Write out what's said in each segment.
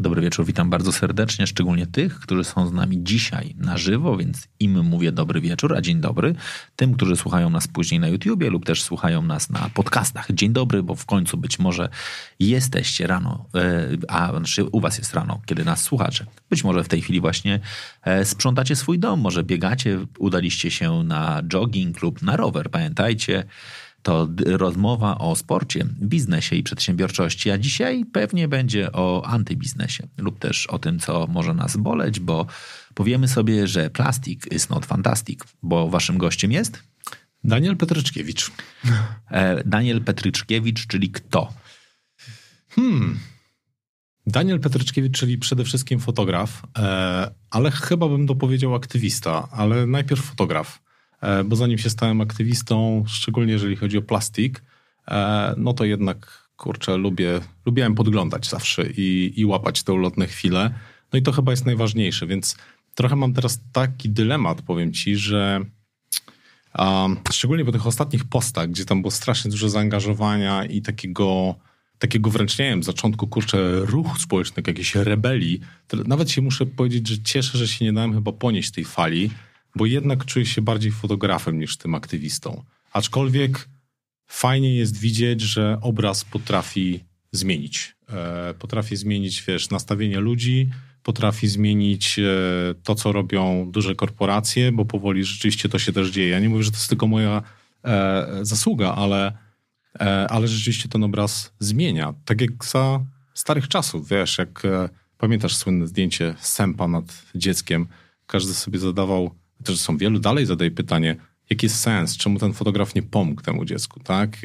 Dobry wieczór, witam bardzo serdecznie, szczególnie tych, którzy są z nami dzisiaj na żywo, więc im mówię dobry wieczór, a dzień dobry tym, którzy słuchają nas później na YouTubie lub też słuchają nas na podcastach. Dzień dobry, bo w końcu być może jesteście rano, e, a znaczy u was jest rano, kiedy nas słuchacie. Być może w tej chwili właśnie e, sprzątacie swój dom, może biegacie, udaliście się na jogging lub na rower. Pamiętajcie, to rozmowa o sporcie, biznesie i przedsiębiorczości, a dzisiaj pewnie będzie o antybiznesie lub też o tym, co może nas boleć, bo powiemy sobie, że plastik is not fantastic, bo waszym gościem jest Daniel Petryczkiewicz. E, Daniel Petryczkiewicz, czyli kto? Hmm. Daniel Petryczkiewicz, czyli przede wszystkim fotograf, e, ale chyba bym dopowiedział aktywista, ale najpierw fotograf. E, bo zanim się stałem aktywistą, szczególnie jeżeli chodzi o plastik, e, no to jednak, kurczę, lubię, lubiłem podglądać zawsze i, i łapać te ulotne chwile. No i to chyba jest najważniejsze, więc trochę mam teraz taki dylemat, powiem ci, że szczególnie po tych ostatnich postach, gdzie tam było strasznie dużo zaangażowania i takiego takiego wręcz, nie wiem, zaczątku, kurczę, ruchu społecznego, jakiejś rebelii, nawet się muszę powiedzieć, że cieszę, że się nie dałem chyba ponieść tej fali, bo jednak czuję się bardziej fotografem niż tym aktywistą. Aczkolwiek fajnie jest widzieć, że obraz potrafi zmienić. E, potrafi zmienić, wiesz, nastawienie ludzi, potrafi zmienić e, to, co robią duże korporacje, bo powoli rzeczywiście to się też dzieje. Ja nie mówię, że to jest tylko moja e, zasługa, ale, ale rzeczywiście ten obraz zmienia. Tak jak za starych czasów, wiesz, jak pamiętasz słynne zdjęcie sępa nad dzieckiem, każdy sobie zadawał też są wielu, dalej zadaje pytanie, jaki jest sens, czemu ten fotograf nie pomógł temu dziecku, tak?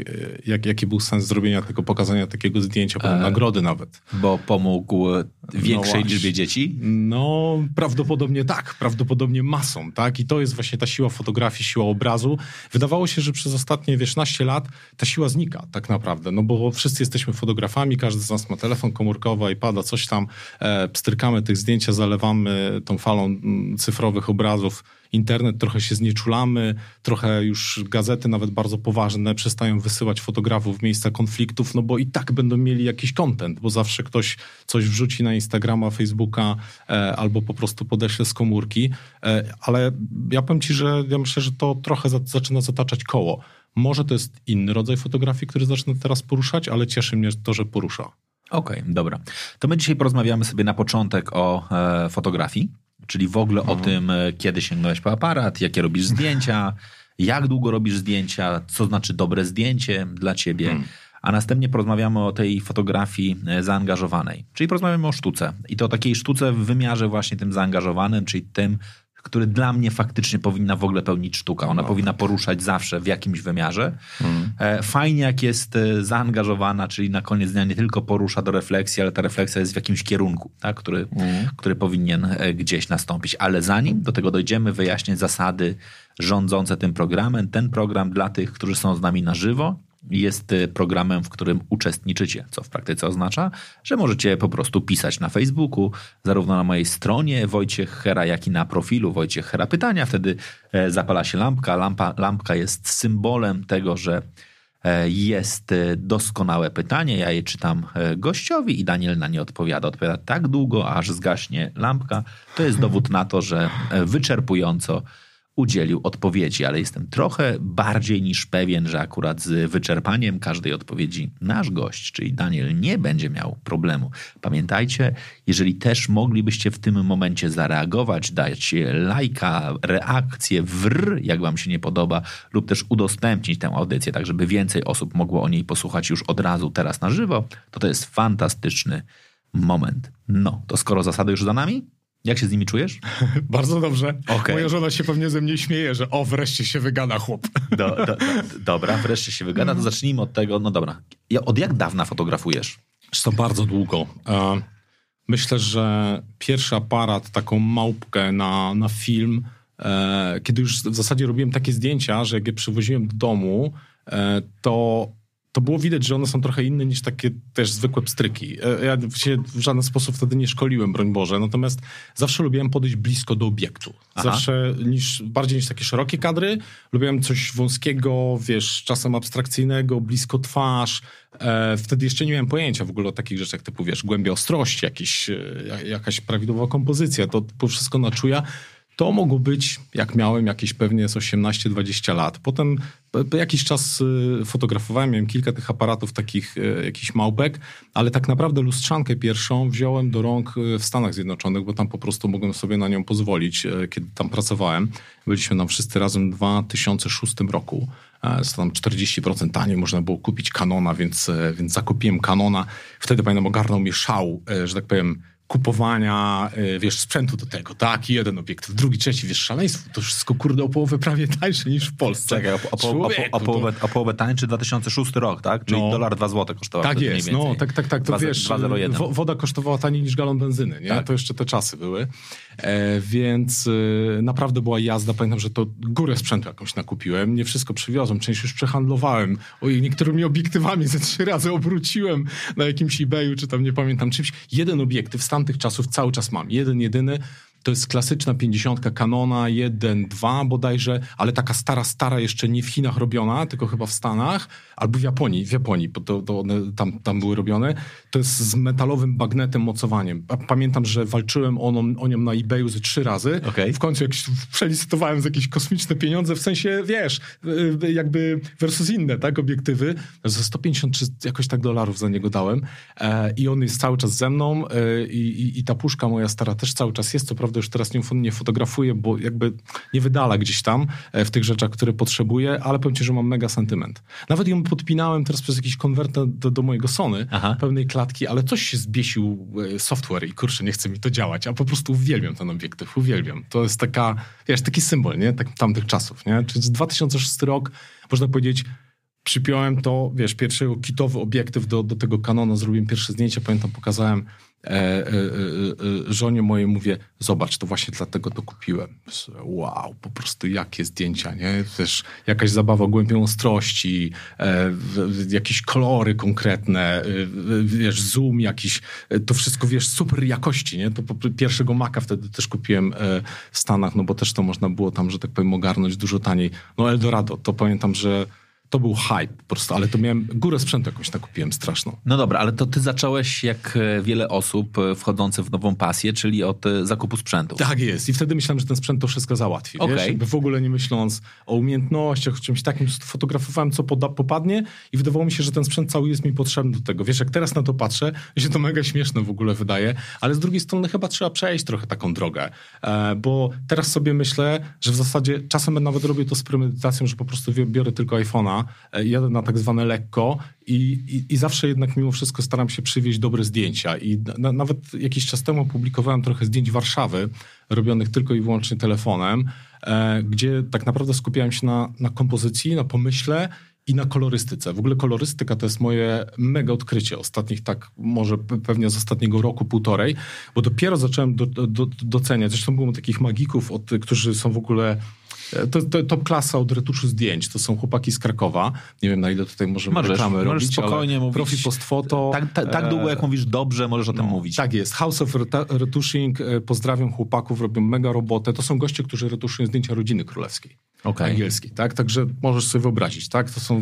Jak, jaki był sens zrobienia tego, pokazania takiego zdjęcia, potem e, nagrody nawet? Bo pomógł większej no liczbie dzieci? No, prawdopodobnie tak, prawdopodobnie masą, tak? I to jest właśnie ta siła fotografii, siła obrazu. Wydawało się, że przez ostatnie, wiesz, naście lat ta siła znika tak naprawdę, no bo wszyscy jesteśmy fotografami, każdy z nas ma telefon komórkowy, iPada, coś tam, e, pstrykamy tych zdjęcia, zalewamy tą falą mm, cyfrowych obrazów, internet trochę się znieczulamy, trochę już gazety nawet bardzo poważne przestają wysyłać fotografów w miejsca konfliktów, no bo i tak będą mieli jakiś content, bo zawsze ktoś coś wrzuci na Instagrama, Facebooka e, albo po prostu podeśle z komórki, e, ale ja powiem ci, że ja myślę, że to trochę za, zaczyna zataczać koło. Może to jest inny rodzaj fotografii, który zacznę teraz poruszać, ale cieszy mnie to, że porusza. Okej, okay, dobra. To my dzisiaj porozmawiamy sobie na początek o e, fotografii. Czyli w ogóle mhm. o tym, e, kiedy sięgnąłeś po aparat, jakie robisz zdjęcia, jak długo robisz zdjęcia, co znaczy dobre zdjęcie dla ciebie. Mhm. A następnie porozmawiamy o tej fotografii e, zaangażowanej. Czyli porozmawiamy o sztuce. I to takiej sztuce w wymiarze właśnie tym zaangażowanym, czyli tym, który dla mnie faktycznie powinna w ogóle pełnić sztuka. Ona no. powinna poruszać zawsze w jakimś wymiarze. Mm. Fajnie, jak jest e, zaangażowana, czyli na koniec dnia nie tylko porusza do refleksji, ale ta refleksja jest w jakimś kierunku, tak? który, mm. który powinien e, gdzieś nastąpić. Ale zanim do tego dojdziemy, wyjaśnię zasady rządzące tym programem. Ten program dla tych, którzy są z nami na żywo, jest y, programem, w którym uczestniczycie, co w praktyce oznacza, że możecie po prostu pisać na Facebooku, zarówno na mojej stronie Wojciech Hera, jak i na profilu Wojciech Hera Pytania. Wtedy e, zapala się lampka. Lampa, lampka jest symbolem tego, że e, jest e, doskonałe pytanie. Ja je czytam gościowi i Daniel na nie odpowiada. Odpowiada tak długo, aż zgaśnie lampka. To jest dowód na to, że wyczerpująco udzielił odpowiedzi, ale jestem trochę bardziej niż pewien, że akurat z wyczerpaniem każdej odpowiedzi nasz gość, czyli Daniel, nie będzie miał problemu. Pamiętajcie, jeżeli też moglibyście w tym momencie zareagować, dać lajka, reakcję, wr, jak wam się nie podoba, lub też udostępnić tę audycję, tak żeby więcej osób mogło o niej posłuchać już od razu teraz na żywo, to to jest fantastyczny moment. No, to skoro zasady już za nami, jak się z nimi czujesz? Bardzo dobrze. Okay. Moja żona się pewnie ze mnie śmieje, że o, wreszcie się wygada chłop. Do, do, do, dobra, wreszcie się wygada. To zacznijmy od tego, no dobra. Od jak dawna fotografujesz? To bardzo długo. Myślę, że pierwszy aparat, taką małpkę na, na film, e, kiedy już w zasadzie robiłem takie zdjęcia, że jak je przywoziłem do domu, e, to to było widać, że one są trochę inne niż takie też zwykłe pstryki. E, ja się w żaden sposób wtedy nie szkoliłem, broń Boże, natomiast zawsze lubiłem podejść blisko do obiektu. Aha. Zawsze niż, bardziej niż takie szerokie kadry, lubiłem coś wąskiego, wiesz, czasem abstrakcyjnego, blisko twarz. E, wtedy jeszcze nie miałem pojęcia w ogóle o takich rzeczach typu, wiesz, głębia ostrości, jakieś, e, jakaś prawidłowa kompozycja, to, to wszystko na czuja. To mogło być, jak miałem jakieś pewnie z 18-20 lat. Potem jakiś czas y, fotografowałem, miałem kilka tych aparatów, takich y, jakichś małpek, ale tak naprawdę lustrzankę pierwszą wziąłem do rąk y, w Stanach Zjednoczonych, bo tam po prostu mogłem sobie na nią pozwolić, kiedy tam pracowałem. Byliśmy tam wszyscy razem w 2006 roku. To tam 40% taniej można było kupić Canona, więc, więc zakupiłem Canona. Wtedy pamiętam, ogarnął mnie szał, że tak powiem, kupowania, y, wiesz, sprzętu do tego, tak, jeden obiektyw, drugi, trzeci, wiesz, szaleństwo, to wszystko, kurde, o połowę prawie tańsze niż w Polsce. Czekaj, o, o, Człowieku, o, o, połowę, o połowę tańszy 2006 rok, tak? Czyli no, dolar 2 zł kosztował Tak jest, no, tak, tak, tak, to 2, wiesz, 2, woda kosztowała taniej niż galon benzyny, nie? Tak. To jeszcze te czasy były. E, więc e, naprawdę była jazda, pamiętam, że to górę sprzętu jakąś nakupiłem, nie wszystko przywiozłem, część już przehandlowałem, oj, niektórymi obiektywami ze trzy razy obróciłem na jakimś eBayu, czy tam nie pamiętam czymś. Jeden obiektyw z tamtych czasów cały czas mam. Jeden, jedyny. To jest klasyczna 50 Canona 1, 2 bodajże, ale taka stara, stara jeszcze nie w Chinach robiona, tylko chyba w Stanach, albo w Japonii, w Japonii, bo to, to one tam, tam były robione. To jest z metalowym bagnetem mocowaniem. Pamiętam, że walczyłem o, o nią na eBayu ze trzy razy. Okay. W końcu jak przelicytowałem za jakieś kosmiczne pieniądze, w sensie, wiesz, y, jakby versus inne, tak, obiektywy. Za 150 czy jakoś tak dolarów za niego dałem. E, I on jest cały czas ze mną e, i, i ta puszka moja stara też cały czas jest, co prawda już teraz nie, fotografuję, bo jakby nie wydala gdzieś tam e, w tych rzeczach, które potrzebuję, ale powiem ci, że mam mega sentyment. Nawet ją podpinałem teraz przez jakiś konwerter do, do mojego Sony, Aha. pełnej klatki, ale coś się zbiesił e, software i kurczę, nie chce mi to działać, a po prostu uwielbiam ten obiektyw, uwielbiam. To jest taka, wiesz, taki symbol, nie? Tak, tamtych czasów, nie? Czyli 2006 rok, można powiedzieć, przypiąłem to, wiesz, pierwszy kitowy obiektyw do, do tego kanonu, zrobiłem pierwsze zdjęcie, pamiętam, pokazałem żonie mojej mówię, zobacz, to właśnie dlatego to kupiłem. Wow, po prostu jakie zdjęcia, nie? Wiesz, jakaś zabawa głębią ostrości, jakieś kolory konkretne, wiesz, zoom jakiś, to wszystko, wiesz, super jakości, nie? To pierwszego Maca wtedy też kupiłem w Stanach, no bo też to można było tam, że tak powiem, ogarnąć dużo taniej. No Eldorado, to pamiętam, że to był hype po prostu, ale to miałem górę sprzętu jakąś nakupiłem straszną. No dobra, ale to ty zacząłeś jak e, wiele osób e, wchodzących w nową pasję, czyli od e, zakupu sprzętu. Tak jest i wtedy myślałem, że ten sprzęt to wszystko załatwi. Okay. Wiesz? Jakby w ogóle nie myśląc o umiejętnościach, o czymś takim, fotografowałem co poda, popadnie i wydawało mi się, że ten sprzęt cały jest mi potrzebny do tego. Wiesz, jak teraz na to patrzę, się to mega śmieszne w ogóle wydaje, ale z drugiej strony chyba trzeba przejść trochę taką drogę, bo teraz sobie myślę, że w zasadzie czasem nawet robię to z premedytacją, że po prostu biorę tylko iPhone'a E, jadę na tak zwane lekko i, i, i, zawsze jednak mimo wszystko staram się przywieźć dobre zdjęcia. I na, nawet jakiś czas temu publikowałem trochę zdjęć Warszawy, robionych tylko i wyłącznie telefonem, e, gdzie tak naprawdę skupiałem się na, na kompozycji, na pomyśle i na kolorystyce. W ogóle kolorystyka to jest moje mega odkrycie ostatnich, tak może pewnie z ostatniego roku, półtorej, bo dopiero zacząłem do, do, doceniać, zresztą było takich magików, od, którzy są w ogóle to, to top klasa od retuszu zdjęć. To są chłopaki z Krakowa. Nie wiem, na ile tutaj możemy możesz, reklamy możesz robić, spokojnie mówić. Profi post foto. Tak, tak, tak długo, jak mówisz dobrze, możesz o tym no, mówić. Tak jest. House of Retushing. E, pozdrawiam chłopaków, robią mega robotę. To są goście, którzy retuszują zdjęcia rodziny królewskiej. Okay. Angielskiej, tak? Także możesz sobie wyobrazić, tak? To, są,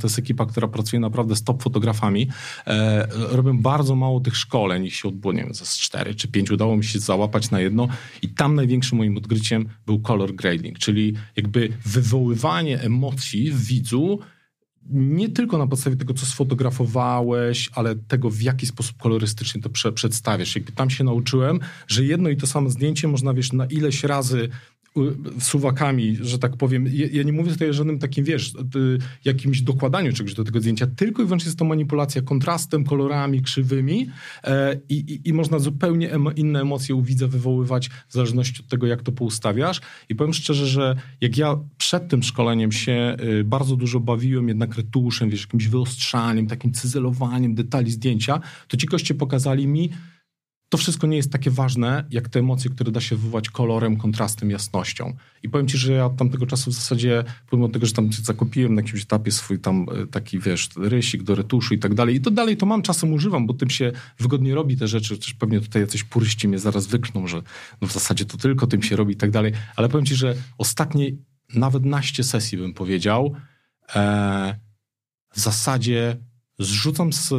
to jest ekipa, która pracuje naprawdę z top fotografami. E, bardzo mało tych szkoleń, ich się odbyło, nie wiem, z cztery czy pięć. Udało mi się załapać na jedno i tam największym moim odkryciem był color grading, czyli jakby wywoływanie emocji w widzu nie tylko na podstawie tego, co sfotografowałeś, ale tego, w jaki sposób kolorystycznie to prze przedstawiasz. Jakby tam się nauczyłem, że jedno i to samo zdjęcie można, wiesz, na ileś razy suwakami, że tak powiem. Ja, ja, nie mówię tutaj o żadnym takim, wiesz, jakimś dokładaniu czegoś do tego zdjęcia, tylko i wyłącznie jest to manipulacja kontrastem, kolorami, krzywymi e, i, i, można zupełnie emo, inne emocje u widza wywoływać w zależności od tego, jak to poustawiasz. I powiem szczerze, że jak ja przed tym szkoleniem się y, bardzo dużo bawiłem jednak retuszem, wiesz, jakimś wyostrzaniem, takim cyzelowaniem detali zdjęcia, to ci goście pokazali mi, to wszystko nie jest takie ważne, jak te emocje, które da się wywołać kolorem, kontrastem, jasnością. I powiem ci, że ja od tamtego czasu w zasadzie, pomimo tego, że tam zakupiłem na jakimś etapie swój tam e, taki, wiesz, rysik do retuszu i tak dalej, i to dalej to mam, czasem używam, bo tym się wygodnie robi te rzeczy, też pewnie tutaj jacyś puryści mnie zaraz wykną, że no w zasadzie to tylko tym się robi i tak dalej, ale powiem ci, że ostatnie nawet naście sesji bym powiedział, e, w zasadzie zrzucam z e,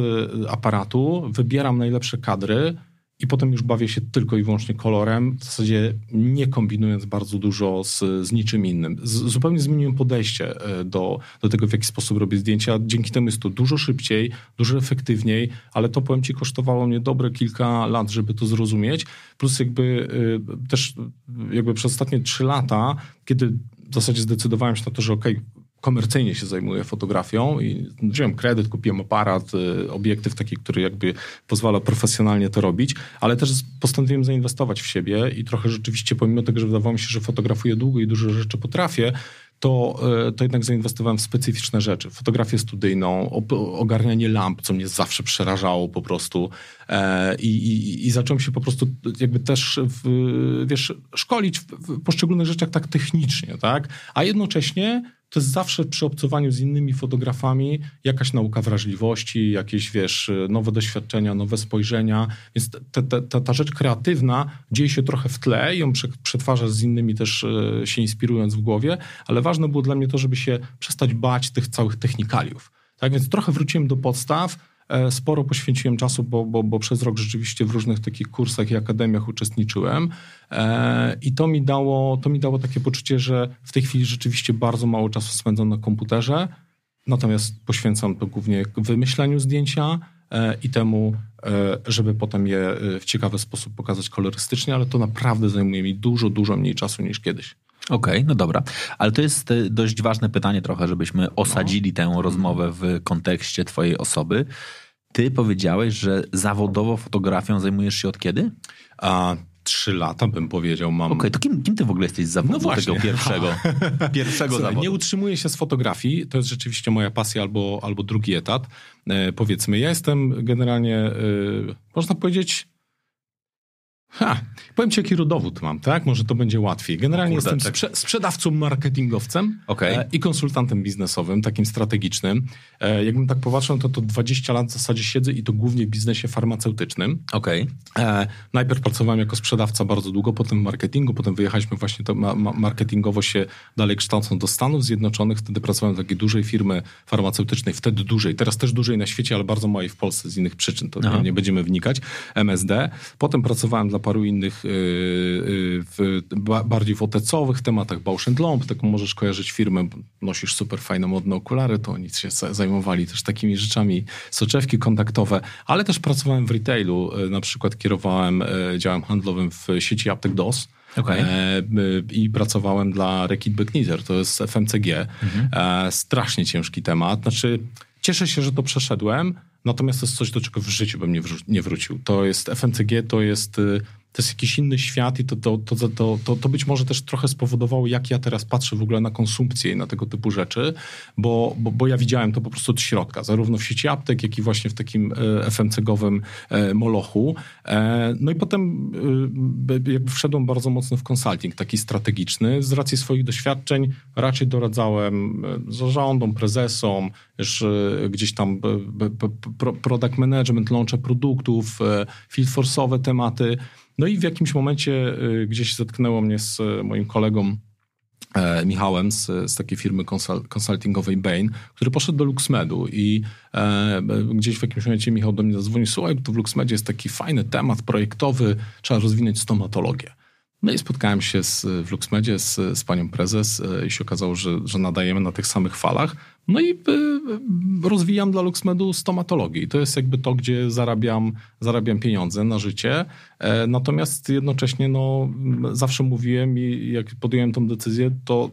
aparatu, wybieram najlepsze kadry, i potem już bawię się tylko i wyłącznie kolorem, w zasadzie nie kombinując bardzo dużo z, z niczym innym. Z, zupełnie zmieniłem podejście e, do, do tego, w jaki sposób robię zdjęcia. Dzięki temu jest to dużo szybciej, dużo efektywniej, ale to powiem ci, kosztowało mnie dobre kilka lat, żeby to zrozumieć. Plus jakby y, też jakby przez ostatnie trzy lata, kiedy w zasadzie zdecydowałem się na to, że okej, okay, komercyjnie się zajmuję fotografią i wziąłem kredyt, kupiłem aparat, y, obiektyw taki, który jakby pozwala profesjonalnie to robić, ale też postanowiłem zainwestować w siebie i trochę rzeczywiście, pomimo tego, że wydawało mi się, że fotografuję długo i dużo rzeczy potrafię, to, y, to jednak zainwestowałem w specyficzne rzeczy. Fotografię studyjną, ogarnianie lamp, co mnie zawsze przerażało po prostu. E, I, i, zacząłem się po prostu jakby też, w, wiesz, szkolić w poszczególnych rzeczach tak technicznie, tak? A jednocześnie to jest zawsze przy obcowaniu z innymi fotografami jakaś nauka wrażliwości, jakieś, wiesz, nowe doświadczenia, nowe spojrzenia. Więc ta, ta, ta rzecz kreatywna dzieje się trochę w tle i ją przetwarza z innymi też e, się inspirując w głowie, ale ważne było dla mnie to, żeby się przestać bać tych całych technikaliów. Tak więc trochę wróciłem do podstaw, sporo poświęciłem czasu, bo, bo, bo przez rok rzeczywiście w różnych takich kursach i akademiach uczestniczyłem e, i to mi, dało, to mi dało takie poczucie, że w tej chwili rzeczywiście bardzo mało czasu spędzam na komputerze, natomiast poświęcam to głównie wymyślaniu zdjęcia e, i temu, żeby potem je w ciekawy sposób pokazać kolorystycznie, ale to naprawdę zajmuje mi dużo, dużo mniej czasu niż kiedyś. Okej, okay, no dobra. Ale to jest dość ważne pytanie trochę, żebyśmy osadzili no. tę rozmowę w kontekście twojej osoby. Ty powiedziałeś, że zawodowo fotografią zajmujesz się od kiedy? A, trzy lata bym powiedział. Mam... Okej, okay, to kim, kim ty w ogóle jesteś z zawodu no tego pierwszego, pierwszego Słuchaj, zawodu? Nie utrzymuję się z fotografii, to jest rzeczywiście moja pasja albo, albo drugi etat. E, powiedzmy, ja jestem generalnie, e, można powiedzieć, Ha, powiem ci, jaki rodowód mam, tak? Może to będzie łatwiej. Generalnie Kurde, jestem tak. sprze sprzedawcą, marketingowcem okay. e, i konsultantem biznesowym, takim strategicznym. E, jakbym tak popatrzył, to to 20 lat w zasadzie siedzę i to głównie w biznesie farmaceutycznym. Okay. E, najpierw pracowałem jako sprzedawca bardzo długo, potem w marketingu, potem wyjechaliśmy właśnie to ma marketingowo się dalej kształcąc do Stanów Zjednoczonych. Wtedy pracowałem w takiej dużej firmy farmaceutycznej, wtedy dużej, teraz też dużej na świecie, ale bardzo małej w Polsce z innych przyczyn, to nie, nie będziemy wnikać. MSD. Potem pracowałem dla paru innych y, y, w, bardziej w otecowych tematach, Bausch Lomb, tak możesz kojarzyć firmę, nosisz super fajne modne okulary, to oni się zajmowali też takimi rzeczami, soczewki kontaktowe, ale też pracowałem w retailu, y, na przykład kierowałem działem handlowym w sieci aptek DOS, Okay. E, I pracowałem dla Rekit Becknizer, to jest FMCG. Mhm. E, strasznie ciężki temat. Znaczy, cieszę się, że to przeszedłem, Natomiast to jest coś, do czego w życiu bym nie, wró- nie wrócił. To jest FMCG, to jest, y, to jest jakiś inny świat i to, to, to, to, to, być może też trochę spowodowało, jak ja teraz patrzę w ogóle na konsumpcję i na tego typu rzeczy, bo, bo, bo ja widziałem to po prostu od środka, zarówno w sieci aptek, jak i właśnie w takim y, FMCG-owym y, molochu. E, no i potem wszedłem bardzo mocno w konsulting, taki strategiczny. Z racji swoich doświadczeń raczej doradzałem zarządom, prezesom, już gdzieś tam product management, launche produktów, e, field force'owe tematy. No i w jakimś momencie e, gdzieś zetknęło mnie z e, moim kolegą Michałem z, z takiej firmy konsultingowej Bain, który poszedł do LuxMedu i e, gdzieś w jakimś momencie Michał do mnie zadzwonił, słuchaj, to w LuxMedzie jest taki fajny temat projektowy, trzeba rozwinąć stomatologię. No i spotkałem się z, w LuxMedzie z, z panią prezes i się okazało, że, że nadajemy na tych samych falach. No i y, rozwijam dla LuxMedu stomatologię. I to jest jakby to, gdzie zarabiam, zarabiam pieniądze na życie. E, natomiast jednocześnie no, zawsze mówiłem i jak podjąłem tą decyzję, to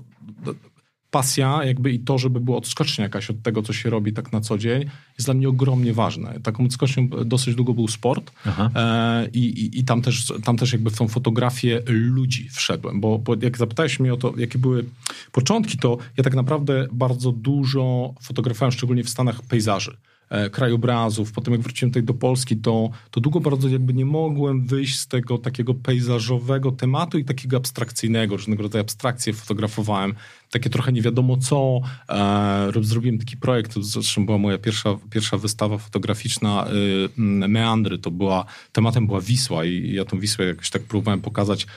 pasja jakby i to, żeby była odskocznia jakaś od tego, co się robi tak na co dzień, jest dla mnie ogromnie ważne. Taką odskocznią dosyć długo był sport e, i, i, tam, też, tam też jakby w tą fotografię ludzi wszedłem, bo, bo jak zapytałeś mnie o to, jakie były początki, to ja tak naprawdę bardzo dużo fotografowałem, szczególnie w Stanach, pejzaży. e, krajobrazów. Potem jak wróciłem tutaj do Polski, to, to długo bardzo jakby nie mogłem wyjść z tego takiego pejzażowego tematu i takiego abstrakcyjnego. Różnego rodzaju abstrakcje fotografowałem takie trochę nie wiadomo co. E, zrobiłem taki projekt, to zresztą była moja pierwsza, pierwsza wystawa fotograficzna y, Meandry, to była, tematem była Wisła i ja tą Wisłę jakoś tak próbowałem pokazać,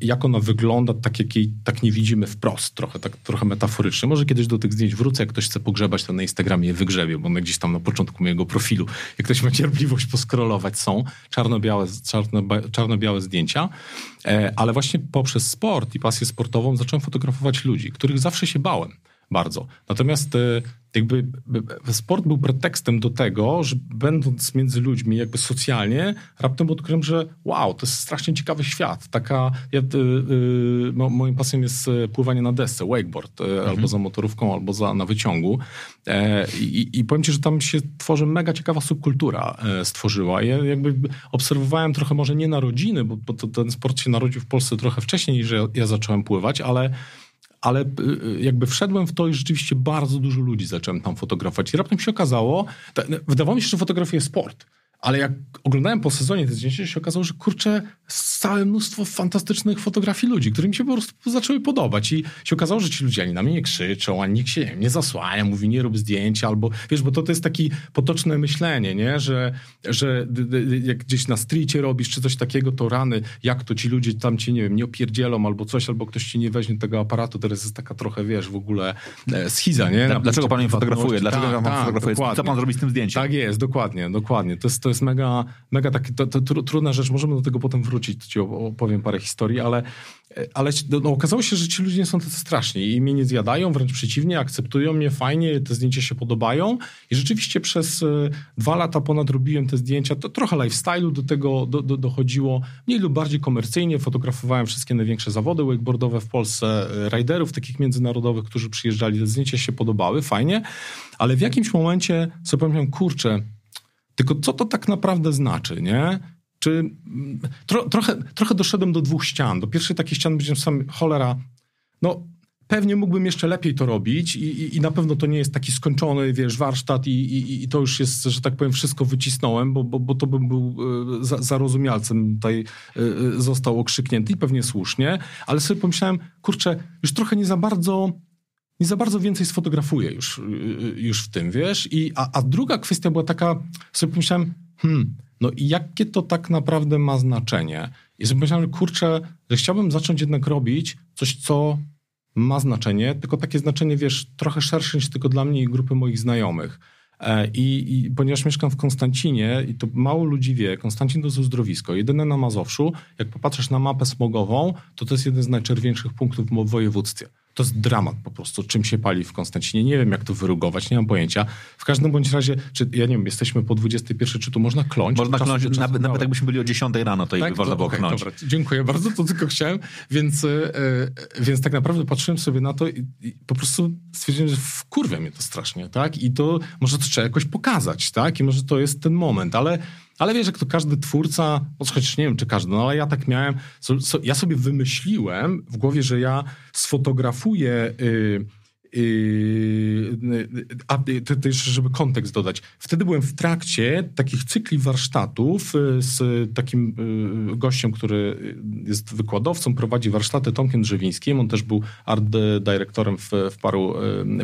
jak ona wygląda, tak jak jej tak nie widzimy wprost, trochę, tak, trochę metaforycznie. Może kiedyś do tych zdjęć wrócę, jak ktoś chce pogrzebać, to na Instagramie je wygrzebie, bo one gdzieś tam na początku mojego profilu, jak ktoś ma cierpliwość poskrolować, są czarno-białe, czarno-białe zdjęcia, e, ale właśnie poprzez sport i pasję sportową zacząłem fotografować ludzi, których zawsze się bałem bardzo. Natomiast e, jakby sport był pretekstem do tego, że będąc między ludźmi jakby socjalnie, raptem odkryłem, że wow, to jest strasznie ciekawy świat. Taka, ja, y, y, moim pasem jest e, pływanie na desce, wakeboard, mhm. albo za motorówką, albo za, na wyciągu. E, i, I powiem ci, że tam się tworzy mega ciekawa subkultura e, stworzyła. Ja jakby obserwowałem trochę może nie narodziny, bo, bo to, ten sport się narodził w Polsce trochę wcześniej niż ja, ja zacząłem pływać, ale ale y, y, jakby wszedłem w to i rzeczywiście bardzo dużo ludzi zacząłem tam fotografować. I raptem się okazało, wydawało mi się, że fotografuje sport. Ale jak oglądałem po sezonie te zdjęcia, się okazało, że kurczę, całe mnóstwo fantastycznych fotografii ludzi, które mi się po prostu zaczęły podobać. I się okazało, że ci ludzie ani na mnie nie krzyczą, ani nikt się nie, nie zasłania, mówi nie rób zdjęcia, albo wiesz, bo to, to jest takie potoczne myślenie, nie? Że, że jak gdzieś na streetie robisz, czy coś takiego, to rany, jak to ci ludzie tam cię, nie wiem, nie opierdzielą albo coś, albo ktoś ci nie weźmie tego aparatu, teraz jest taka trochę, wiesz, w ogóle e, schiza, nie? Na, dlaczego pan nie fotografuje? Dlaczego tak, pan tak, fotografuje? Dokładnie. Co pan zrobi z tym zdjęciem? Tak jest, dokładnie, dokładnie. To jest, to jest mega, mega taki, to, to, trudna rzecz, możemy do tego potem wrócić, ci opowiem parę historii, ale, ale no, okazało się, że ci ludzie nie są tacy straszni i mnie nie zjadają, wręcz przeciwnie, akceptują mnie fajnie, te zdjęcia się podobają. I rzeczywiście przez e, dwa lata ponad robiłem te zdjęcia, to trochę lifestyle'u do tego do, do, dochodziło, mniej lub bardziej komercyjnie, fotografowałem wszystkie największe zawody wakeboardowe w Polsce, e, riderów takich międzynarodowych, którzy przyjeżdżali, te zdjęcia się podobały, fajnie, ale w jakimś momencie sobie pomyślałem, kurczę, tylko co to tak naprawdę znaczy, nie? Czy mm, tro, trochę, trochę doszedłem do dwóch ścian. Do pierwszej takiej ściany powiedziałem sam, cholera, no pewnie mógłbym jeszcze lepiej to robić i, i, i, na pewno to nie jest taki skończony, wiesz, warsztat i, i, to już jest, że tak powiem, wszystko wycisnąłem, bo, bo, bo to bym był e, za, zarozumialcem tutaj e, został okrzyknięty i pewnie słusznie, ale sobie pomyślałem, kurczę, już trochę nie za bardzo nie za bardzo więcej sfotografuję już, już w tym, wiesz? I, a, a druga kwestia była taka, sobie pomyślałem, hmm, no i jakie to tak naprawdę ma znaczenie? I sobie pomyślałem, kurczę, że chciałbym zacząć jednak robić coś, co ma znaczenie, tylko takie znaczenie, wiesz, trochę szersze niż tylko dla mnie i grupy moich znajomych. E, I, I, ponieważ mieszkam w Konstancinie i to mało ludzi wie, Konstancin to jest uzdrowisko, jedyne na Mazowszu. Jak popatrzysz na mapę smogową, to to jest jeden z najczerwieńszych punktów w województwie. To jest dramat po prostu, czym się pali w Konstancinie. Nie wiem, jak to wyrugować, nie mam pojęcia. W każdym bądź razie, czy ja nie wiem, jesteśmy po 21, czy tu można kląć? Można kląć, czasu, nawet, nawet jakbyśmy byli o 10 rano, to tak? by można było okay, kląć. Dobra, dziękuję bardzo, to tylko chciałem. Więc, yy, więc tak naprawdę patrzyłem sobie na to i, i po prostu stwierdziłem, że wkurwia mnie to strasznie, tak? I to może to trzeba jakoś pokazać, tak? I może to jest ten moment, ale ale wiesz, jak to każdy twórca, chociaż nie wiem, czy każdy, no ale ja tak miałem, so, so, ja sobie wymyśliłem w głowie, że ja sfotografuję... Yy, a to jeszcze, żeby kontekst dodać. Wtedy byłem w trakcie takich cykli warsztatów yy, z takim yy, gościem, który jest wykładowcą, prowadzi warsztaty Tomkiem Drzewińskim. On też był art dyrektorem w, w paru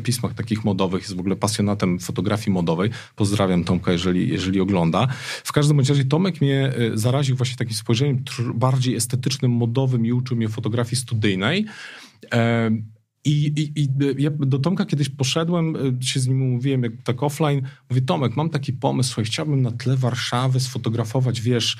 pismach takich modowych, jest w ogóle pasjonatem fotografii modowej. Pozdrawiam Tomka, jeżeli, jeżeli ogląda. W każdym razie Tomek mnie zaraził właśnie takim spojrzeniem bardziej estetycznym, modowym i uczył mnie fotografii studyjnej. I, i, I, ja do Tomka kiedyś poszedłem, e, się z nim umówiłem jak tak offline. Mówię, Tomek, mam taki pomysł, słuchaj, chciałbym na tle Warszawy sfotografować, wiesz,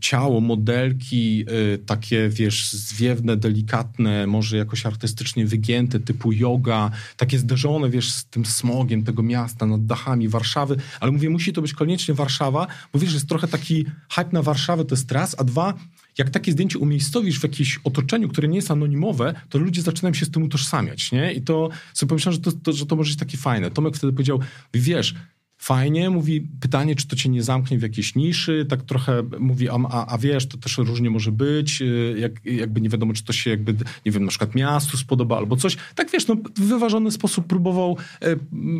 ciało, modelki, y, takie, wiesz, zwiewne, delikatne, może jakoś artystycznie wygięte, typu yoga, takie zderzone, wiesz, z tym smogiem tego miasta nad dachami Warszawy, ale mówię, musi to być koniecznie Warszawa, bo wiesz, jest trochę taki hype na Warszawę, to jest raz, a dwa, jak takie zdjęcie umiejscowisz w jakimś otoczeniu, które nie jest anonimowe, to ludzie zaczynają się z tym utożsamiać, nie? I to sobie pomyślałem, że to, to, że to może być takie fajne. Tomek wtedy powiedział, wiesz, fajnie, mówi pytanie, czy to cię nie zamknie w jakiejś niszy, tak trochę mówi, a, a, a wiesz, to też różnie może być, y, jak, jakby nie wiadomo, czy to się jakby, nie wiem, na przykład miastu spodoba albo coś. Tak wiesz, no w wyważony sposób próbował, e,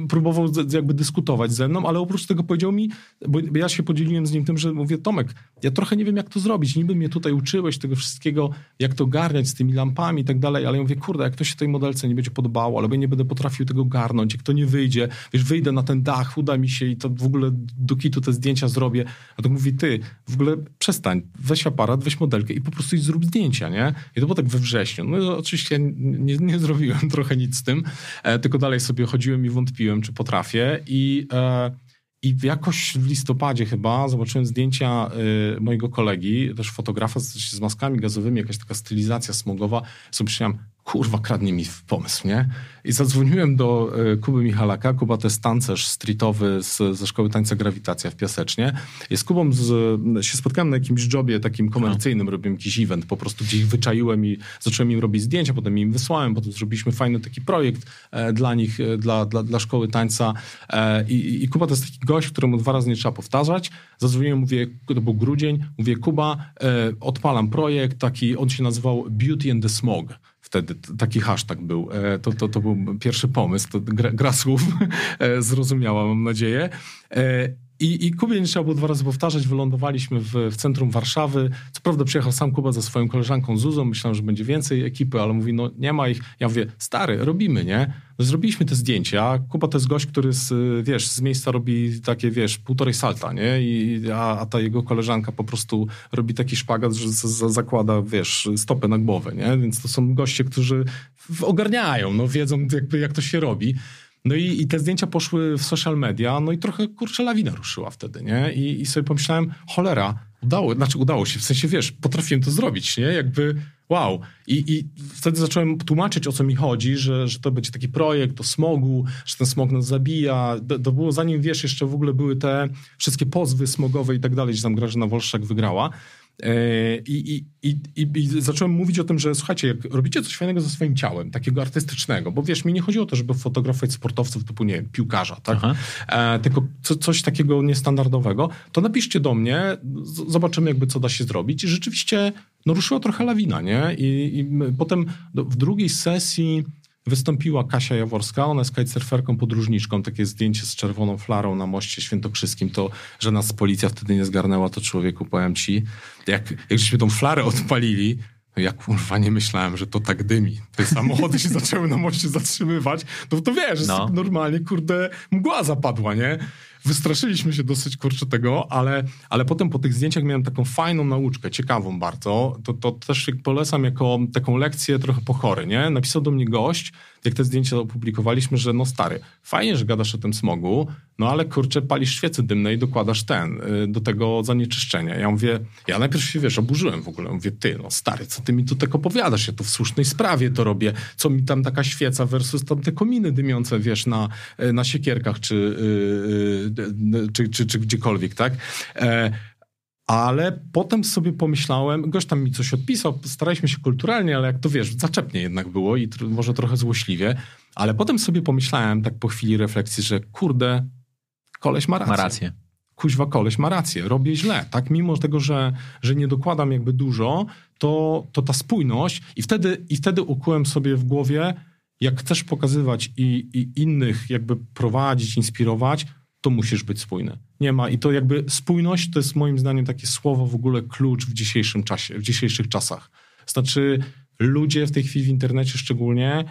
próbował jakby dyskutować ze mną, ale oprócz tego powiedział mi, bo ja się podzieliłem z nim tym, że mówię, Tomek, ja trochę nie wiem, jak to zrobić, niby mnie tutaj uczyłeś tego wszystkiego, jak to garniać z tymi lampami i tak dalej, ale ja mówię, kurde, jak to się tej modelce nie będzie podobało, albo nie będę potrafił tego garnąć, jak to nie wyjdzie, wiesz, wyjdę na ten dach, uda mi się i to w ogóle do kitu te zdjęcia zrobię. A to mówi, ty, w ogóle przestań, weź aparat, weź modelkę i po prostu zrób zdjęcia, nie? I to było tak we wrześniu. No oczywiście nie, nie zrobiłem trochę nic z tym, e, tylko dalej sobie chodziłem i wątpiłem, czy potrafię i... E, i jakoś w listopadzie chyba zobaczyłem zdjęcia y, mojego kolegi, też fotografa z, z, maskami gazowymi, jakaś taka stylizacja smogowa. Sobie myślałem, kurwa, kradnie mi pomysł, nie? I zadzwoniłem do e, Kuby Michalaka. Kuba to jest tancerz streetowy z, ze Szkoły Tańca Grawitacja w Piasecznie. I z Kubą z, się spotkałem na jakimś jobie takim komercyjnym, no. robiłem jakiś event, po prostu gdzieś wyczaiłem i zacząłem im robić zdjęcia, potem im wysłałem, potem zrobiliśmy fajny taki projekt e, dla nich, e, dla, dla, dla Szkoły Tańca. E, i, I Kuba to jest taki gość, któremu dwa razy nie trzeba powtarzać. Zadzwoniłem, mówię, to był grudzień, mówię, Kuba, e, odpalam projekt, taki, on się nazywał Beauty and the Smog wtedy taki hashtag był. E, to, to, to był pierwszy pomysł, to gra, gra słów e, zrozumiała, mam nadzieję. I, I Kubie nie trzeba było dwa razy powtarzać. Wylądowaliśmy w, w centrum Warszawy. Co prawda przyjechał sam Kuba ze swoją koleżanką Zuzą. Myślałem, że będzie więcej ekipy, ale mówi, no nie ma ich. Ja mówię, stary, robimy, nie? No, zrobiliśmy te zdjęcia. Kuba to jest gość, który z, wiesz, z miejsca robi takie, wiesz, półtorej salta, nie? I, a, a ta jego koleżanka po prostu robi taki szpagat, że z, zakłada, wiesz, stopę na głowę, nie? Więc to są goście, którzy ogarniają, no wiedzą jakby jak to się robi. No i, i te zdjęcia poszły w social media, no i trochę, kurczę, lawina ruszyła wtedy, nie? I, i sobie pomyślałem, cholera, udało, znaczy udało się, w sensie, wiesz, potrafiłem to zrobić, nie? Jakby, wow. I, i wtedy zacząłem tłumaczyć, o co mi chodzi, że, że to będzie taki projekt o smogu, że ten smog nas zabija. To, było zanim, wiesz, jeszcze w ogóle były te wszystkie pozwy smogowe i tak dalej, gdzie tam Grażyna Wolszak wygrała. E, I, i, i, I, zacząłem mówić o tym, że słuchajcie, jak robicie coś fajnego ze swoim ciałem, takiego artystycznego, bo wiesz, mi nie chodzi o to, żeby fotografować sportowców typu, nie wiem, piłkarza, tak? E, tylko co, coś takiego niestandardowego, to napiszcie do mnie, z, zobaczymy jakby co da się zrobić. I rzeczywiście no, ruszyła trochę lawina, nie? I, i potem do, w drugiej sesji Wystąpiła Kasia Jaworska, ona jest kitesurferką, podróżniczką, takie zdjęcie z czerwoną flarą na moście świętokrzyskim, to, że nas policja wtedy nie zgarnęła, to człowieku, powiem ci, jak, jak żeśmy tą flarę odpalili, no ja kurwa nie myślałem, że to tak dymi. Te samochody się zaczęły na moście zatrzymywać, no to wiesz, no. normalnie, kurde, mgła zapadła, nie? Wystraszyliśmy się dosyć kurczę tego, ale, ale potem po tych zdjęciach miałem taką fajną nauczkę, ciekawą bardzo. To, to też polecam jako taką lekcję trochę pochory, nie? Napisał do mnie gość, jak te zdjęcia opublikowaliśmy, że no stary, fajnie, że gadasz o tym smogu, no ale kurczę, palisz świece dymne i dokładasz ten, y, do tego zanieczyszczenia. Ja mówię, ja najpierw się, wiesz, oburzyłem w ogóle. Mówię, ty, no stary, co ty mi tu tak opowiadasz? Ja to w słusznej sprawie to robię. Co mi tam taka świeca versus tam te kominy dymiące, wiesz, na, y, na siekierkach czy, yy, czy, czy, czy gdziekolwiek, tak? E, ale potem sobie pomyślałem, gość tam mi coś odpisał, staraliśmy się kulturalnie, ale jak to wiesz, zaczepnie jednak było i tr może trochę złośliwie, ale potem sobie pomyślałem tak po chwili refleksji, że kurde, koleś ma rację. Ma rację. Kuźwa, koleś ma rację, robię źle, tak? Mimo tego, że, że nie dokładam jakby dużo, to, to ta spójność i wtedy, i wtedy ukułem sobie w głowie, jak chcesz pokazywać i, i innych jakby prowadzić, inspirować, to musisz być spójny. Nie ma. I to jakby spójność to jest moim zdaniem takie słowo w ogóle klucz w dzisiejszym czasie, w dzisiejszych czasach. Znaczy, ludzie w tej chwili w internecie szczególnie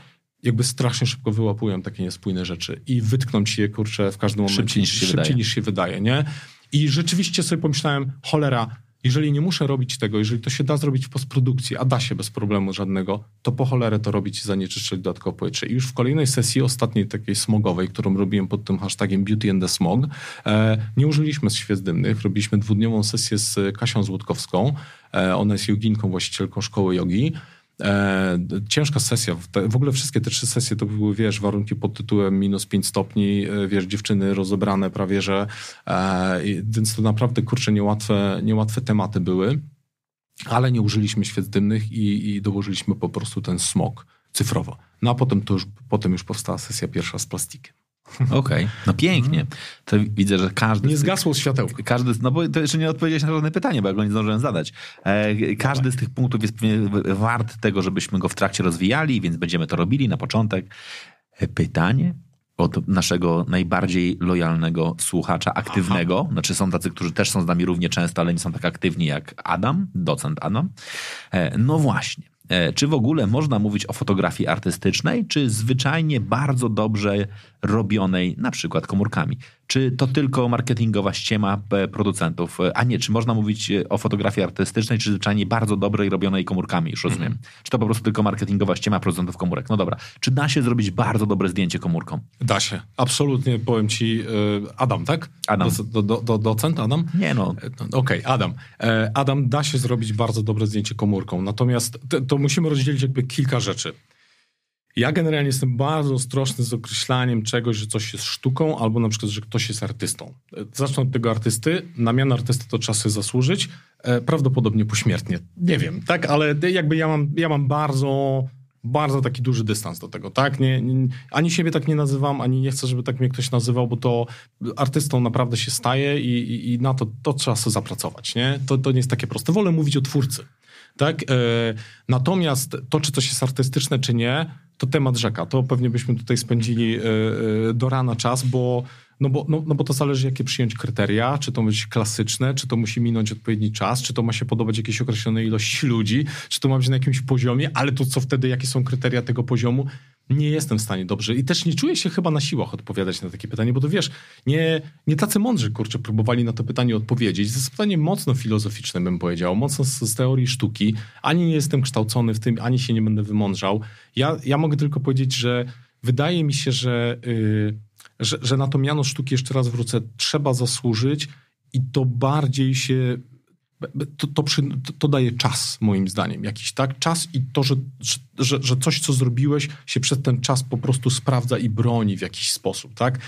jakby strasznie szybko wyłapują takie niespójne rzeczy i wytkną ci je, kurczę, w każdym momencie. Szybciej niż się szybciej wydaje. Niż się wydaje nie? I rzeczywiście sobie pomyślałem, cholera, jeżeli nie muszę robić tego, jeżeli to się da zrobić w postprodukcji, a da się bez problemu żadnego, to po cholerę to robić i zanieczyszczać dodatkowo powietrze. I już w kolejnej sesji, ostatniej takiej smogowej, którą robiłem pod tym hashtagiem Beauty and the Smog, e, nie użyliśmy świec dymnych. Robiliśmy dwudniową sesję z Kasią Złotkowską. E, ona jest joginką, właścicielką szkoły jogi. E, ciężka sesja. w ogóle wszystkie te trzy sesje to były, wiesz, warunki pod tytułem minus 5 stopni, e, wiesz, dziewczyny rozebrane prawie, że e, więc to naprawdę, kurczę, niełatwe, niełatwe tematy były, ale nie użyliśmy świec dymnych i, i dołożyliśmy po prostu ten smog cyfrowo. No a potem to już, potem już powstała sesja pierwsza z plastikiem. Okej, no pięknie. To widzę, że każdy... Nie zgasło światełko. Każdy, no bo to jeszcze nie odpowiedziałeś na żadne pytanie, bo ja go nie zdążyłem zadać. E, każdy z tych punktów jest pewnie wart tego, żebyśmy go w trakcie rozwijali, więc będziemy to robili na początek. E, Pytanie od naszego najbardziej lojalnego słuchacza, aktywnego. Znaczy są tacy, którzy też są z nami równie często, ale nie są tak aktywni jak Adam, docent Adam. E, no właśnie. E, Czy w ogóle można mówić o fotografii artystycznej, czy zwyczajnie bardzo dobrze robionej, na przykład komórkami? Czy to tylko marketingowa ściema e, producentów? E, A nie, czy można mówić e, o fotografii artystycznej, czy zwyczajnie bardzo dobrej robionej komórkami, już rozumiem. Czy to po prostu tylko marketingowa ściema producentów komórek? No dobra. Czy da się zrobić bardzo dobre zdjęcie komórką? Da się. Absolutnie powiem ci, Adam, tak? Adam. Do, do, do, do, docent Adam? Nie no, no, Okej, Adam. E, Adam, da się zrobić bardzo dobre zdjęcie komórką, natomiast to, to musimy rozdzielić jakby kilka rzeczy. Ja generalnie jestem bardzo ostrożny z określaniem czegoś, że coś jest sztuką, albo na przykład, że ktoś jest artystą. Zacznę od tego artysty. Na miano artysty to sobie zasłużyć. E, Prawdopodobnie pośmiertnie. Nie wiem, tak? Ale jakby ja mam, ja mam bardzo, bardzo taki duży dystans do tego, tak? Nie, nie, ani siebie tak nie nazywam, ani nie chcę, żeby tak mnie ktoś nazywał, bo to artystą naprawdę się staje i, i, i na to, to trzeba sobie zapracować, nie? To, to nie jest takie proste. Wolę mówić o twórcy. Tak? E, natomiast to, czy coś jest artystyczne, czy nie, to temat rzeka. To pewnie byśmy tutaj spędzili e, e, do rana czas, bo, no bo, no, no bo to zależy, jakie przyjąć kryteria, czy to być klasyczne, czy to musi minąć odpowiedni czas, czy to ma się podobać jakiejś określonej ilości ludzi, czy to ma być na jakimś poziomie, ale to co wtedy, jakie są kryteria tego poziomu, nie jestem w stanie dobrze i też nie czuję się chyba na siłach odpowiadać na takie pytanie, bo to wiesz, nie, nie tacy mądrzy, kurczę, próbowali na to pytanie odpowiedzieć. To jest pytanie mocno filozoficzne, bym powiedział, mocno z, z teorii sztuki. Ani nie jestem kształcony w tym, ani się nie będę wymądrzał. Ja, ja mogę tylko powiedzieć, że wydaje mi się, że, yy, że, że na to miano sztuki, jeszcze raz wrócę, trzeba zasłużyć i to bardziej się to, to, przy, to, daje czas, moim zdaniem, jakiś tak? Czas i to, że, że, że coś, co zrobiłeś, się przez ten czas po prostu sprawdza i broni w jakiś sposób, tak?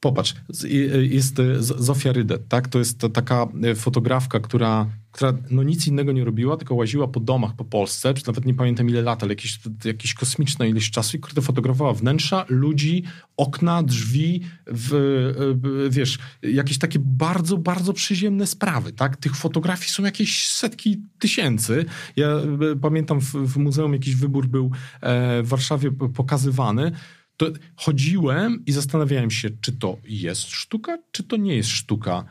Popatrz, i- jest Z- Zofia Rydet, tak? To jest taka e, fotografka, która, która no nic innego nie robiła, tylko łaziła po domach po Polsce, czy nawet nie pamiętam ile lat, ale jakieś, jakieś kosmiczne ileś czasu i kurde fotografowała wnętrza, ludzi, okna, drzwi, w, wiesz, jakieś takie bardzo, bardzo przyziemne sprawy, tak? Tych fotografii są jakieś setki tysięcy. Ja pamiętam w, w muzeum jakiś wybór był e, w Warszawie pokazywany, to chodziłem i zastanawiałem się, czy to jest sztuka, czy to nie jest sztuka.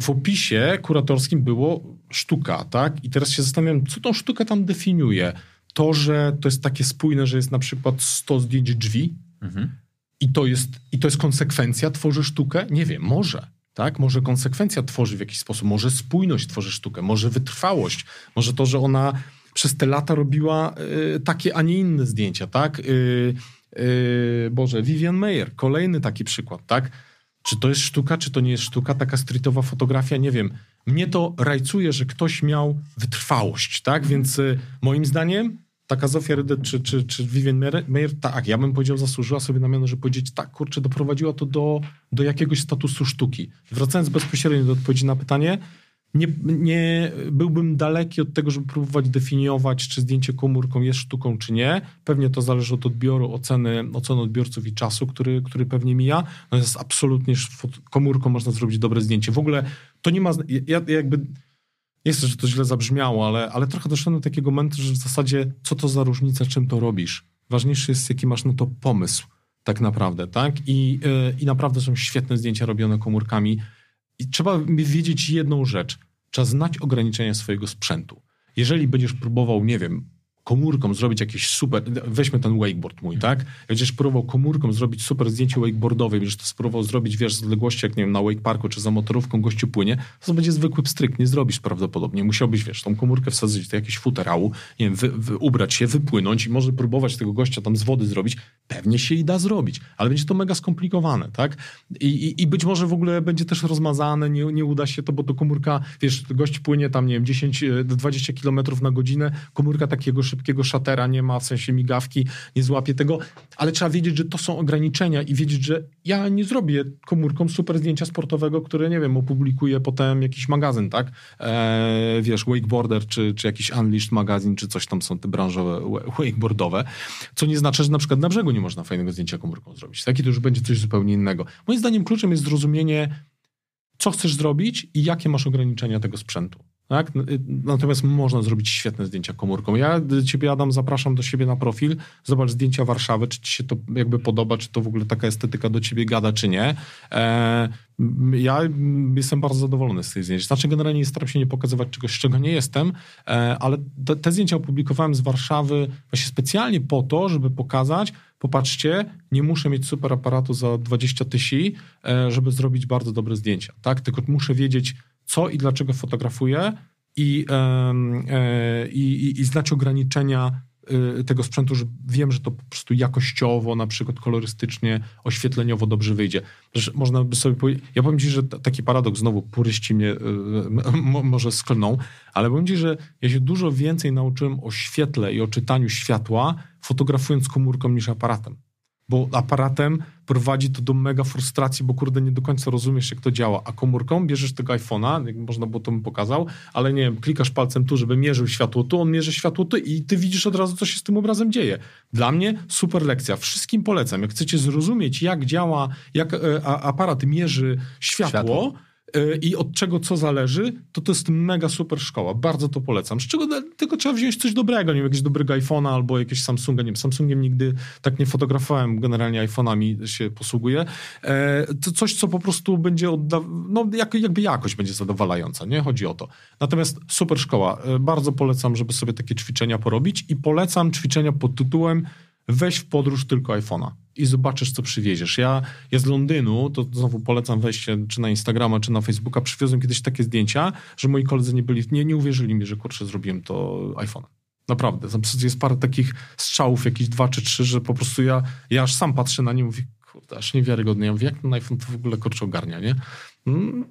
W opisie kuratorskim było sztuka, tak? I teraz się zastanawiam, co tą sztukę tam definiuje. To, że to jest takie spójne, że jest na przykład 100 zdjęć drzwi Mhm. i to jest, i to jest konsekwencja, tworzy sztukę? Nie wiem, może. Tak? Może konsekwencja tworzy w jakiś sposób, może spójność tworzy sztukę, może wytrwałość, może to, że ona przez te lata robiła y, takie, a nie inne zdjęcia, tak? Y, y, Boże, Vivian Mayer, kolejny taki przykład, tak? Czy to jest sztuka, czy to nie jest sztuka, taka streetowa fotografia, nie wiem. Mnie to rajcuje, że ktoś miał wytrwałość, tak? Więc y, moim zdaniem taka Zofia Rydet czy, czy, czy Vivian Mayer- Mayer, tak, ja bym powiedział, zasłużyła sobie na miano, że powiedzieć, tak, kurczę, doprowadziła to do, do jakiegoś statusu sztuki. Wracając bezpośrednio do odpowiedzi na pytanie, nie, nie byłbym daleki od tego, żeby próbować definiować, czy zdjęcie komórką jest sztuką, czy nie. Pewnie to zależy od odbioru, oceny, oceny odbiorców i czasu, który, który pewnie mija. Natomiast absolutnie fot- komórką można zrobić dobre zdjęcie. W ogóle to nie ma... Ja, ja jakby... Nie chcę, że to źle zabrzmiało, ale, ale trochę doszedłem do takiego momentu, że w zasadzie co to za różnica, czym to robisz. Ważniejszy jest, jaki masz na to pomysł tak naprawdę, tak? I, yy, I naprawdę są świetne zdjęcia robione komórkami. I trzeba wiedzieć jedną rzecz. Trzeba znać ograniczenia swojego sprzętu. Jeżeli będziesz próbował, nie wiem, komórką zrobić jakieś super, weźmy ten wakeboard mój, tak? Będziesz próbował komórką zrobić super zdjęcie wakeboardowe, będziesz to spróbował zrobić, wiesz, z odległości, jak nie wiem, na wakeparku czy za motorówką gościu płynie, to będzie zwykły pstryk, nie zrobisz prawdopodobnie. Musiałbyś, wiesz, tą komórkę wsadzić do jakiegoś futerału, nie wiem, wy, wy, ubrać się, wypłynąć i może próbować tego gościa tam z wody zrobić. Pewnie się i da zrobić, ale będzie to mega skomplikowane, tak? I, i, i być może w ogóle będzie też rozmazane, nie, nie uda się to, bo to komórka, wiesz, gość płynie tam, nie wiem, 10, e, 20 km na godzinę, komórka takiego szybkiego szybkiego szatera nie ma, w sensie migawki, nie złapie tego, ale trzeba wiedzieć, że to są ograniczenia i wiedzieć, że ja nie zrobię komórką super zdjęcia sportowego, które, nie wiem, opublikuje potem jakiś magazyn, tak? Eee, wiesz, wakeboarder, czy, czy jakiś Unleashed magazyn, czy coś tam są te branżowe wakeboardowe, co nie znaczy, że na przykład na brzegu nie można fajnego zdjęcia komórką zrobić. Taki to już będzie coś zupełnie innego. Moim zdaniem kluczem jest zrozumienie, co chcesz zrobić i jakie masz ograniczenia tego sprzętu. Tak? Natomiast można zrobić świetne zdjęcia komórką. Ja ciebie, Adam, zapraszam do siebie na profil. Zobacz zdjęcia Warszawy, czy ci się to jakby podoba, czy to w ogóle taka estetyka do ciebie gada, czy nie. E, ja jestem bardzo zadowolony z tych zdjęć. Znaczy, generalnie staram się nie pokazywać czegoś, czego nie jestem, e, ale te, te zdjęcia opublikowałem z Warszawy właśnie specjalnie po to, żeby pokazać, popatrzcie, nie muszę mieć super aparatu za 20 tysięcy, e, żeby zrobić bardzo dobre zdjęcia. Tak? Tylko muszę wiedzieć, co i dlaczego fotografuję i, e, i, i znać ograniczenia e, tego sprzętu, że wiem, że to po prostu jakościowo, na przykład kolorystycznie, oświetleniowo dobrze wyjdzie. Że można by sobie powiedzieć, ja powiem ci, że taki paradoks, znowu puryści mnie e, może sklną, ale powiem ci, że ja się dużo więcej nauczyłem o świetle i o czytaniu światła, fotografując komórką niż aparatem bo aparatem prowadzi to do mega frustracji, bo kurde nie do końca rozumiesz, jak to działa. A komórką bierzesz tego iPhone'a, jak można było to bym pokazał, ale nie wiem, klikasz palcem tu, żeby mierzył światło tu, on mierzy światło tu i ty widzisz od razu, co się z tym obrazem dzieje. Dla mnie super lekcja. Wszystkim polecam. Jak chcecie zrozumieć, jak działa, jak e, aparat mierzy światło, światło i od czego co zależy, to to jest mega super szkoła. Bardzo to polecam. Z czego tylko trzeba wziąć coś dobrego, nie wiem, jakiegoś dobrego iPhone'a albo jakiegoś Samsunga. Nie wiem, Samsungiem nigdy tak nie fotografowałem, generalnie iPhone'ami się posługuję. E, to coś, co po prostu będzie odda... no jak, jakby jakość będzie zadowalająca, nie? Chodzi o to. Natomiast super szkoła. E, bardzo polecam, żeby sobie takie ćwiczenia porobić i polecam ćwiczenia pod tytułem weź w podróż tylko iPhone'a i zobaczysz, co przywieziesz. Ja, ja z Londynu, to znowu polecam wejście czy na Instagrama, czy na Facebooka, przywiozłem kiedyś takie zdjęcia, że moi koledzy nie byli, nie, nie uwierzyli mi, że kurczę, zrobiłem to iPhone. Naprawdę. Jest parę takich strzałów, jakieś dwa czy trzy, że po prostu ja, ja aż sam patrzę na nie i mówię, kurde, aż niewiarygodne. Ja mówię, jak ten iPhone to w ogóle kurczę ogarnia, nie? Mm,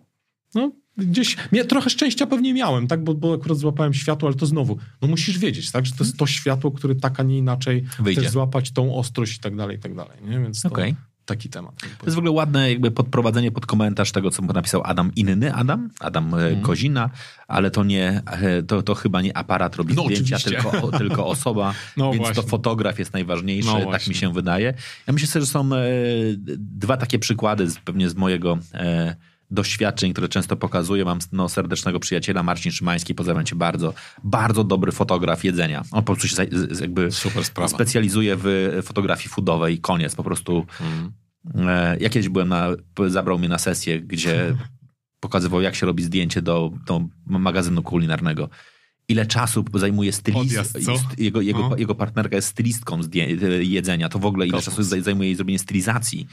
no, gdzieś, trochę szczęścia pewnie miałem, tak, bo, bo akurat złapałem światło, ale to znowu, no musisz wiedzieć, tak, że to jest to światło, które tak, a nie inaczej Wyjdzie. chcesz złapać tą ostrość i tak dalej, i tak dalej, nie, więc to okay. taki temat. To jest w ogóle ładne jakby podprowadzenie pod komentarz tego, co napisał Adam inny Adam, Adam mm. Kozina, ale to nie, e, to, to chyba nie aparat robi no, zdjęcia, tylko, tylko osoba, no, więc właśnie. to fotograf jest najważniejszy, no, tak mi się wydaje. Ja myślę, że są e, dwa takie przykłady pewnie z mojego e, doświadczeń, które często pokazuję. Mam no, serdecznego przyjaciela, Marcin Szymański, pozdrawiam cię bardzo. Bardzo dobry fotograf jedzenia. On po prostu się jakby specjalizuje w fotografii foodowej. Koniec, po prostu. Mm. Ja kiedyś byłem na, zabrał mnie na sesję, gdzie pokazywał, jak się robi zdjęcie do, do magazynu kulinarnego. Ile czasu zajmuje stylist, jego, jego, no. jego partnerka jest stylistką jedzenia, to w ogóle ile Kosmos. czasu zajmuje jej zrobienie stylizacji.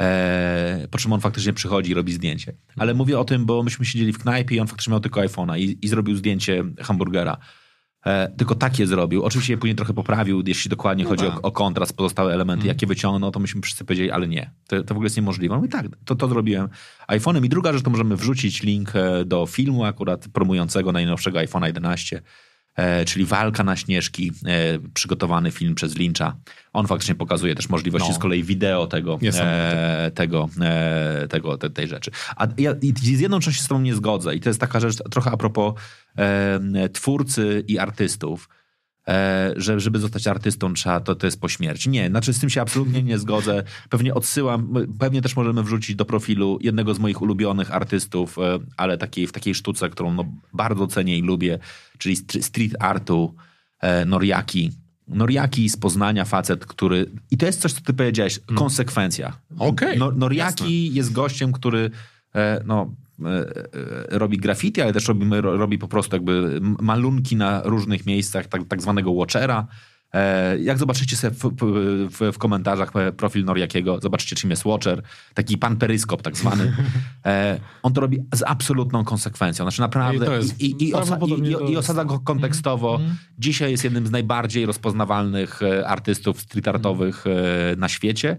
E, po czym on faktycznie przychodzi i robi zdjęcie. Ale mówię o tym, bo myśmy siedzieli w knajpie i on faktycznie miał tylko iPhone'a i, i zrobił zdjęcie hamburgera. E, tylko takie zrobił. Oczywiście je później trochę poprawił, jeśli dokładnie no chodzi o, tak. o, kontrast, pozostałe elementy, mm. jakie wyciągnął, to myśmy wszyscy powiedzieli, ale nie, to, to w ogóle jest niemożliwe. No i tak, to, to zrobiłem iPhone'em. I druga rzecz, to możemy wrzucić link e, do filmu akurat promującego najnowszego iPhone'a 11 E, czyli Walka na Śnieżki, e, przygotowany film przez Lyncha. On faktycznie pokazuje też możliwości no. z kolei wideo tego, e, tego, e, tego te, tej rzeczy. A ja z jedną częścią się z tobą nie zgodzę i to jest taka rzecz trochę a propos e, twórcy i artystów. E, że żeby zostać artystą trzeba, to, to jest po śmierci. Nie, znaczy z tym się absolutnie nie zgodzę. Pewnie odsyłam, pewnie też możemy wrzucić do profilu jednego z moich ulubionych artystów, e, ale takiej, w takiej sztuce, którą no, bardzo cenię i lubię, czyli street artu e, Noriaki. Noriaki z Poznania, facet, który... I to jest coś, co ty powiedziałeś, hmm. konsekwencja. Okay, no, Noriaki jasne. jest gościem, który no, E, e, robi graffiti, ale też robi, robi po prostu jakby malunki na różnych miejscach, tak, tak zwanego watchera. E, jak zobaczycie sobie w, w, w, komentarzach profil Noriakiego, zobaczycie czym jest Watcher, taki pan peryskop tak zwany. On to robi z absolutną konsekwencją. Znaczy naprawdę i, i, i, osa, i, osadza go kontekstowo. Mm. Dzisiaj jest jednym z najbardziej rozpoznawalnych artystów street artowych mm. na świecie.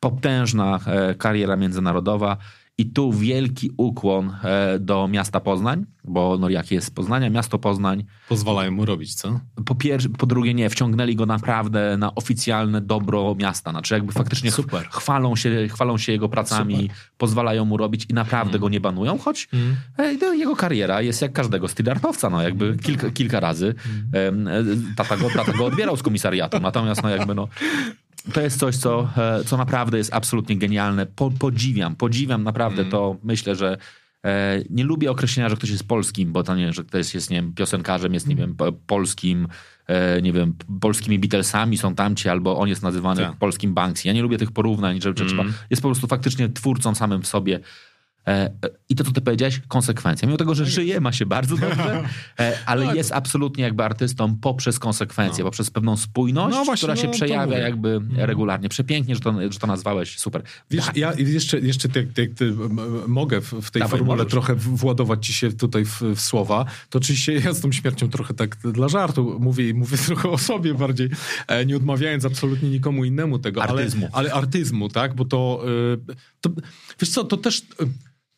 Potężna kariera międzynarodowa I tu wielki ukłon e, do miasta Poznań, bo Noriaki jest z Poznania, miasto Poznań. Pozwalają mu robić, co? Po, pierwsze, po drugie nie, wciągnęli go naprawdę na oficjalne dobro miasta. Znaczy jakby faktycznie Super. chwalą się, chwalą się jego pracami, Super. pozwalają mu robić i naprawdę Mm. go nie banują, choć e, no, jego kariera jest jak każdego stylartowca, no jakby kilka, kilka razy e, tata, go, tata go odbierał z komisariatu, natomiast no jakby no to jest coś, co, e, co naprawdę jest absolutnie genialne. Po, podziwiam, podziwiam naprawdę to. Myślę, że e, nie lubię określenia, że ktoś jest polskim, bo to nie, że ktoś jest, nie wiem, piosenkarzem, jest, nie wiem, po- polskim, e, nie wiem, polskimi Beatlesami są tamci, albo on jest nazywany Tak. polskim Banksy. Ja nie lubię tych porównań, że, że trzeba, jest po prostu faktycznie twórcą samym w sobie. E, e, I to, co ty powiedziałeś, konsekwencja. Mimo tego, że żyje, ma się bardzo dobrze, e, ale jest absolutnie jakby artystą poprzez konsekwencje, poprzez pewną spójność, No właśnie, która się no przejawia jakby regularnie. Przepięknie, że to, że to nazwałeś. Super. Wiesz, ja jeszcze, jeszcze m- m- mogę w, tej Dawaj, formule możesz. trochę władować ci się tutaj w, w słowa. To oczywiście ja z tą śmiercią trochę tak dla żartu mówię i mówię trochę o sobie bardziej, nie odmawiając absolutnie nikomu innemu tego. Artyzmu. Ale, ale artyzmu, tak? Bo to, y, to wiesz co, to też y,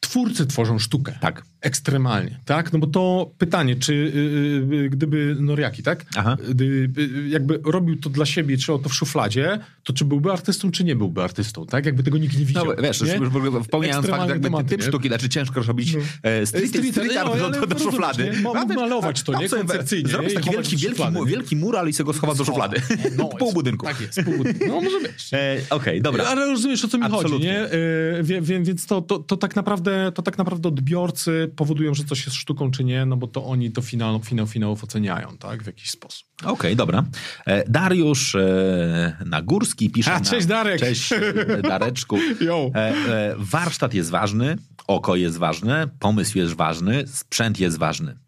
twórcy tworzą sztukę. Tak. Ekstremalnie, tak? No bo to pytanie, czy y, y, gdyby Noriaki, tak? Aha. Gdyby y, jakby robił to dla siebie, trzymał to w szufladzie, to czy byłby artystą, czy nie byłby artystą, tak? Jakby tego nikt nie widział. No, wiesz, nie? już w ogóle wspomniałem fakt, jakby tematy, typ nie? sztuki, znaczy ciężko robić No. e, street, Street- street no, art ale do, do, szuflady. Mam wiesz, malować to, nie? Koncepcyjnie, Zrobić taki wielki, wielki, wielki mural i sobie go schowa do szuflady. No, Pół budynku. Tak jest, pół budynku. No może być. E, Okej, dobra. Ale rozumiesz, o co mi chodzi, nie? E, więc to, to, to, tak naprawdę, to tak naprawdę odbiorcy powodują, że coś jest sztuką, czy nie, no bo to oni to finał, finał finałów oceniają, tak? W jakiś sposób. Okej, dobra. E, Dariusz e, Nagórski pisze A, na... cześć, Darek. Cześć, e, Dareczku. Yo. E, e, warsztat jest ważny, oko jest ważne, pomysł jest ważny, sprzęt jest ważny.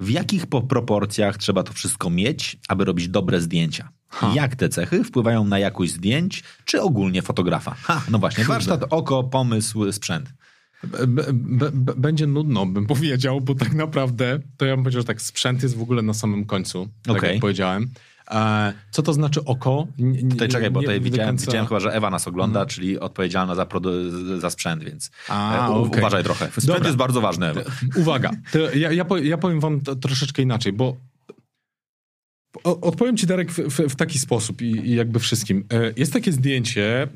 W jakich po proporcjach trzeba to wszystko mieć, aby robić dobre zdjęcia? Jak te cechy wpływają na jakość zdjęć, czy ogólnie fotografa? Ha, no właśnie, warsztat, oko, pomysł, sprzęt. Będzie nudno, bym powiedział, bo tak naprawdę to ja bym powiedział, że tak, sprzęt jest w ogóle na samym końcu, tak Okej. jak powiedziałem. E, co to znaczy oko? Tutaj czekaj, bo tutaj widziałem, końca- widziałem chyba, że Ewa nas ogląda, czyli odpowiedzialna za, za sprzęt, więc A, e, u- okej. uważaj trochę. Sprzęt Dobra. jest bardzo ważny, Ewa. Uwaga, ja, ja, powiem, wam to troszeczkę inaczej, bo odpowiem ci, Darek, w, w, w taki sposób i, i jakby wszystkim. E, Jest takie zdjęcie e,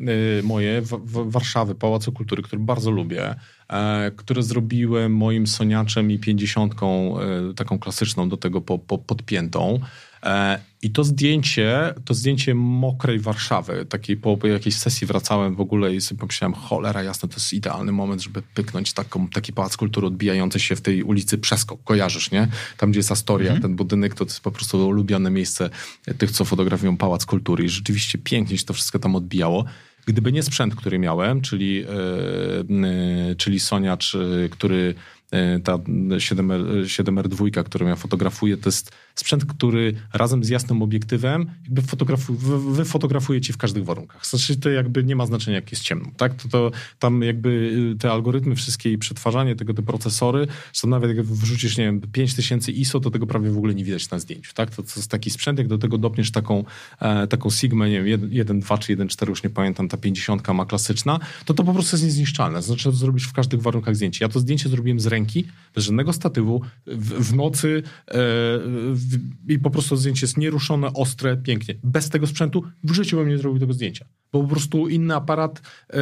moje w, w Warszawy, Pałacu Kultury, które bardzo lubię, e, które zrobiłem moim soniaczem i pięćdziesiątką, taką klasyczną, do tego po, po, podpiętą. E, I to zdjęcie, to zdjęcie mokrej Warszawy, takiej po, jakiejś sesji wracałem w ogóle i sobie pomyślałem, cholera jasne, to jest idealny moment, żeby pyknąć taką, taki pałac kultury odbijający się w tej ulicy Przeskok. Kojarzysz, nie? Tam, gdzie jest Astoria, ten budynek, to, to jest po prostu ulubione miejsce tych, co fotografują Pałac Kultury i rzeczywiście pięknie się to wszystko tam odbijało. Gdyby nie sprzęt, który miałem, czyli, yy, yy, czyli Soniacz, yy, który ta 7R, 7R2, którą ja fotografuję, to jest sprzęt, który razem z jasnym obiektywem jakby fotografu, wy- wyfotografuje ci w każdych warunkach. Znaczy to jakby nie ma znaczenia, jak jest ciemno. Tak? To, to tam jakby y, te algorytmy wszystkie i przetwarzanie tego, te procesory, są nawet jak wrzucisz, nie wiem, 5000 ISO, to tego prawie w ogóle nie widać na zdjęciu. Tak? To, to jest taki sprzęt, jak do tego dopniesz taką, e, taką Sigmę, nie wiem, 1.2 czy 1.4, już nie pamiętam, ta 50 ma klasyczna, to to po prostu jest niezniszczalne. Znaczy to zrobisz w każdych warunkach zdjęcie. Ja to zdjęcie zrobiłem z ręki, bez żadnego statywu, w, w nocy e, w, i po prostu zdjęcie jest nieruszone, ostre, pięknie. Bez tego sprzętu w życiu bym nie zrobił tego zdjęcia. Bo po prostu inny aparat e,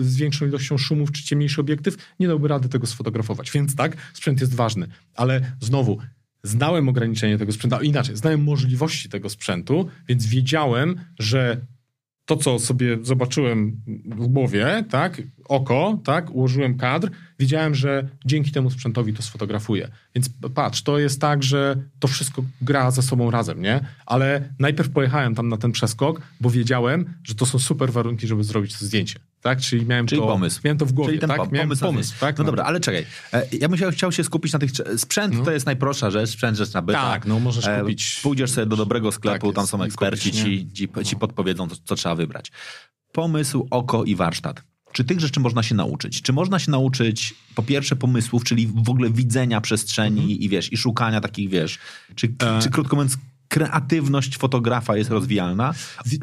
z większą ilością szumów czy ciemniejszy obiektyw nie dałby rady tego sfotografować. Więc tak, sprzęt jest ważny. Ale znowu, znałem ograniczenie tego sprzętu, a inaczej, znałem możliwości tego sprzętu, więc wiedziałem, że to, co sobie zobaczyłem w głowie, tak, oko, tak, ułożyłem kadr, wiedziałem, że dzięki temu sprzętowi to sfotografuję. Więc patrz, to jest tak, że to wszystko gra ze sobą razem, nie? Ale najpierw pojechałem tam na ten przeskok, bo wiedziałem, że to są super warunki, żeby zrobić to zdjęcie. Tak? Czyli miałem Czyli to, pomysł. Miałem to w głowie, Czyli ten tak? pom- miałem pomysł, pomysł, tak? No dobra, ale czekaj. E, Ja bym się- chciał się skupić na tych... Sprzęt to jest najprostsza rzecz, sprzęt rzecz nabyta. Tak, no możesz E, kupić- Pójdziesz sobie do dobrego sklepu, Tak tam są eksperci, ci, ci, ci podpowiedzą, co, co trzeba wybrać. Pomysł, oko i warsztat. Czy tych rzeczy można się nauczyć? Czy można się nauczyć po pierwsze pomysłów, czyli w ogóle widzenia przestrzeni Mhm. i wiesz, i szukania takich, wiesz, czy, E. czy krótko mówiąc kreatywność fotografa jest rozwijalna.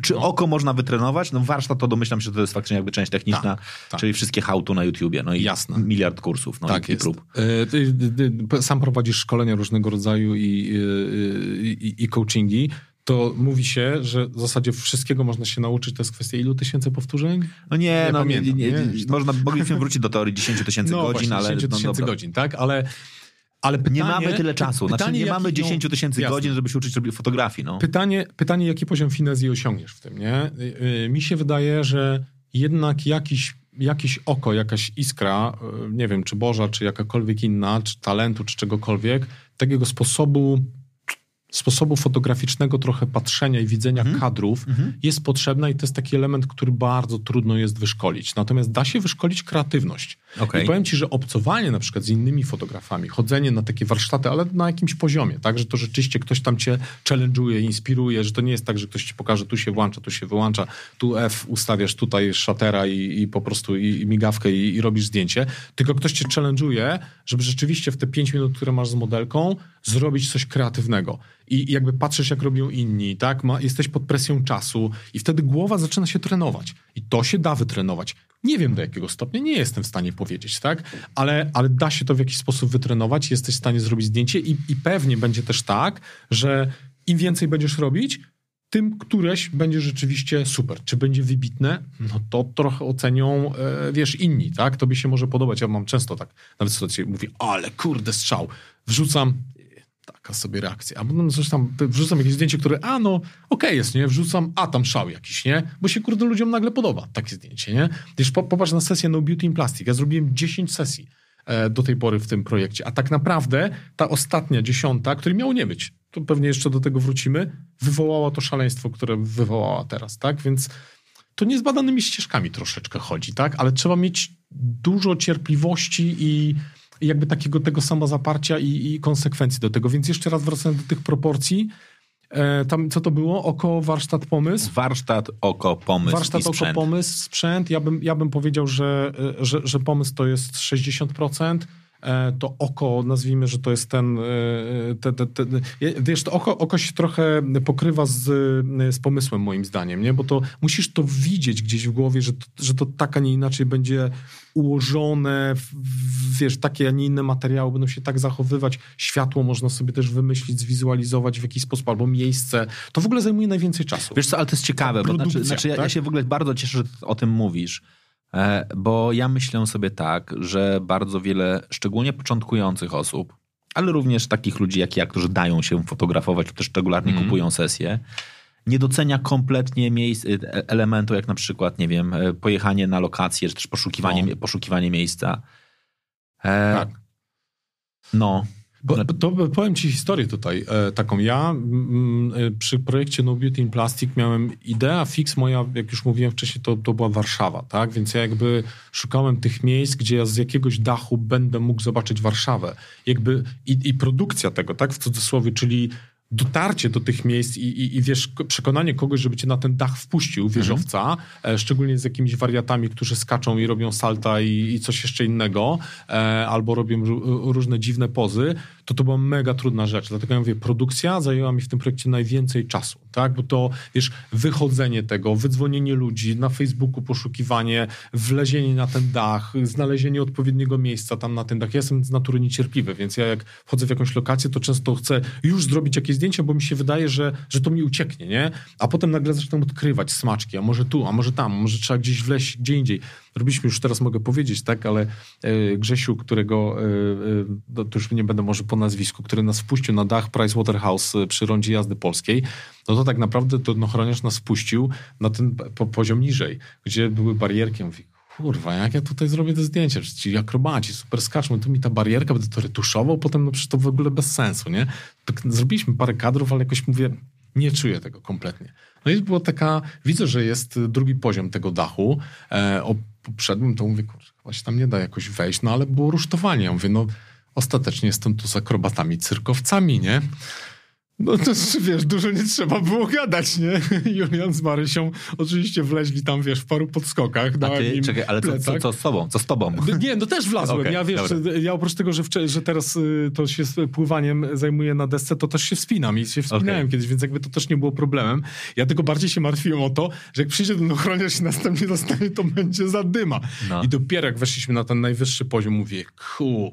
Czy no. oko można wytrenować? No warsztat to domyślam się, że to jest faktycznie jakby część techniczna, Tak, tak. czyli wszystkie how-to na YouTubie. No i Jasne. miliard kursów no tak i, i prób. E, ty, sam prowadzisz szkolenia różnego rodzaju i, i, i, i coachingi. To mówi się, że w zasadzie wszystkiego można się nauczyć. To jest kwestia ilu tysięcy powtórzeń? No nie, Nie no pamiętam, nie, nie, nie? można, mogliśmy wrócić do teorii 10 tysięcy no, godzin, właśnie, ale 10 no, tysięcy dobra. godzin, tak? Ale, ale pytanie, nie mamy tyle czasu. Znaczy, pytanie, nie jaki- mamy 10 no, tysięcy godzin, żeby się uczyć robić fotografii. No. Pytanie, pytanie, jaki poziom finezji osiągniesz w tym, nie? Y, y, Mi się wydaje, że jednak jakiś, jakieś oko, jakaś iskra, y, nie wiem, czy Boża, czy jakakolwiek inna, czy talentu, czy czegokolwiek, takiego sposobu sposobu fotograficznego trochę patrzenia i widzenia Mhm. kadrów jest potrzebna i to jest taki element, który bardzo trudno jest wyszkolić. Natomiast da się wyszkolić kreatywność. Okej. I powiem ci, że obcowanie na przykład z innymi fotografami, chodzenie na takie warsztaty, ale na jakimś poziomie, tak, że to rzeczywiście ktoś tam cię challenge'uje, inspiruje, że to nie jest tak, że ktoś ci pokaże, tu się włącza, tu się wyłącza, tu F ustawiasz, tutaj szatera i, i po prostu i, i migawkę i, i robisz zdjęcie, tylko ktoś cię challenge'uje, żeby rzeczywiście w te 5 minut, które masz z modelką, zrobić coś kreatywnego. I jakby patrzysz, jak robią inni, tak? Ma, jesteś pod presją czasu i wtedy głowa zaczyna się trenować. I to się da wytrenować. Nie wiem do jakiego stopnia, nie jestem w stanie powiedzieć, tak? Ale, ale da się to w jakiś sposób wytrenować, jesteś w stanie zrobić zdjęcie i, i pewnie będzie też tak, że im więcej będziesz robić, tym któreś będzie rzeczywiście super. Czy będzie wybitne? No to trochę ocenią, e, wiesz, inni, tak? Tobie się może podobać. Ja mam często tak, nawet sytuację mówi, ale kurde strzał. Wrzucam, taka sobie reakcja. A potem coś tam, wrzucam jakieś zdjęcie, które, a no, okej jest, nie? Wrzucam, a tam szał jakiś, nie? Bo się, kurde, ludziom nagle podoba takie zdjęcie, nie? Wiesz, po, popatrz na sesję No Beauty in Plastic. Ja zrobiłem 10 sesji e, do tej pory w tym projekcie, a tak naprawdę ta ostatnia, dziesiąta, której miało nie być, to pewnie jeszcze do tego wrócimy, wywołała to szaleństwo, które wywołała teraz, tak? Więc to niezbadanymi ścieżkami troszeczkę chodzi, tak? Ale trzeba mieć dużo cierpliwości i jakby takiego tego samozaparcia i, i konsekwencji do tego. Więc jeszcze raz wracając do tych proporcji, e, tam co to było? Oko, warsztat, pomysł? Warsztat, oko, pomysł Warsztat, oko, pomysł, sprzęt. Ja bym, ja bym powiedział, że, e, że, że pomysł to jest 60%. E, To oko, nazwijmy, że to jest ten. e, Te, te, te, wiesz, to oko, oko się trochę pokrywa z, z pomysłem, moim zdaniem, nie? Bo to musisz to widzieć gdzieś w głowie, że to, że to tak, a nie inaczej będzie ułożone, wiesz, takie, a nie inne materiały będą się tak zachowywać. Światło można sobie też wymyślić, zwizualizować w jakiś sposób, albo miejsce. To w ogóle zajmuje najwięcej czasu. Wiesz co, ale to jest ciekawe, bo znaczy, znaczy ja, ja tak? się w ogóle bardzo cieszę, że o tym mówisz, e, bo ja myślę sobie tak, że bardzo wiele, szczególnie początkujących osób, ale również takich ludzi jak ja, którzy dają się fotografować, lub też regularnie Mhm. kupują sesje, nie docenia kompletnie miejsc, e, elementu, jak na przykład, nie wiem, e, pojechanie na lokację, czy też poszukiwanie, No. poszukiwanie miejsca. E, Tak. No, Bo, to powiem ci historię tutaj e, taką. Ja mm, e, przy projekcie No Beauty in Plastic miałem idea fix moja, jak już mówiłem wcześniej, to, to była Warszawa, tak? Więc ja jakby szukałem tych miejsc, gdzie ja z jakiegoś dachu będę mógł zobaczyć Warszawę. Jakby i, i produkcja tego, tak? W cudzysłowie, czyli dotarcie do tych miejsc i, i, i wiesz, ko- przekonanie kogoś, żeby cię na ten dach wpuścił, wieżowca, e, szczególnie z jakimiś wariatami, którzy skaczą i robią salta i, i coś jeszcze innego, e, albo robią ró- różne dziwne pozy, to to była mega trudna rzecz. Dlatego ja mówię, produkcja zajęła mi w tym projekcie najwięcej czasu, tak? Bo to, wiesz, wychodzenie tego, wydzwonienie ludzi, na Facebooku poszukiwanie, wlezienie na ten dach, znalezienie odpowiedniego miejsca tam na ten dach. Ja jestem z natury niecierpliwy, więc ja jak wchodzę w jakąś lokację, to często chcę już zrobić jakieś zdjęcia, bo mi się wydaje, że, że to mi ucieknie, nie? A potem nagle zaczynam odkrywać smaczki, a może tu, a może tam, może trzeba gdzieś wleźć, gdzie indziej. Robiliśmy już teraz, mogę powiedzieć, tak, ale e, Grzesiu, którego, e, e, no, to już nie będę może po nazwisku, który nas wpuścił na dach Pricewaterhouse przy rondzie jazdy polskiej, no to tak naprawdę to ochroniarz nas wpuścił na ten po, poziom niżej, gdzie były barierki. Ja Mówię, kurwa, jak ja tutaj zrobię te zdjęcia? Przecież ci akrobaci, super skaczą, tu mi ta barierka, będę to retuszował, potem no przecież to w ogóle bez sensu, nie? Tak zrobiliśmy parę kadrów, ale jakoś mówię, nie czuję tego kompletnie. No i była taka, widzę, że jest drugi poziom tego dachu. E, o poprzednim to mówię, kurczę, chyba się tam nie da jakoś wejść, no ale było rusztowanie. Ja mówię, no ostatecznie jestem tu z akrobatami, cyrkowcami, nie? No to wiesz, dużo nie trzeba było gadać, nie? Julian z Marysią oczywiście wleźli tam, wiesz, w paru podskokach. A dałem ty, im czekaj, ale co, co, co z tobą? Co z tobą? Nie, no też wlazłem. Okej, ja wiesz, dobra. ja oprócz tego, że, że teraz y, to się pływaniem zajmuję na desce, to też się wspinam i się wspinałem Okej. kiedyś, więc jakby to też nie było problemem. Ja tylko bardziej się martwiłem o to, że jak przyjdzie ten ochroniarz i następnie dostanie, to będzie zadyma. No. I dopiero jak weszliśmy na ten najwyższy poziom, mówię, kur...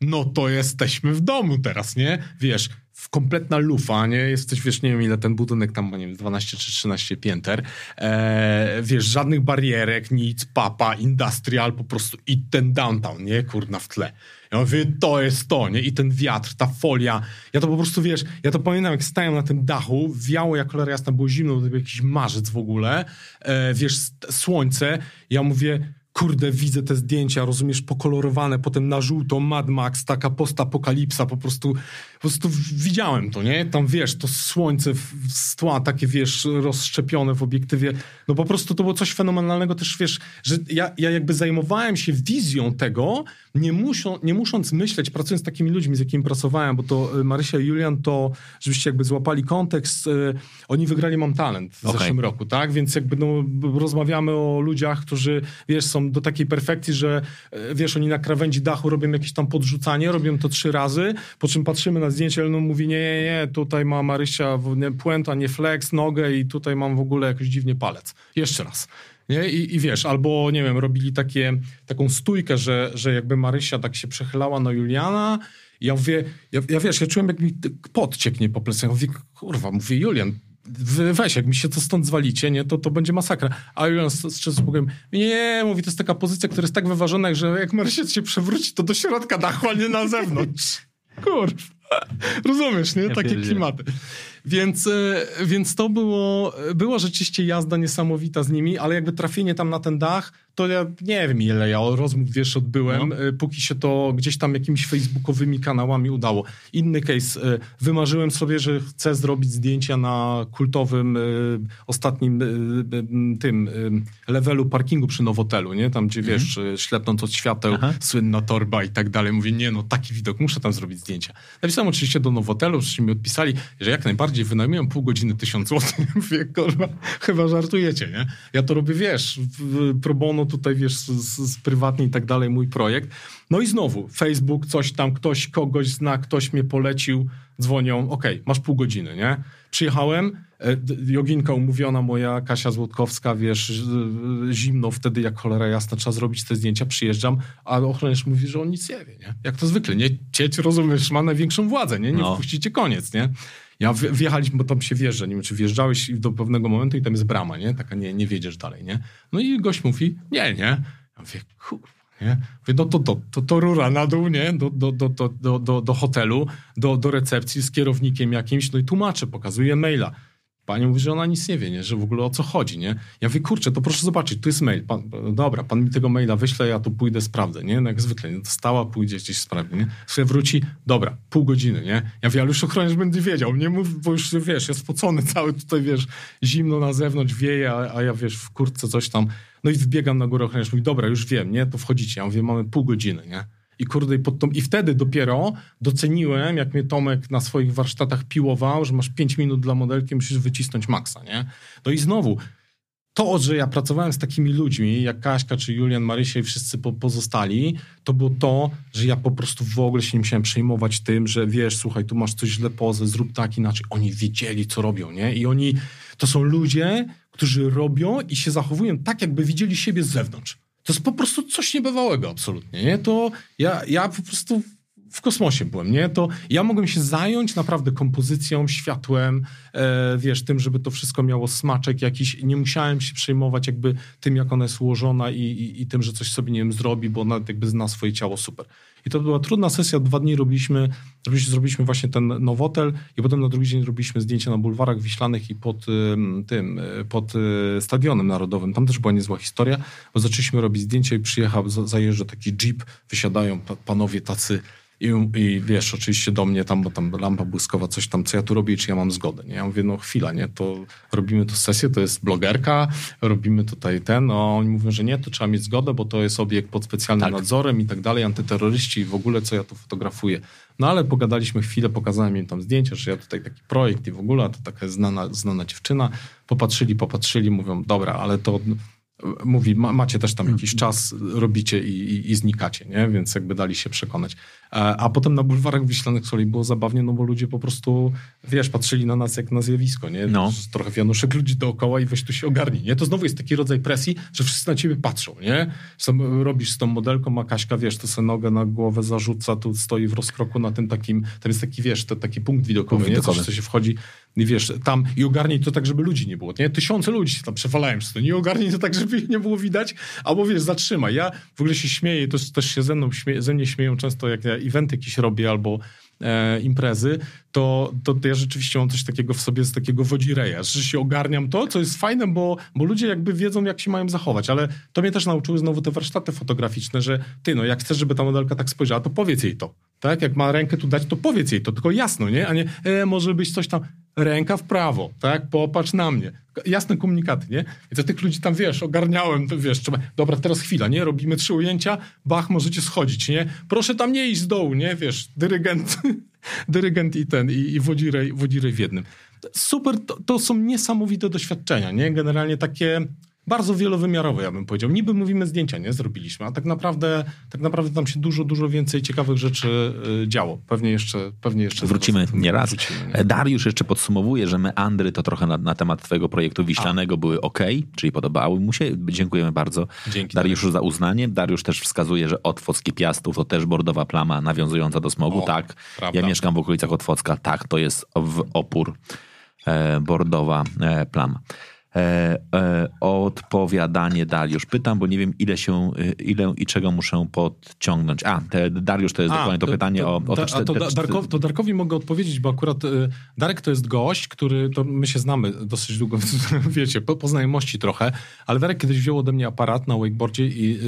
No to jesteśmy w domu teraz, nie? Wiesz, w kompletna lufa, nie? Jesteś, wiesz, nie wiem ile ten budynek tam ma, nie wiem, 12 czy 13 pięter. E, wiesz, żadnych barierek, nic, papa, industrial, po prostu i ten downtown, nie? Kurna w tle. Ja mówię, to jest to, nie? I ten wiatr, ta folia. Ja to po prostu, wiesz, ja to pamiętam, jak stałem na tym dachu, wiało jak cholera jasna, było zimno, to był jakiś marzec w ogóle. E, wiesz, słońce. Ja mówię, kurde, widzę te zdjęcia, rozumiesz, pokolorowane, potem na żółto, Mad Max, taka postapokalipsa, po prostu, po prostu widziałem to, nie? Tam, wiesz, to słońce z tła, takie, wiesz, rozszczepione w obiektywie, no po prostu to było coś fenomenalnego też, wiesz, że ja, ja jakby zajmowałem się wizją tego, nie, muszą, nie musząc myśleć, pracując z takimi ludźmi, z jakimi pracowałem, bo to y, Marysia i Julian, to żebyście jakby złapali kontekst, y, oni wygrali Mam Talent w Okej. zeszłym roku, tak? Więc jakby no, rozmawiamy o ludziach, którzy, wiesz, są do takiej perfekcji, że e, wiesz, oni na krawędzi dachu robią jakieś tam podrzucanie, robią to trzy razy, po czym patrzymy na zdjęcie, ale no mówi, nie, nie, nie, tutaj ma Marysia nie, puenta, nie flex, nogę i tutaj mam w ogóle jakoś dziwnie palec. Jeszcze raz. Nie? I, I wiesz, albo nie wiem, robili takie, taką stójkę, że, że jakby Marysia tak się przechylała na Juliana. Ja mówię, ja, ja wiesz, ja czułem, jak mi pot cieknie po plecach. Ja mówię, kurwa, mówię, Julian, weź, jak mi się to stąd zwalicie, nie, to, to będzie masakra. A Julian z, z powiem, nie, mówi, to jest taka pozycja, która jest tak wyważona, że jak Marysia się przewróci, to do środka dachu, a nie na zewnątrz. Kurwa. Rozumiesz, nie? Ja Takie pierdzielę. klimaty. Więc, e, więc to było, była rzeczywiście jazda niesamowita z nimi, ale jakby trafienie tam na ten dach, to ja nie wiem ile ja rozmów, wiesz, odbyłem, No. e, póki się to gdzieś tam jakimiś facebookowymi kanałami udało. Inny case, e, wymarzyłem sobie, że chcę zrobić zdjęcia na kultowym, e, ostatnim tym levelu parkingu przy Nowotelu, nie? Tam, gdzie wiesz, e, ślepnąc od świateł, Aha. słynna torba i tak dalej. Mówię, nie no, taki widok, muszę tam zrobić zdjęcia. Napisałem oczywiście do Nowotelu, żeście mi odpisali, że jak najbardziej wynajmują pół godziny tysiąc złotych. Mówię, kurwa, chyba żartujecie, nie? Ja to robię, wiesz, pro bono tutaj, wiesz, z, z, prywatnie i tak dalej, mój projekt. No i znowu, Facebook, coś tam, ktoś kogoś zna, ktoś mnie polecił, dzwonią, okej, masz pół godziny, nie? Przyjechałem, e, joginka umówiona moja, Kasia Złotkowska, wiesz, e, zimno wtedy jak cholera jasna, trzeba zrobić te zdjęcia, przyjeżdżam, a ochroniarz mówi, że on nic nie wie, nie? Jak to zwykle, nie? Cieć, rozumiesz, ma największą władzę, nie? Nie No. wpuścicie, koniec, nie? Ja wj- wjechaliśmy, bo tam się wjeżdża, nie wiem, czy wjeżdżałeś do pewnego momentu i tam jest brama, nie? Taka nie, nie wiedziesz dalej, nie? No i gość mówi, nie, nie. Ja mówię, kurwa, nie? Mówię, no to, to, to, to rura na dół, nie? Do, do, do, do, do, do hotelu, do, do recepcji z kierownikiem jakimś, no i tłumaczę, pokazuję maila. Pani mówi, że ona nic nie wie, nie? że w ogóle o co chodzi, nie? Ja mówię, kurczę, to proszę zobaczyć, tu jest mail. Pan, dobra, pan mi tego maila wyśle, ja tu pójdę, sprawdzę, nie? No jak zwykle, nie? Dostała, pójdzie gdzieś sprawdzi, nie? Sobie wróci, dobra, pół godziny, nie? Ja mówię, ale już ochroniarz będzie wiedział, nie mów, bo już, wiesz, jest spocony cały tutaj, wiesz, zimno na zewnątrz, wieje, a, a ja, wiesz, w kurtce coś tam. No i wbiegam na górę, ochroniarz mówi, dobra, już wiem, nie? To wchodzicie. Ja mówię, mamy pół godziny, nie? I kurde, pod tą, i wtedy dopiero doceniłem, jak mnie Tomek na swoich warsztatach piłował, że masz 5 minut dla modelki, musisz wycisnąć maksa, nie? No i znowu, to, że ja pracowałem z takimi ludźmi, jak Kaśka, czy Julian, Marysia i wszyscy po, pozostali, to było to, że ja po prostu w ogóle się nie musiałem przejmować tym, że wiesz, słuchaj, tu masz coś źle pozę, zrób tak inaczej. Oni wiedzieli, co robią, nie? I oni, to są ludzie, którzy robią i się zachowują tak, jakby widzieli siebie z zewnątrz. To jest po prostu coś niebywałego absolutnie, nie? To ja, ja po prostu w kosmosie byłem, nie? To ja mogłem się zająć naprawdę kompozycją, światłem, e, wiesz, tym, żeby to wszystko miało smaczek jakiś. Nie musiałem się przejmować jakby tym, jak ona jest ułożona i, i, i tym, że coś sobie, nie wiem, zrobi, bo ona jakby zna swoje ciało super. I to była trudna sesja, dwa dni robiliśmy, robiliśmy, zrobiliśmy właśnie ten nowotel i potem na drugi dzień robiliśmy zdjęcia na bulwarach wiślanych i pod ym, tym, y, pod y, Stadionem Narodowym. Tam też była niezła historia, bo zaczęliśmy robić zdjęcia i przyjechał, za- zajeżdża taki jeep, wysiadają pa, panowie tacy i, I wiesz, oczywiście do mnie tam, bo tam lampa błyskowa, coś tam, co ja tu robię czy ja mam zgodę, nie? Ja mówię, no chwila, nie? To robimy tu sesję, to jest blogerka, robimy tutaj ten, no oni mówią, że nie, to trzeba mieć zgodę, bo to jest obiekt pod specjalnym Tak. nadzorem i tak dalej, antyterroryści i w ogóle, co ja tu fotografuję. No ale pogadaliśmy chwilę, pokazałem im tam zdjęcia, że ja tutaj taki projekt i w ogóle, a to taka znana, znana dziewczyna. Popatrzyli, popatrzyli, mówią, dobra, ale to mówi, ma, macie też tam jakiś czas, robicie i, i, i, znikacie, nie? Więc jakby dali się przekonać. E, a potem na bulwarach Wiślanych z kolei było zabawnie, no bo ludzie po prostu, wiesz, patrzyli na nas jak na zjawisko, nie? No. Trochę wianuszek ludzi dookoła i weź tu się ogarnij, nie? To znowu jest taki rodzaj presji, że wszyscy na ciebie patrzą, nie? Sam robisz z tą modelką, a Kaśka, wiesz, to sobie nogę na głowę zarzuca, tu stoi w rozkroku na tym takim, tam jest taki, wiesz, to taki punkt widokowy, punkt nie? Widokowy. Coś, co się wchodzi i wiesz, tam i ogarnij to tak, żeby ludzi nie było, nie? Tysiące ludzi się tam przewalają przez to, nie ogarnij to tak, żeby ich nie było widać, albo wiesz, zatrzymaj. Ja w ogóle się śmieję, to też się ze mną ze mnie śmieją często, jak ja eventy jakieś robię albo e, imprezy, to, to, to ja rzeczywiście mam coś takiego w sobie z takiego wodzireja, że się ogarniam to, co jest fajne, bo, bo ludzie jakby wiedzą, jak się mają zachować, ale to mnie też nauczyły znowu te warsztaty fotograficzne, że ty, no jak chcesz, żeby ta modelka tak spojrzała, to powiedz jej to, tak? Jak ma rękę tu dać, to powiedz jej to, tylko jasno, nie? A nie, e, może być coś tam, ręka w prawo, tak? Popatrz na mnie. Jasne komunikaty, nie? I to tych ludzi tam, wiesz, ogarniałem, to wiesz, trzeba, dobra, teraz chwila, nie? Robimy trzy ujęcia, bach, możecie schodzić, nie? Proszę tam nie iść z dołu, nie? Wiesz, dyrygent, dyrygent i ten, i, i wodzirej, wodzirej w jednym. Super, to, to są niesamowite doświadczenia, nie? Generalnie takie bardzo wielowymiarowe, ja bym powiedział. Niby mówimy zdjęcia, nie? Zrobiliśmy, a tak naprawdę, tak naprawdę tam się dużo, dużo więcej ciekawych rzeczy y, działo. Pewnie jeszcze, pewnie jeszcze wrócimy nie raz. Wrócimy, nie? Dariusz jeszcze podsumowuje, że meandry to trochę na, na temat twojego projektu Wiślanego a. były ok, czyli podobały mu się. Dziękujemy bardzo Dzięki Dariuszu za uznanie. Dariusz też wskazuje, że Otwockie Piastów to też bordowa plama nawiązująca do smogu. O, tak, prawda. ja mieszkam w okolicach Otwocka. Tak, to jest w opór e, bordowa e, plama e, e, odpowiadanie Dariusz. Pytam, bo nie wiem ile się, e, ile i czego muszę podciągnąć. A, te, Dariusz to jest a, dokładnie to, to pytanie to, o, o te, te, to, te, Darkowi, to Darkowi mogę odpowiedzieć, bo akurat y, Darek to jest gość, który, to my się znamy dosyć długo, wiecie, po, po znajomości trochę, ale Darek kiedyś wziął ode mnie aparat na wakeboardzie i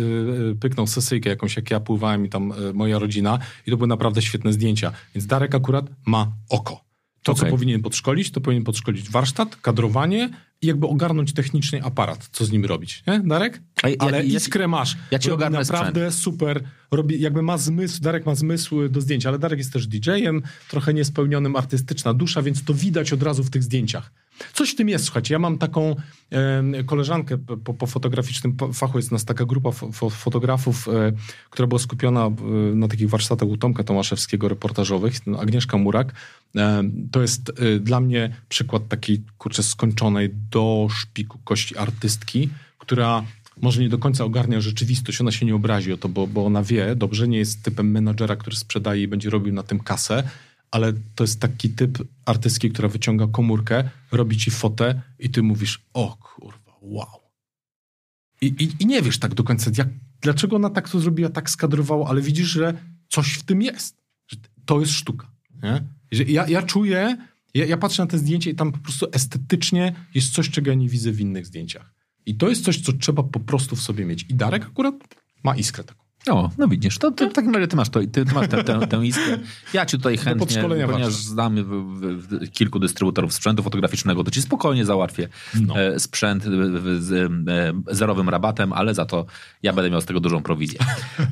y, pyknął sesyjkę jakąś, jak ja pływałem i tam moja rodzina i to były naprawdę świetne zdjęcia. Więc Darek akurat ma oko. To, okay. co powinien podszkolić, to powinien podszkolić warsztat, kadrowanie i jakby ogarnąć technicznie aparat, co z nim robić, nie, Darek? A, Ale ja, iskrę masz. Ja ci ogarnę Naprawdę sprzęt. super, robi, jakby ma zmysł, Darek ma zmysł do zdjęcia, ale Darek jest też DJ-em, trochę niespełnionym, artystyczna dusza, więc to widać od razu w tych zdjęciach. Coś w tym jest, słuchajcie, ja mam taką e, koleżankę po, po, fotograficznym fachu, jest nas taka grupa fo, fotografów, e, która była skupiona e, na takich warsztatach u Tomka Tomaszewskiego reportażowych, Agnieszka Murak. E, to jest e, dla mnie przykład takiej, kurczę, skończonej do szpiku kości artystki, która może nie do końca ogarnia rzeczywistość, ona się nie obrazi o to, bo, bo ona wie, dobrze, nie jest typem menadżera, który sprzedaje i będzie robił na tym kasę, ale to jest taki typ artystki, która wyciąga komórkę, robi ci fotę i ty mówisz, o kurwa, wow. I, i, i nie wiesz tak do końca, jak, dlaczego ona tak to zrobiła, tak skadrowała, ale widzisz, że coś w tym jest. Że to jest sztuka. Nie? Ja, ja czuję, ja, ja patrzę na te zdjęcie i tam po prostu estetycznie jest coś, czego ja nie widzę w innych zdjęciach. I to jest coś, co trzeba po prostu w sobie mieć. I Darek akurat ma iskrę taką. O, no widzisz, to, to w takim razie ty masz, to, ty, ty masz tę, tę, tę iskrę. Ja ci tutaj chętnie, ponieważ znamy w, w, w kilku dystrybutorów sprzętu fotograficznego, to ci spokojnie załatwię no. E, sprzęt z e, zerowym rabatem, ale za to ja będę miał z tego dużą prowizję.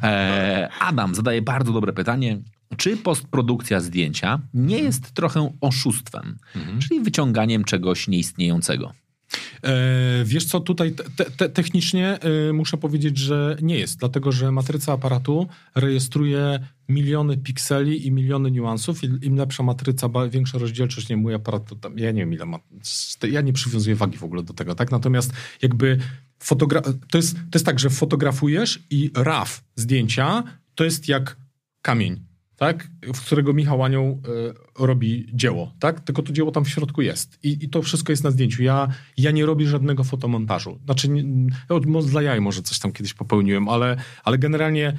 E, Adam zadaje bardzo dobre pytanie. Czy postprodukcja zdjęcia nie jest trochę oszustwem, mhm. czyli wyciąganiem czegoś nieistniejącego? E, wiesz co, tutaj te, te, technicznie e, muszę powiedzieć, że nie jest, dlatego że matryca aparatu rejestruje miliony pikseli i miliony niuansów. Im lepsza matryca, większa rozdzielczość, nie mój aparat, to tam, ja nie wiem ile ma, ja nie przywiązuję wagi w ogóle do tego, tak? Natomiast jakby fotogra- to, jest, to jest tak, że fotografujesz i RAW zdjęcia to jest jak kamień tak? w którego Michał Anioł y, robi dzieło, tak? tylko to dzieło tam w środku jest I, i to wszystko jest na zdjęciu. Ja, ja nie robię żadnego fotomontażu. Znaczy, nie, dla jaj może coś tam kiedyś popełniłem, ale, ale generalnie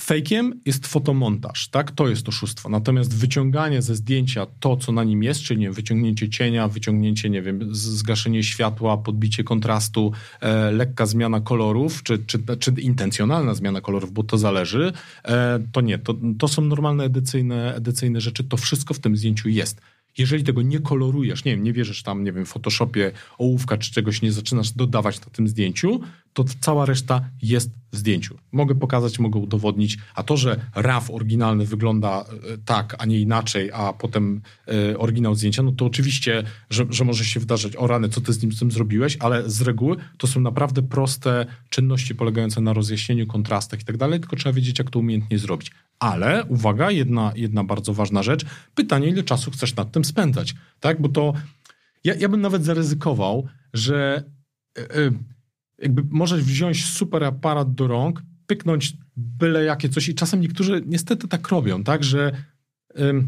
Fejkiem jest fotomontaż, tak? To jest oszustwo. Natomiast wyciąganie ze zdjęcia to, co na nim jest, czyli nie wyciągnięcie cienia, wyciągnięcie, nie wiem, zgaszenie światła, podbicie kontrastu, e, lekka zmiana kolorów, czy, czy, czy intencjonalna zmiana kolorów, bo to zależy, e, to nie. To, to są normalne edycyjne, edycyjne rzeczy. To wszystko w tym zdjęciu jest. Jeżeli tego nie kolorujesz, nie wiem, nie wierzysz tam, nie wiem, w Photoshopie ołówka czy czegoś nie zaczynasz dodawać na tym zdjęciu, to cała reszta jest w zdjęciu. Mogę pokazać, mogę udowodnić, a to, że RAW oryginalny wygląda e, tak, a nie inaczej, a potem e, oryginał zdjęcia, no to oczywiście, że, że może się wydarzyć, o rany, co ty z, nim, z tym zrobiłeś, ale z reguły to są naprawdę proste czynności polegające na rozjaśnieniu, kontrastach i tak dalej, tylko trzeba wiedzieć, jak to umiejętnie zrobić. Ale, uwaga, jedna, jedna bardzo ważna rzecz, pytanie, ile czasu chcesz nad tym spędzać, tak, bo to ja, ja bym nawet zaryzykował, że yy, jakby możesz wziąć super aparat do rąk, pyknąć byle jakie coś i czasem niektórzy niestety tak robią, tak, że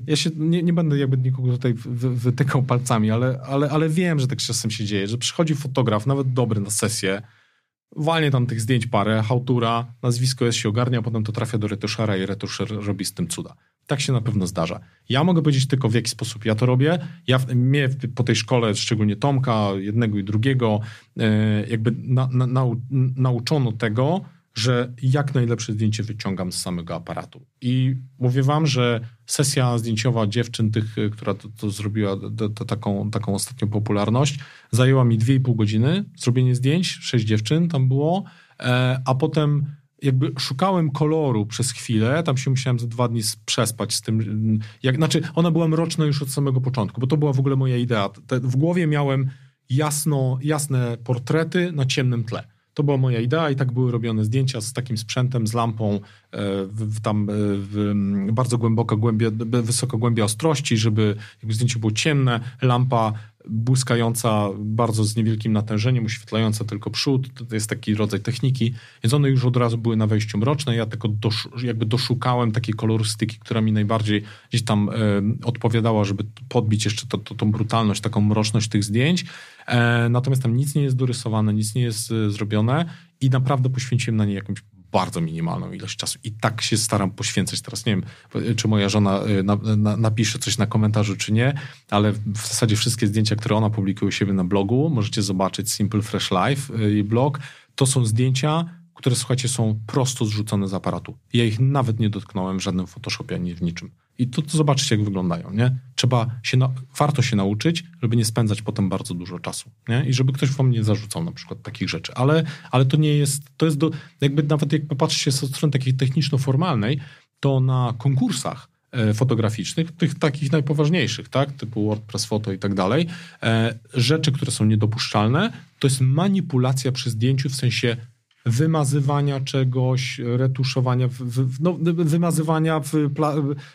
ja się nie, nie, będę jakby nikogo tutaj wytykał palcami, ale, ale, ale wiem, że tak czasem się dzieje, że przychodzi fotograf, nawet dobry na sesję, walnie tam tych zdjęć parę, hałtura, nazwisko jest się ogarnia, potem to trafia do retuszera i retuszer robi z tym cuda. Tak się na pewno zdarza. Ja mogę powiedzieć tylko w jaki sposób ja to robię. Ja mnie po tej szkole, szczególnie Tomka, jednego i drugiego, e, jakby na, na, nau, nauczono tego, że jak najlepsze zdjęcie wyciągam z samego aparatu. I mówię wam, że sesja zdjęciowa dziewczyn, tych, która to, to zrobiła to, to taką, taką ostatnią popularność, zajęła mi 2,5 godziny. Zrobienie zdjęć, sześć dziewczyn tam było, e, a potem jakby szukałem koloru przez chwilę, tam się musiałem za dwa dni przespać z tym, jak, znaczy ona była mroczna już od samego początku, bo to była w ogóle moja idea. Te, w głowie miałem jasno, jasne portrety na ciemnym tle. To była moja idea i tak były robione zdjęcia z takim sprzętem, z lampą, e, w, tam e, w bardzo głęboka głębia, wysoka głębia ostrości, żeby jakby zdjęcie było ciemne, lampa błyskająca bardzo z niewielkim natężeniem, oświetlająca tylko przód. To jest taki rodzaj techniki. Więc one już od razu były na wejściu mroczne. Ja tylko dosz, jakby doszukałem takiej kolorystyki, która mi najbardziej gdzieś tam e, odpowiadała, żeby podbić jeszcze to, to, tą brutalność, taką mroczność tych zdjęć. E, natomiast tam nic nie jest dorysowane, nic nie jest e, zrobione i naprawdę poświęciłem na nie jakąś bardzo minimalną ilość czasu. I tak się staram poświęcać. Teraz nie wiem, czy moja żona y, na, na, napisze coś na komentarzu, czy nie, ale w zasadzie wszystkie zdjęcia, które ona publikuje u siebie na blogu, możecie zobaczyć Simple Fresh Life, y, jej blog. To są zdjęcia, które słuchajcie, są prosto zrzucone z aparatu. Ja ich nawet nie dotknąłem w żadnym Photoshopie ani w niczym. I to, to zobaczycie, jak wyglądają, nie? Trzeba się, na, warto się nauczyć, żeby nie spędzać potem bardzo dużo czasu, nie? I żeby ktoś wam nie zarzucał na przykład takich rzeczy. Ale, ale to nie jest, to jest do, jakby nawet jak popatrzcie z strony takiej techniczno-formalnej, to na konkursach e, fotograficznych, tych takich najpoważniejszych, tak, typu WordPress Photo i tak dalej, e, rzeczy, które są niedopuszczalne, to jest manipulacja przy zdjęciu w sensie wymazywania czegoś, retuszowania, w, w, no, wymazywania, w,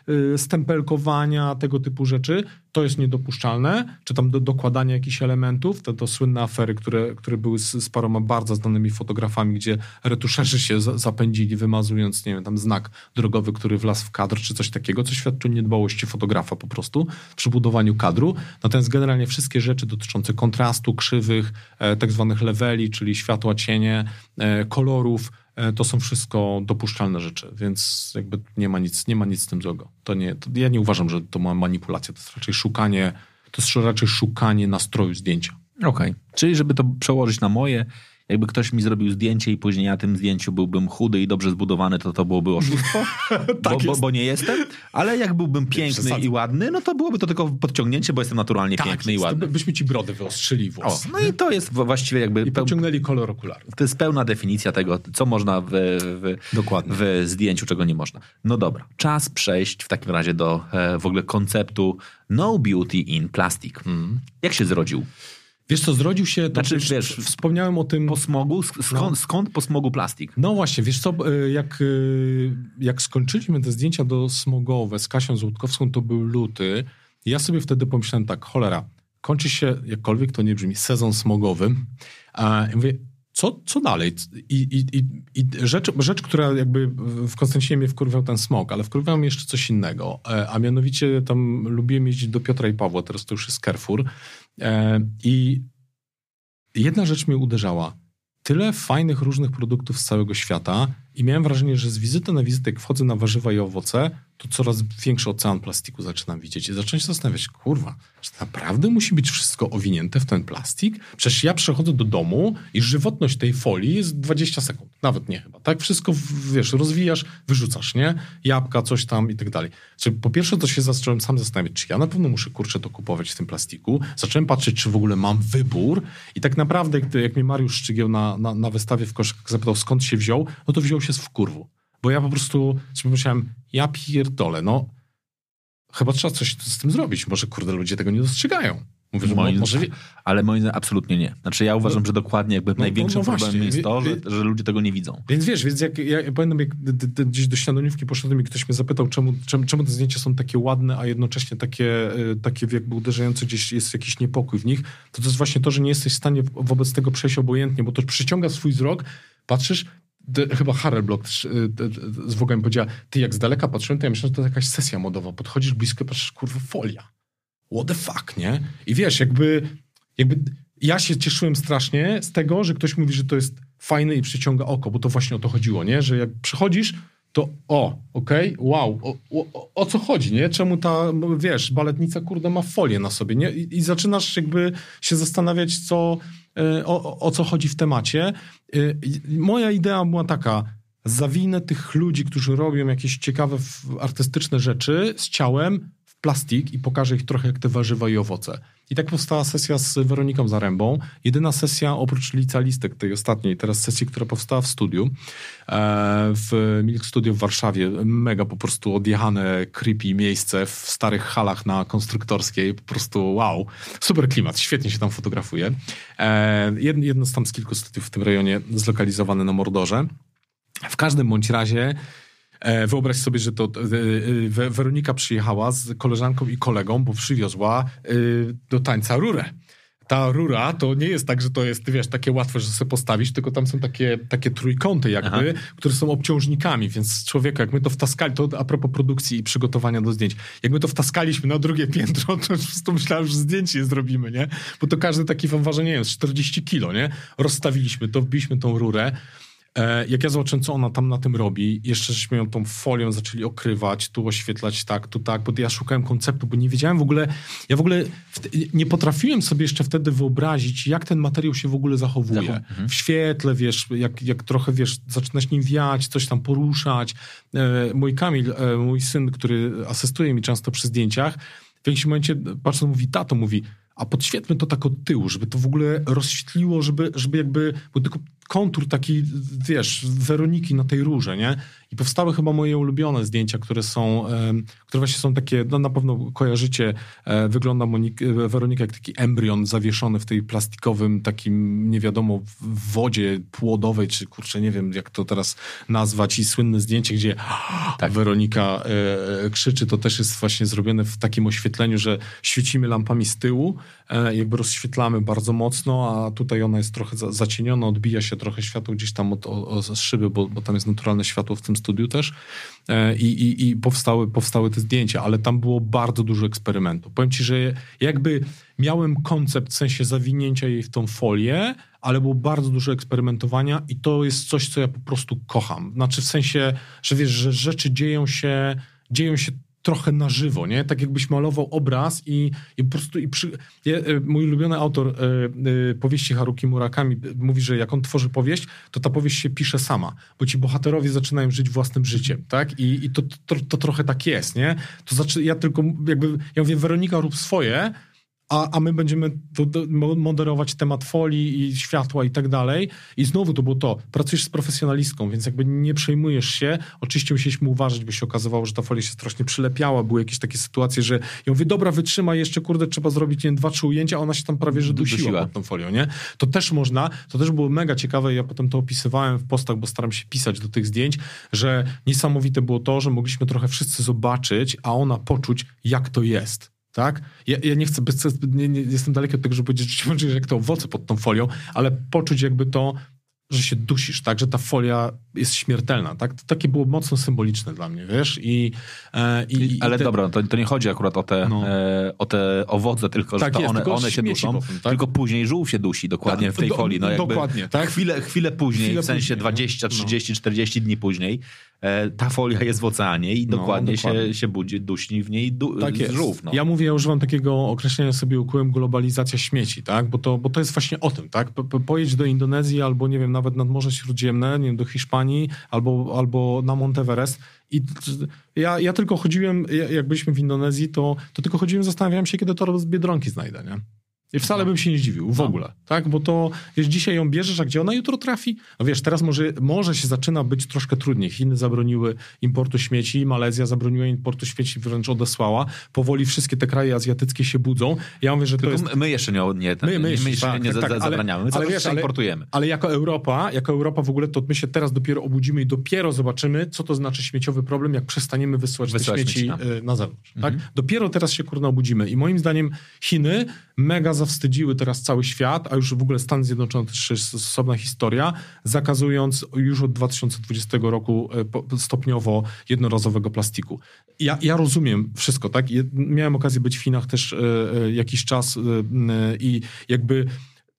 y, stempelkowania, tego typu rzeczy, to jest niedopuszczalne, czy tam do, dokładania jakichś elementów, to, to słynne afery, które, które były z, z paroma bardzo znanymi fotografami, gdzie retuszerzy się zapędzili, wymazując, nie wiem, tam znak drogowy, który wlazł w kadr, czy coś takiego, co świadczy o niedbałości fotografa po prostu przy budowaniu kadru. Natomiast generalnie wszystkie rzeczy dotyczące kontrastu, krzywych, e, tak zwanych leveli, czyli światła, cienie, e, kolorów, to są wszystko dopuszczalne rzeczy, więc jakby nie ma nic, nie ma nic z tym złego. To nie, to ja nie uważam, że to ma manipulacja, to jest raczej szukanie, to jest raczej szukanie nastroju zdjęcia. Okej, okay. czyli żeby to przełożyć na moje, jakby ktoś mi zrobił zdjęcie i później na tym zdjęciu byłbym chudy i dobrze zbudowany, to to byłoby oszustwo, tak bo, bo, bo, nie jestem, ale jak byłbym piękny i ładny, no to byłoby to tylko podciągnięcie, bo jestem naturalnie tak, piękny i ładny. Byśmy ci brody wyostrzyli włos. O, no i to jest właściwie jakby... I pociągnęli kolor okularów. To jest pełna definicja tego, co można w, w, w zdjęciu, czego nie można. No dobra, czas przejść w takim razie do e, w ogóle konceptu no beauty in plastic. Mm. Jak się zrodził? Wiesz co, zrodził się, to znaczy, wiesz, wspomniałem o tym... Po smogu? Skąd, no. skąd po smogu plastik? No właśnie, wiesz co, e, jak, e, jak skończyliśmy te zdjęcia do smogowe z Kasią Złotkowską, to był luty. Ja sobie wtedy pomyślałem tak, cholera, kończy się, jakkolwiek to nie brzmi, sezon smogowy. A ja mówię, co, co dalej? I, i, i, rzecz, rzecz, która jakby w Konstancinie mnie wkurwiał ten smog, ale wkurwiał mnie jeszcze coś innego. E, a mianowicie tam lubiłem jeździć do Piotra i Pawła, teraz to już jest Carrefour. E, I jedna rzecz mnie uderzała. Tyle fajnych różnych produktów z całego świata I miałem wrażenie, że z wizyty na wizytę, jak wchodzę na warzywa i owoce, to coraz większy ocean plastiku zaczynam widzieć. I zacząłem się zastanawiać, kurwa, czy naprawdę musi być wszystko owinięte w ten plastik? Przecież ja przechodzę do domu i żywotność tej folii jest 20 sekund. Nawet nie chyba. Tak wszystko, wiesz, rozwijasz, wyrzucasz, nie? Jabłka, coś tam i tak dalej. Czyli po pierwsze to się zacząłem sam zastanawiać, czy ja na pewno muszę, kurczę, to kupować w tym plastiku. Zacząłem patrzeć, czy w ogóle mam wybór. I tak naprawdę, jak, jak mnie Mariusz Szczygieł na, na, na wystawie w koszykach zapytał, skąd się wziął, no to wziął się z wkurwu. Bo ja po prostu sobie myślałem, ja pierdolę, no chyba trzeba coś z tym zrobić. Może, kurde, ludzie tego nie dostrzegają. Mówię, że Moim- może... Ale moim zdaniem absolutnie nie. Znaczy ja uważam, że dokładnie jakby największym no właśnie. problemem jest to, że, że ludzie tego nie widzą. Więc wiesz, więc jak ja, ja pamiętam, jak gdzieś do śniadaniówki poszedłem i ktoś mnie zapytał, czemu, czemu, czemu te zdjęcia są takie ładne, a jednocześnie takie, y, takie jakby uderzające, gdzieś jest jakiś niepokój w nich, to to jest właśnie to, że nie jesteś w stanie wo- wobec tego przejść obojętnie, bo to przyciąga swój wzrok, patrzysz, d- chyba Harel Block też, y, d- d- z Wogami powiedziała, ty jak z daleka patrzyłem, to ja myślałem, że to jakaś sesja modowa, podchodzisz blisko, patrzysz, kurwa, folia. What the fuck, nie? I wiesz, jakby, jakby ja się cieszyłem strasznie z tego, że ktoś mówi, że to jest fajne i przyciąga oko, bo to właśnie o to chodziło, nie? Że jak przychodzisz, to o, okej, wow, o, o, o co chodzi, nie? Czemu ta, wiesz, baletnica, kurde, ma folię na sobie, nie? I, i zaczynasz jakby się zastanawiać, co, o, o- o co chodzi w temacie. E, Moja idea była taka, zawinę tych ludzi, którzy robią jakieś ciekawe, artystyczne rzeczy z ciałem plastik i pokażę ich trochę jak te warzywa i owoce. I tak powstała sesja z Weroniką Zarębą. Jedyna sesja oprócz licealistek, tej ostatniej, teraz sesji, która powstała w studiu, e, w Milk Studio w Warszawie. Mega po prostu odjechane, creepy miejsce w starych halach na Konstruktorskiej. Po prostu wow, super klimat, świetnie się tam fotografuje. E, jedno, z tam z kilku studiów w tym rejonie zlokalizowane na Mordorze. W każdym bądź razie wyobraź sobie, że to e, e, We- Weronika przyjechała z koleżanką i kolegą, bo przywiozła e, do tańca rurę. Ta rura to nie jest tak, że to jest, wiesz, takie łatwe, że sobie postawić, tylko tam są takie, takie trójkąty jakby, które są obciążnikami, więc człowieka, jak my to wtaskali, to a propos produkcji i przygotowania do zdjęć, jak my to wtaskaliśmy na drugie piętro, to po prostu myślałem, że zdjęcie zrobimy, nie? Bo to każdy taki fanwarze, nie wiem, z 40 kilo, nie? Rozstawiliśmy to, wbiliśmy tą rurę, E, Jak ja zobaczyłem, co ona tam na tym robi, jeszcze żeśmy ją tą folią zaczęli okrywać, tu oświetlać tak, tu tak, bo ja szukałem konceptu, bo nie wiedziałem w ogóle, ja w ogóle nie potrafiłem sobie jeszcze wtedy wyobrazić, jak ten materiał się w ogóle zachowuje. Zachow- W świetle, wiesz, jak, jak trochę, wiesz, zaczynasz nim wiać, coś tam poruszać. E, Mój Kamil, e, mój syn, który asystuje mi często przy zdjęciach, w jakimś momencie patrząc, mówi, tato, mówi, a podświetlmy to tak od tyłu, żeby to w ogóle rozświetliło, żeby, żeby jakby, bo tylko kontur taki, wiesz, Weroniki na tej rurze, nie? I powstały chyba moje ulubione zdjęcia, które są, które właśnie są takie, no na pewno kojarzycie, e, wygląda Monik, e, Weronika jak taki embrion zawieszony w tej plastikowym takim, nie wiadomo, w wodzie płodowej, czy kurczę, nie wiem jak to teraz nazwać i słynne zdjęcie, gdzie tak. Weronika e, krzyczy, to też jest właśnie zrobione w takim oświetleniu, że świecimy lampami z tyłu, jakby rozświetlamy bardzo mocno, a tutaj ona jest trochę za, zacieniona, odbija się trochę światło gdzieś tam od, od, od szyby, bo, bo tam jest naturalne światło w tym studiu też e, i, i, i powstały, powstały te zdjęcia, ale tam było bardzo dużo eksperymentu. Powiem ci, że jakby miałem koncept w sensie zawinięcia jej w tą folię, ale było bardzo dużo eksperymentowania i to jest coś, co ja po prostu kocham. Znaczy w sensie, że wiesz, że rzeczy dzieją się, dzieją się trochę na żywo, nie? Tak jakbyś malował obraz i, i po prostu... I przy... ja, e, mój ulubiony autor e, e, powieści Haruki Murakami mówi, że jak on tworzy powieść, to ta powieść się pisze sama, bo ci bohaterowie zaczynają żyć własnym życiem, tak? I, i to, to, to trochę tak jest, nie? To znaczy, ja tylko jakby... Ja mówię, Weronika, rób swoje, a, a my będziemy moderować temat folii i światła i tak dalej. I znowu to było to, pracujesz z profesjonalistką, więc jakby nie przejmujesz się. Oczywiście musieliśmy uważać, by się okazywało, że ta folia się strasznie przylepiała. Były jakieś takie sytuacje, że ja mówię, dobra, wytrzymaj jeszcze, kurde, trzeba zrobić nie, wiem, dwa, trzy ujęcia, a ona się tam prawie, że dusiła, Dusiła. pod tą folią, nie? To też można, to też było mega ciekawe, ja potem to opisywałem w postach, bo staram się pisać do tych zdjęć, że niesamowite było to, że mogliśmy trochę wszyscy zobaczyć, a ona poczuć, jak to jest. Tak? Ja, ja nie chcę, bez, nie, nie, jestem daleki od tego, żeby powiedzieć, że jak to owoce pod tą folią, ale poczuć jakby to, że się dusisz, tak, że ta folia jest śmiertelna, tak? To takie było mocno symboliczne dla mnie, wiesz? I, e, i, Ale i te, dobra, to, to nie chodzi akurat o te, No. e, o te owoce, tylko Tak że jest, one, tylko one się duszą, tak? tylko później żółw się dusi dokładnie Tak, w tej do- folii. No jakby dokładnie, tak? Chwilę, chwilę później, Chwilę w sensie później, no. 20, 30, 40 dni później, ta folia jest w oceanie i No, dokładnie, dokładnie. Się, się budzi, dusi w niej du, Tak jest. żółw. No. Ja mówię, ja używam takiego określenia sobie ukułem globalizacja śmieci, tak? Bo to, bo to jest właśnie o tym, tak? Po, po, pojedź do Indonezji albo, nie wiem, nawet nad Morze Śródziemne, nie wiem, do Hiszpanii albo, albo na Monteverest i ja, ja tylko chodziłem, ja- jak byliśmy w Indonezji, to, to tylko chodziłem, zastanawiałem się, kiedy to z Biedronki znajdę, nie? I wcale bym się nie zdziwił, w No. ogóle, tak? Bo to, wiesz, dzisiaj ją bierzesz, a gdzie ona jutro trafi? No wiesz, teraz może, może się zaczyna być troszkę trudniej. Chiny zabroniły importu śmieci, Malezja zabroniła importu śmieci, wręcz odesłała. Powoli wszystkie te kraje azjatyckie się budzą. Ja mówię, że to Tylko jest... my- my jeszcze nie, nie, My- my jeszcze, jeszcze tak, nie tak, tak, zabraniamy, my ale wiesz, ale- importujemy. Ale jako Europa, jako Europa w ogóle, to my się teraz dopiero obudzimy i dopiero zobaczymy, co to znaczy śmieciowy problem, jak przestaniemy wysyłać, Wysyłać te śmieci śmieci tam. y, na zewnątrz. Mhm. Tak? Dopiero teraz się kurna obudzimy. I moim zdaniem Chiny mega zawstydziły teraz cały świat, a już w ogóle Stany Zjednoczone też jest osobna historia, zakazując już od 2020 roku po- stopniowo jednorazowego plastiku. Ja, ja rozumiem wszystko, tak? Miałem okazję być w Chinach też y, y, jakiś czas i jakby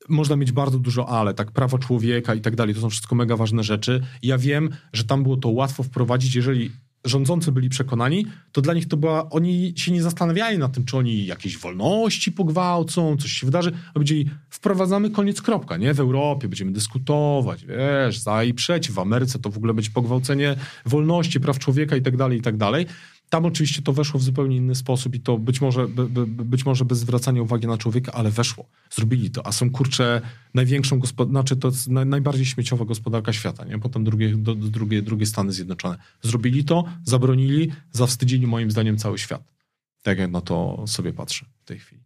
można mieć bardzo dużo ale, tak, prawa człowieka i tak dalej, to są wszystko mega ważne rzeczy. Ja wiem, że tam było to łatwo wprowadzić, jeżeli rządzący byli przekonani, to dla nich to była, oni się nie zastanawiali nad tym, czy oni jakieś wolności pogwałcą, coś się wydarzy, a powiedzieli, wprowadzamy koniec, kropka, nie? W Europie będziemy dyskutować, wiesz, za i przeciw, w Ameryce to w ogóle będzie pogwałcenie wolności, praw człowieka i tak dalej, i tak dalej. Tam oczywiście to weszło w zupełnie inny sposób i to być może, by, by, być może bez zwracania uwagi na człowieka, ale weszło. Zrobili to, a są kurczę największą gospodarką, znaczy to jest naj, najbardziej śmieciowa gospodarka świata, nie? Potem drugie, do, drugie, drugie Stany Zjednoczone. Zrobili to, zabronili, zawstydzili moim zdaniem cały świat. Tak jak na to sobie patrzę w tej chwili.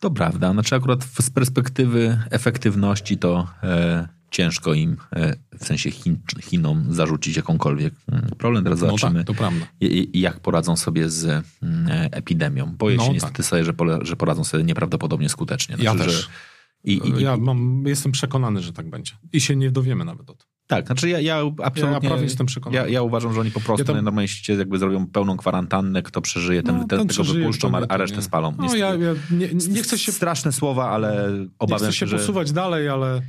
To prawda. Znaczy akurat z perspektywy efektywności to e, ciężko im, e, w sensie Chin, Chinom, zarzucić jakąkolwiek problem. Teraz No zobaczymy, tak, jak poradzą sobie z mm, epidemią. Boję No się tak. niestety sobie, że, że poradzą sobie nieprawdopodobnie skutecznie. Ja Znaczy, też. Że, i, i, ja mam, jestem przekonany, że tak będzie. I się nie dowiemy nawet o tym. Tak, znaczy ja, ja absolutnie... Ja jestem przekonany. Ja, ja uważam, że oni po prostu Ja tam- się jakby zrobią pełną kwarantannę, kto przeżyje, ten, No, ten, ten tego przeżyje, wypuszczą, a, nie, resztę nie. spalą. No, ja, ja nie, nie chcę się Straszne słowa, ale Nie obawiam chcę się że... posuwać dalej, ale,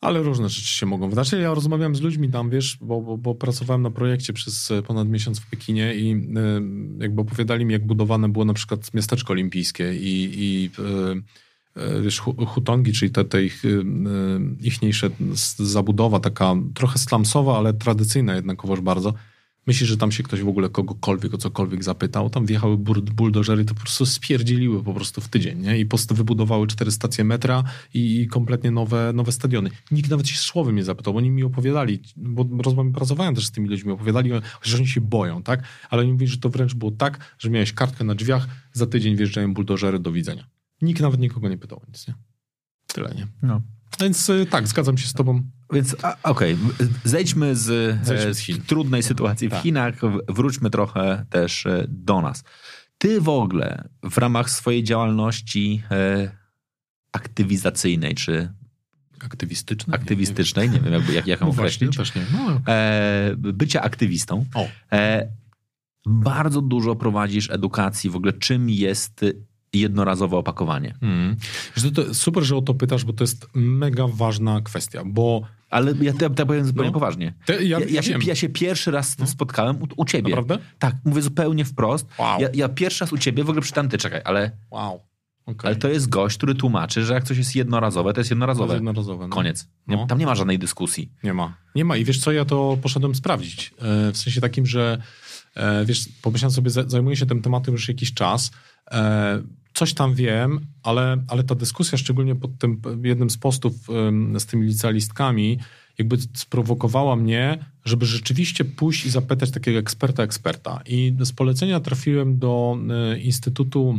ale różne rzeczy się mogą wydarzyć. Ja rozmawiałem z ludźmi tam, wiesz, bo, bo, bo pracowałem na projekcie przez e, ponad miesiąc w Pekinie i y, jakby opowiadali mi, jak budowane było na przykład miasteczko olimpijskie i, i y, wiesz, hu- hutongi, czyli te, te ich, ichniejsze zabudowa, taka trochę slumsowa, ale tradycyjna jednakowoż bardzo. Myślisz, że tam się ktoś w ogóle kogokolwiek o cokolwiek zapytał? Tam wjechały buldożery, to po prostu spierdzieliły po prostu w tydzień, nie? I po prostu wybudowały cztery stacje metra i, i kompletnie nowe, nowe stadiony. Nikt nawet się słowem nie zapytał, oni mi opowiadali, bo pracowałem też z tymi ludźmi, opowiadali, chociaż oni się boją, tak? Ale oni mówili, że to wręcz było tak, że miałeś kartkę na drzwiach, za tydzień wjeżdżają buldożery, do widzenia. Nikt nawet nikogo nie pytał o nic, nie? Tyle, nie? No. Więc y, tak, zgadzam się z tobą. Więc okej, zejdźmy z, Zejdźmy e, z trudnej sytuacji w Tak. Chinach, w- wróćmy trochę też e, do nas. Ty w ogóle w ramach swojej działalności e, aktywizacyjnej czy Aktywistyczny? aktywistycznej, nie wiem jak, jak, jak ją No właśnie, określić, też nie. No, e, bycia aktywistą, e, bardzo dużo prowadzisz edukacji w ogóle, czym jest jednorazowe opakowanie. Mm. Wiesz, to, to super, że o to pytasz, bo to jest mega ważna kwestia, bo Ale ja, ja, ja powiem zupełnie No. poważnie. te, ja, Ja, ja, się, ja się pierwszy raz z tym No. spotkałem u, u ciebie. Naprawdę? Tak, mówię zupełnie wprost. Wow. Ja, pierwszy raz u ciebie w ogóle przytam, ty czekaj, ale, Wow. Okay. ale to jest gość, który tłumaczy, że jak coś jest jednorazowe, to jest jednorazowe. jednorazowe. No. Koniec. Nie, No. Tam nie ma żadnej dyskusji. Nie ma. Nie ma. I wiesz co, ja to poszedłem sprawdzić. E, W sensie takim, że e, wiesz, pomyślałem sobie, za- zajmuję się tym tematem już jakiś czas. E, Coś tam wiem, ale, ale ta dyskusja, szczególnie pod tym jednym z postów z tymi licealistkami, jakby sprowokowała mnie, żeby rzeczywiście pójść i zapytać takiego eksperta, eksperta. I z polecenia trafiłem do e, Instytutu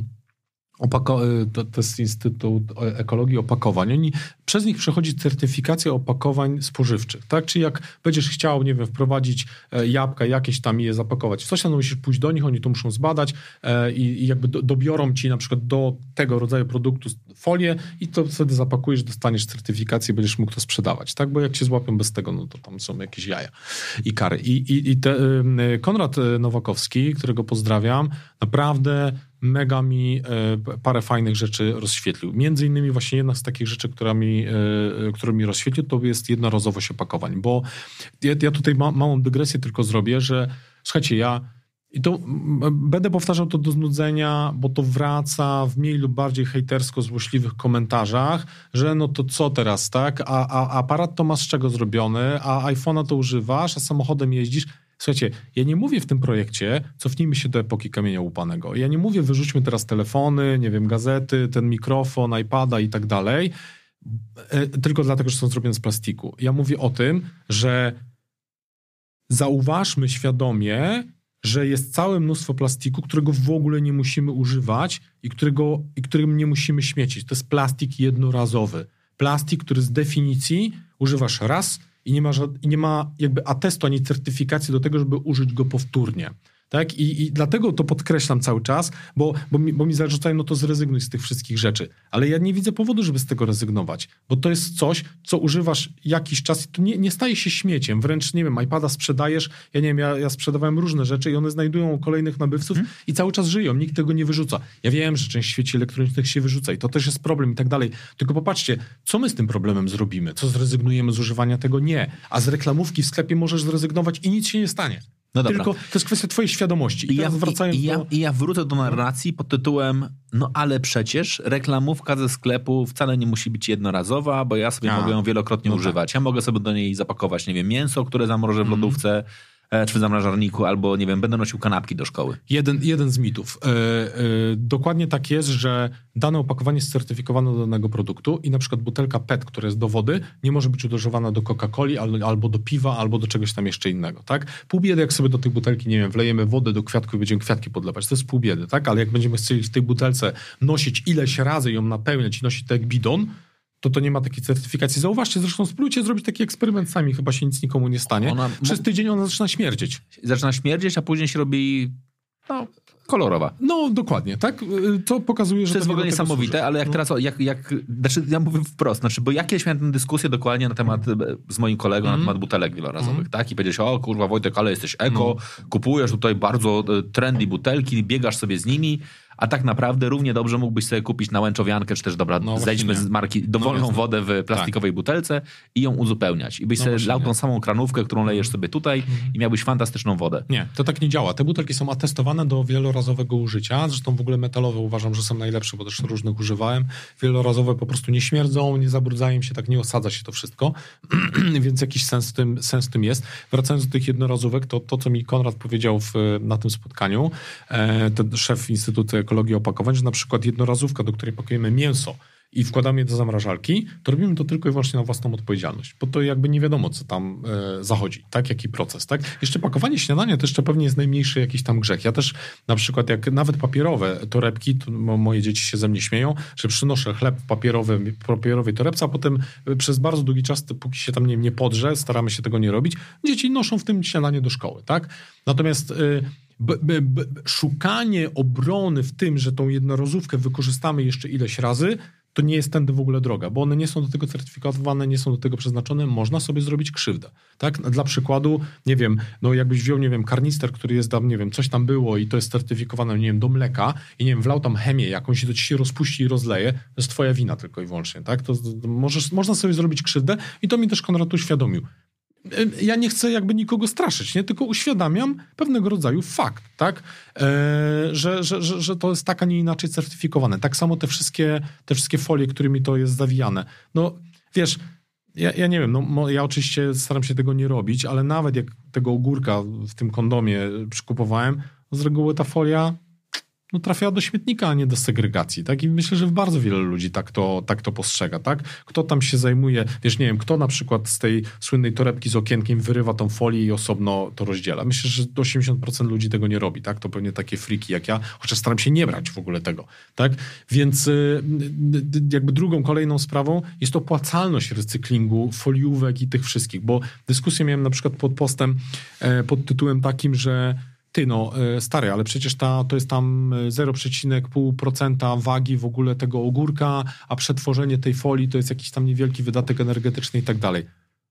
Opako- e, to, to jest Instytut Ekologii Opakowań. Oni przez nich przechodzi certyfikacja opakowań spożywczych, tak? Czyli jak będziesz chciał, nie wiem, wprowadzić e, jabłka jakieś tam i je zapakować, coś tam musisz pójść do nich, oni to muszą zbadać e, i, i jakby do, dobiorą ci na przykład do tego rodzaju produktu folię i to wtedy zapakujesz, dostaniesz certyfikację, będziesz mógł to sprzedawać, tak? Bo jak cię złapią bez tego, no to tam są jakieś jaja i kary. I, i, i te, Konrad Nowakowski, którego pozdrawiam, naprawdę mega mi e, parę fajnych rzeczy rozświetlił. Między innymi właśnie jedna z takich rzeczy, która mi, e, która mi rozświetlił, to jest jednorazowość opakowań, bo ja, ja tutaj ma, małą dygresję tylko zrobię, że słuchajcie, ja i to będę powtarzał to do znudzenia, bo to wraca w mniej lub bardziej hejtersko-złośliwych komentarzach, że no to co teraz, tak? A, a, aparat to masz z czego zrobiony, a iPhone'a to używasz, a samochodem jeździsz. Słuchajcie, ja nie mówię w tym projekcie, cofnijmy się do epoki kamienia łupanego. Ja nie mówię, wyrzućmy teraz telefony, nie wiem, gazety, ten mikrofon, iPada i tak dalej, e, tylko dlatego, że są zrobione z plastiku. Ja mówię o tym, że zauważmy świadomie, że jest całe mnóstwo plastiku, którego w ogóle nie musimy używać i, którego, i którym nie musimy śmiecić. To jest plastik jednorazowy. Plastik, który z definicji używasz raz i nie ma, i nie ma jakby atestu ani certyfikacji do tego, żeby użyć go powtórnie. Tak? I, I, dlatego to podkreślam cały czas, bo, bo, mi, bo mi zarzucają, no to zrezygnuj z tych wszystkich rzeczy. Ale ja nie widzę powodu, żeby z tego rezygnować, bo to jest coś, co używasz jakiś czas i to nie, nie staje się śmieciem. Wręcz, nie wiem, iPada sprzedajesz, ja nie wiem, ja, ja sprzedawałem różne rzeczy i one znajdują kolejnych nabywców hmm. i cały czas żyją, nikt tego nie wyrzuca. Ja wiem, że część świeci elektronicznych się wyrzuca i to też jest problem i tak dalej. Tylko popatrzcie, co my z tym problemem zrobimy? Co zrezygnujemy z używania tego? Nie. A z reklamówki w sklepie możesz zrezygnować i nic się nie stanie. No dobra. Tylko to jest kwestia twojej świadomości. I, I ja, wracając i, do... I ja wrócę do narracji pod tytułem no ale przecież reklamówka ze sklepu wcale nie musi być jednorazowa, bo ja sobie A, mogę ją wielokrotnie no tak. używać. Tak. Ja mogę sobie do niej zapakować, nie wiem, mięso, które zamrożę w mhm. lodówce, mm czy w zamrażarniku, albo nie wiem, będę nosił kanapki do szkoły. Jeden, jeden z mitów. E, e, dokładnie tak jest, że dane opakowanie jest certyfikowane do danego produktu i na przykład butelka PET, która jest do wody, nie może być używana do Coca-Coli albo do piwa, albo do czegoś tam jeszcze innego, tak? Pół biedy, jak sobie do tej butelki, nie wiem, wlejemy wodę do kwiatku i będziemy kwiatki podlewać, to jest pół biedy, tak? Ale jak będziemy chcieli w tej butelce nosić ileś razy ją napełniać i nosić to jak bidon, to to nie ma takiej certyfikacji. Zauważcie, zresztą spróbujcie zrobić taki eksperyment sami, chyba się nic nikomu nie stanie. Ona, Przez tydzień ona zaczyna śmierdzieć. Zaczyna śmierdzieć, a później się robi no, kolorowa. No, dokładnie, tak? To pokazuje, że to jest w ogóle niesamowite, służy. ale jak no. teraz, jak, jak, znaczy ja mówię wprost, znaczy, bo ja kiedyś miałem tę dyskusję dokładnie na temat, z moim kolegą mm. na temat butelek wielorazowych, mm. tak? I powiedziałeś, o kurwa Wojtek, ale jesteś eko, no. kupujesz tutaj bardzo e, trendy butelki, biegasz sobie z nimi, a tak naprawdę równie dobrze mógłbyś sobie kupić na łęczowiankę, czy też dobra, no zejdźmy z marki dowolną no wodę w plastikowej tak. butelce i ją uzupełniać. I byś no sobie lał tą samą kranówkę, którą lejesz sobie tutaj mhm. i miałbyś fantastyczną wodę. Nie, to tak nie działa. Te butelki są atestowane do wielorazowego użycia. Zresztą w ogóle metalowe uważam, że są najlepsze, bo też różnych używałem. Wielorazowe po prostu nie śmierdzą, nie zabrudzają się, tak nie osadza się to wszystko, więc jakiś sens w, tym, sens w tym jest. Wracając do tych jednorazówek, to to, co mi Konrad powiedział w, na tym spotkaniu, e, ten szef Instytutu ekologii opakowań, że na przykład jednorazówka, do której pakujemy mięso i wkładamy je do zamrażalki, to robimy to tylko i wyłącznie na własną odpowiedzialność, bo to jakby nie wiadomo, co tam e, zachodzi, tak, jaki proces, tak. Jeszcze pakowanie śniadania to jeszcze pewnie jest najmniejszy jakiś tam grzech. Ja też na przykład jak nawet papierowe torebki, to moje dzieci się ze mnie śmieją, że przynoszę chleb papierowy, papierowej torebce, a potem przez bardzo długi czas, póki się tam nie, nie podrze, staramy się tego nie robić, dzieci noszą w tym śniadanie do szkoły, tak. Natomiast... Y, b, b, szukanie obrony w tym, że tą jednorazówkę wykorzystamy jeszcze ileś razy, to nie jest tędy w ogóle droga, bo one nie są do tego certyfikowane, nie są do tego przeznaczone, można sobie zrobić krzywdę. Tak? Dla przykładu, nie wiem, no jakbyś wziął, nie wiem, karnister, który jest tam, nie wiem, coś tam było i to jest certyfikowane, nie wiem, do mleka i nie wiem, wlał tam chemię jakąś i to ci się rozpuści i rozleje, to jest twoja wina tylko i wyłącznie, tak? To możesz, można sobie zrobić krzywdę i to mi też Konrad uświadomił ja nie chcę jakby nikogo straszyć, nie? tylko uświadamiam pewnego rodzaju fakt, tak? E, że, że, że, że to jest tak, a nie inaczej certyfikowane. Tak samo te wszystkie, te wszystkie folie, którymi to jest zawijane. No wiesz, ja, ja nie wiem, no, ja oczywiście staram się tego nie robić, ale nawet jak tego ogórka w tym kondomie przykupowałem, z reguły ta folia no, trafiała do śmietnika, a nie do segregacji, tak? I myślę, że bardzo wiele ludzi tak to, tak to postrzega, tak? Kto tam się zajmuje, wiesz, nie wiem, kto na przykład z tej słynnej torebki z okienkiem wyrywa tą folię i osobno to rozdziela. Myślę, że 80% ludzi tego nie robi, tak? To pewnie takie friki jak ja, chociaż staram się nie brać w ogóle tego, tak? Więc y, y, jakby drugą, kolejną sprawą jest opłacalność recyklingu, foliówek i tych wszystkich, bo dyskusję miałem na przykład pod postem e, pod tytułem takim, że ty no, e, stary, ale przecież ta, to jest tam 0,5% wagi w ogóle tego ogórka, a przetworzenie tej folii to jest jakiś tam niewielki wydatek energetyczny i tak dalej.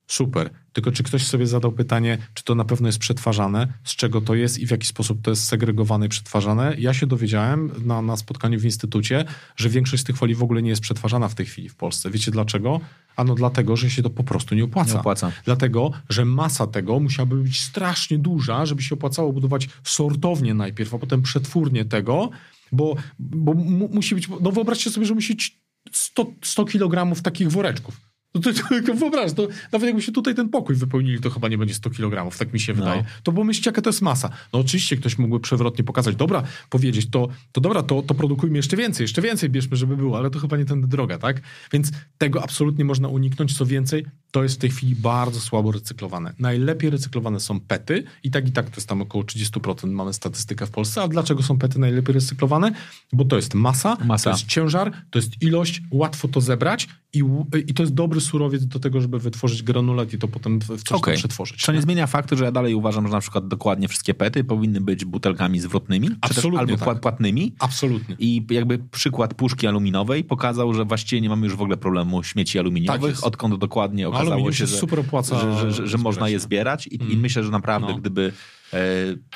Super. Tylko czy ktoś sobie zadał pytanie, czy to na pewno jest przetwarzane, z czego to jest i w jaki sposób to jest segregowane i przetwarzane? Ja się dowiedziałem na, na spotkaniu w instytucie, że większość z tych folii w ogóle nie jest przetwarzana w tej chwili w Polsce. Wiecie dlaczego? Ano dlatego, że się to po prostu nie opłaca. Nie opłaca. Dlatego, że masa tego musiałaby być strasznie duża, żeby się opłacało budować sortownię najpierw, a potem przetwórnię tego, bo, bo mu, musi być, no wyobraźcie sobie, że musi być 100, 100 kg takich woreczków. No to, to, wyobraź, to nawet jakby się tutaj ten pokój wypełnili, to chyba nie będzie 100 kg, tak mi się wydaje. No. To pomyślcie, jaka to jest masa. No oczywiście ktoś mógłby przewrotnie pokazać, dobra, powiedzieć, to, to dobra, to, to produkujmy jeszcze więcej, jeszcze więcej bierzmy, żeby było, ale to chyba nie tędy droga, tak? Więc tego absolutnie można uniknąć. Co więcej, to jest w tej chwili bardzo słabo recyklowane. Najlepiej recyklowane są pety i tak i tak to jest tam około 30% mamy statystykę w Polsce. A dlaczego są pety najlepiej recyklowane? Bo to jest masa, masa. to jest ciężar, to jest ilość, łatwo to zebrać i, i to jest dobry surowiec do tego, żeby wytworzyć granulat i to potem w coś okay. przetworzyć. Co nie? nie zmienia faktu, że ja dalej uważam, że na przykład dokładnie wszystkie pety powinny być butelkami zwrotnymi, Absolutnie albo tak. płatnymi. Absolutnie. I jakby przykład puszki aluminowej pokazał, że właściwie nie mamy już w ogóle problemu śmieci aluminiowych, tak odkąd dokładnie okazało się, że, super opłaca, że, że, że można je zbierać i, mm. i myślę, że naprawdę no. gdyby e,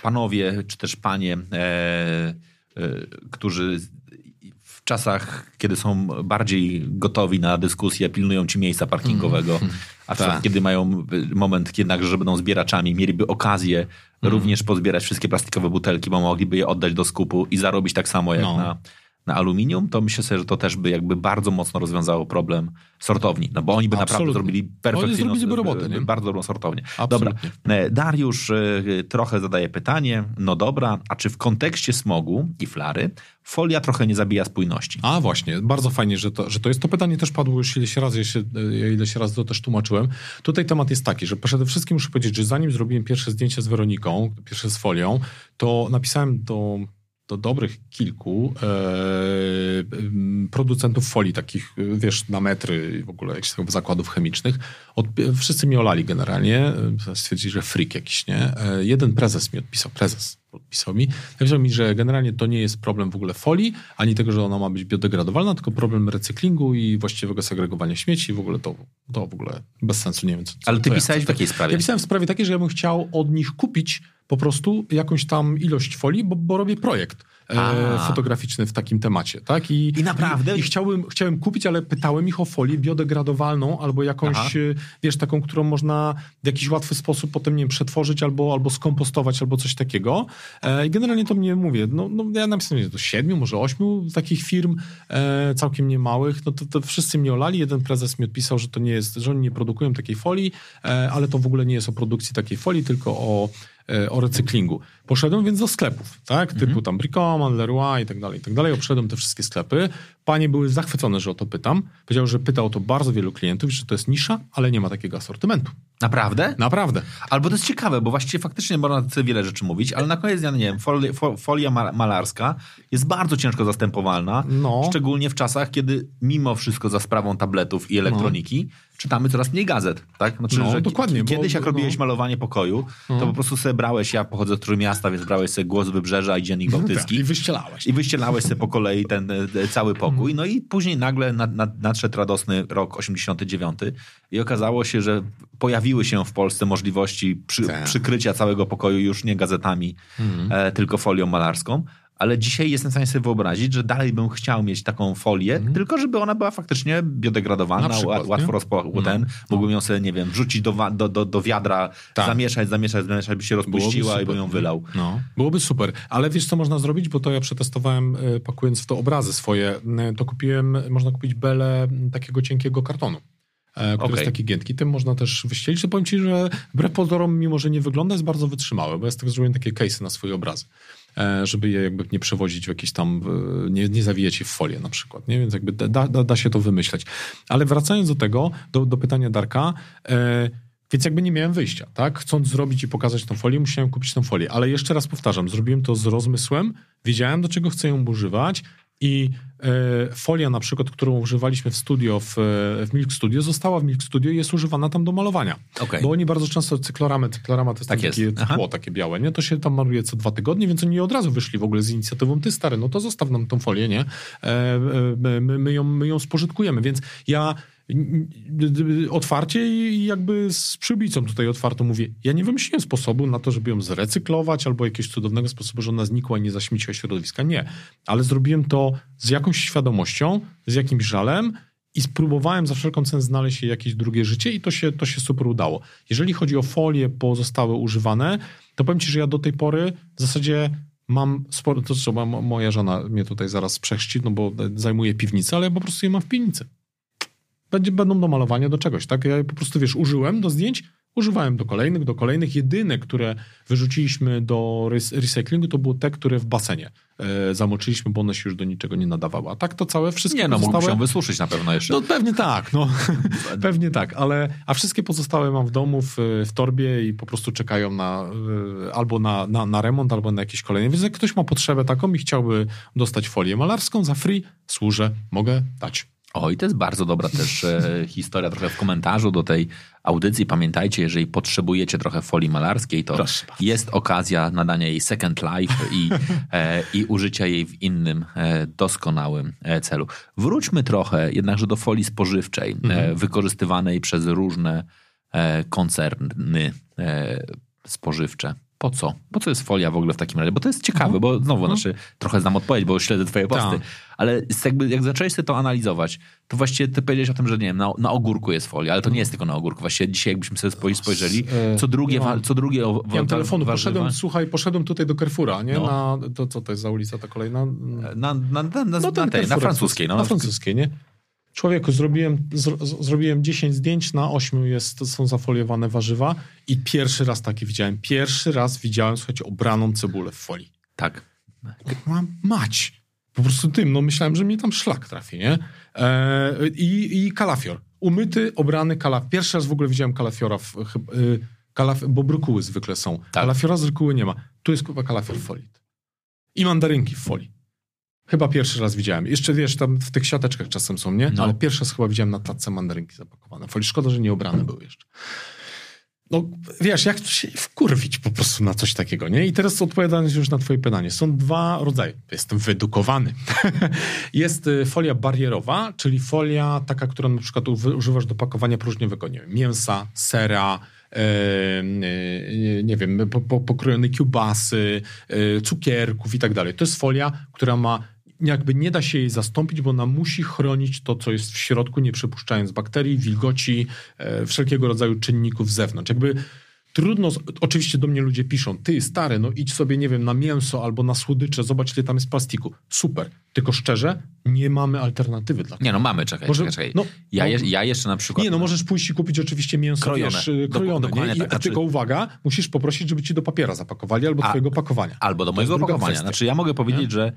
panowie czy też panie, e, e, którzy czasach, kiedy są bardziej gotowi na dyskusję, pilnują ci miejsca parkingowego, mm. a tak. kiedy mają moment jednak, że będą zbieraczami, mieliby okazję mm. również pozbierać wszystkie plastikowe butelki, bo mogliby je oddać do skupu i zarobić tak samo jak no. na na aluminium, to myślę sobie, że to też by jakby bardzo mocno rozwiązało problem sortowni, no bo oni by Absolutnie. naprawdę zrobili perfekcyjną, robotę, nie? bardzo dobrą sortownię. Absolutnie. Dobra, e, Dariusz e, trochę zadaje pytanie, no dobra, a czy w kontekście smogu i flary folia trochę nie zabija spójności? A właśnie, bardzo fajnie, że to, że to jest. To pytanie też padło już ileś razy, ja, się, ja ileś razy to też tłumaczyłem. Tutaj temat jest taki, że przede wszystkim muszę powiedzieć, że zanim zrobiłem pierwsze zdjęcie z Weroniką, pierwsze z folią, to napisałem do do dobrych kilku e, producentów folii, takich, wiesz, na metry w ogóle jakichś zakładów chemicznych. Od, wszyscy mi olali generalnie. E, stwierdzili, że freak jakiś, nie? E, jeden prezes mi odpisał, prezes odpisał mi, napisał mi, że generalnie to nie jest problem w ogóle folii, ani tego, że ona ma być biodegradowalna, tylko problem recyklingu i właściwego segregowania śmieci. W ogóle to, to w ogóle bez sensu, nie wiem. Co, Ale ty pisałeś ja, w takiej sprawie? Ja pisałem w sprawie takiej, że ja bym chciał od nich kupić po prostu jakąś tam ilość folii, bo, bo robię projekt e, fotograficzny w takim temacie, tak? I, I naprawdę? I, i chciałbym, chciałem kupić, ale pytałem ich o folię biodegradowalną albo jakąś, Aha. E, wiesz, taką, którą można w jakiś łatwy sposób potem, nie wiem, przetworzyć albo, albo skompostować albo coś takiego. E, I generalnie to mnie, mówię, no, no ja napisałem do siedmiu, może ośmiu takich firm, e, całkiem niemałych, no to, to wszyscy mnie olali. Jeden prezes mi odpisał, że to nie jest, że oni nie produkują takiej folii, e, ale to w ogóle nie jest o produkcji takiej folii, tylko o o recyklingu. Poszedłem więc do sklepów, tak? Typu mhm. tam Bricoman, Leroy i tak dalej, i tak dalej. Obszedłem te wszystkie sklepy. Panie były zachwycone, że o to pytam. Powiedział, że pytał o to bardzo wielu klientów, że to jest nisza, ale nie ma takiego asortymentu. Naprawdę? Naprawdę. Albo to jest ciekawe, bo właściwie faktycznie można na wiele rzeczy mówić, ale na koniec dnia, nie wiem, folia, folia malarska jest bardzo ciężko zastępowalna, no. szczególnie w czasach, kiedy mimo wszystko za sprawą tabletów i elektroniki no czytamy coraz mniej gazet, tak? Znaczy, no, dokładnie. Kiedyś, bo, jak robiłeś no. malowanie pokoju, to no. po prostu sobie brałeś, ja pochodzę z miasta, więc brałeś sobie Głos Wybrzeża i Dziennik Bałtycki. I wyścielałeś. I wyścielałeś sobie po kolei ten e, cały pokój. No i później nagle nad, nad, nadszedł radosny rok 89 i okazało się, że pojawiły się w Polsce możliwości przy, tak. przykrycia całego pokoju już nie gazetami, mhm. e, tylko folią malarską ale dzisiaj jestem w stanie sobie wyobrazić, że dalej bym chciał mieć taką folię, mm. tylko żeby ona była faktycznie biodegradowalna, przykład, łatwo rozpo... ten, no. mógłbym ją sobie, nie wiem, wrzucić do, do, do, do wiadra, tak. zamieszać, zamieszać, zamieszać, by się rozpuściła i bym ją wylał. No. Byłoby super, ale wiesz co można zrobić, bo to ja przetestowałem e, pakując w to obrazy swoje, e, to kupiłem, można kupić belę takiego cienkiego kartonu e, który okay. jest taki giętki. Tym można też wyścielić. To powiem ci, że wbrew pozorom, mimo że nie wygląda, jest bardzo wytrzymały, bo ja tak zrobiłem takie case'y na swoje obrazy. E, żeby je jakby nie przewozić w jakieś tam, nie, nie zawijać je w folię na przykład, nie? Więc jakby da, da, da się to wymyśleć. Ale wracając do tego, do, do pytania Darka, e, więc jakby nie miałem wyjścia, tak? Chcąc zrobić i pokazać tą folię, musiałem kupić tą folię. Ale jeszcze raz powtarzam, zrobiłem to z rozmysłem, wiedziałem do czego chcę ją używać i e, folia na przykład, którą używaliśmy w studio, w, w Milk Studio, została w Milk Studio i jest używana tam do malowania. Okej. Bo oni bardzo często cykloramy, cyklorama to jest Tak takie jest. Tło takie białe, nie? To się tam maluje co dwa tygodnie, więc oni od razu wyszli w ogóle z inicjatywą, ty stary, no to zostaw nam tą folię, nie? E, e, my, my, ją, my ją spożytkujemy, więc ja otwarcie i jakby z przybicą tutaj otwarto mówię, ja nie wymyśliłem sposobu na to, żeby ją zrecyklować albo jakiegoś cudownego sposobu, że ona znikła i nie zaśmieciła środowiska. Nie. Ale zrobiłem to z jakąś świadomością, z jakimś żalem i spróbowałem za wszelką cenę znaleźć jej jakieś drugie życie i to się, to się super udało. Jeżeli chodzi o folie pozostałe używane, to powiem ci, że ja do tej pory w zasadzie mam sporo, to co, mo- moja żona mnie tutaj zaraz przechrzci, no bo zajmuje piwnicę, ale ja po prostu je mam w piwnicy będzie, będą do malowania, do czegoś, tak? Ja po prostu, wiesz, użyłem do zdjęć, używałem do kolejnych, do kolejnych. Jedyne, które wyrzuciliśmy do recyklingu, to było te, które w basenie e, zamoczyliśmy, bo one się już do niczego nie nadawały. A tak to całe, wszystkie Nie no, pozostałe... ją wysuszyć na pewno jeszcze. No pewnie tak, no. pewnie tak, ale a wszystkie pozostałe mam w domu w, w torbie i po prostu czekają na y, albo na, na, na remont, albo na jakieś kolejne. Więc jak ktoś ma potrzebę taką i chciałby dostać folię malarską za free, służę, mogę dać. O, i to jest bardzo dobra też e, historia, trochę w komentarzu do tej audycji. Pamiętajcie, jeżeli potrzebujecie trochę folii malarskiej, to Proszę bardzo. jest okazja nadania jej second life i, e, i użycia jej w innym e, doskonałym e, celu. Wróćmy trochę jednakże do folii spożywczej, e, wykorzystywanej przez różne e, koncerny spożywcze. Po co? Po co jest folia w ogóle w takim razie? Bo to jest ciekawe, bo znowu, znaczy, trochę znam odpowiedź, bo śledzę twoje posty, Tak. ale jakby, jak zacząłeś sobie to analizować, to właściwie ty powiedziałeś o tym, że nie wiem, na, na ogórku jest folia, ale to nie jest tylko na ogórku. Właściwie dzisiaj jakbyśmy sobie spoj- spojrzeli, E, co drugie, wa- co drugie o- Nie mam telefonu, warzywa- poszedłem, słuchaj, poszedłem tutaj do Carrefoura, nie? No. Na, to co to jest za ulica ta kolejna? na, na, na, na, No na, tej, na francuskiej. No. Na francuskiej, nie? Człowieku, zrobiłem, z- zrobiłem 10 zdjęć, na 8 jest, są zafoliowane warzywa i pierwszy raz takie widziałem. Pierwszy raz widziałem, słuchajcie, obraną cebulę w folii. Tak. Mam mać. Po prostu tym, no myślałem, że mnie tam szlak trafi, nie? E, i, I kalafior. Umyty, obrany kalafior. Pierwszy raz w ogóle widziałem kalafiora, w, y, kalaf, bo brokuły zwykle są. Kalafiora z reguły nie ma. Tu jest chyba kalafior w folii. I mandarynki w folii. Chyba pierwszy raz widziałem. Jeszcze wiesz, tam w tych siateczkach czasem są, nie? No. Ale pierwszy raz chyba widziałem na tacce mandarynki zapakowane w folii. Szkoda, że nie obrane były jeszcze. No wiesz, jak się wkurwić po prostu na coś takiego, nie? I teraz odpowiadając już na twoje pytanie. Są dwa rodzaje. Jestem wyedukowany. Jest y, folia barierowa, czyli folia taka, którą na przykład używasz do pakowania próżniowego, nie wiem, mięsa, sera, e, e, nie wiem, po, po, pokrojone kiełbasy, e, cukierków i tak dalej. To jest folia, która ma jakby nie da się jej zastąpić, bo ona musi chronić to, co jest w środku, nie przepuszczając bakterii, wilgoci, e, wszelkiego rodzaju czynników z zewnątrz. Jakby trudno, oczywiście do mnie ludzie piszą, ty stary, no idź sobie, nie wiem, na mięso albo na słodycze, zobacz, ile tam jest plastiku. Super, tylko szczerze, nie mamy alternatywy dla Nie no, mamy, czekaj, Może- czekaj, czekaj. no, ja, no- je, ja jeszcze na przykład... nie, no możesz pójść i kupić oczywiście mięso Krojone. Wiesz, krojone dokładnie nie? I, tak, znaczy- tylko uwaga, musisz poprosić, żeby ci do papiera zapakowali albo A- twojego pakowania. Albo do mojego kwestia. Znaczy ja mogę powiedzieć, że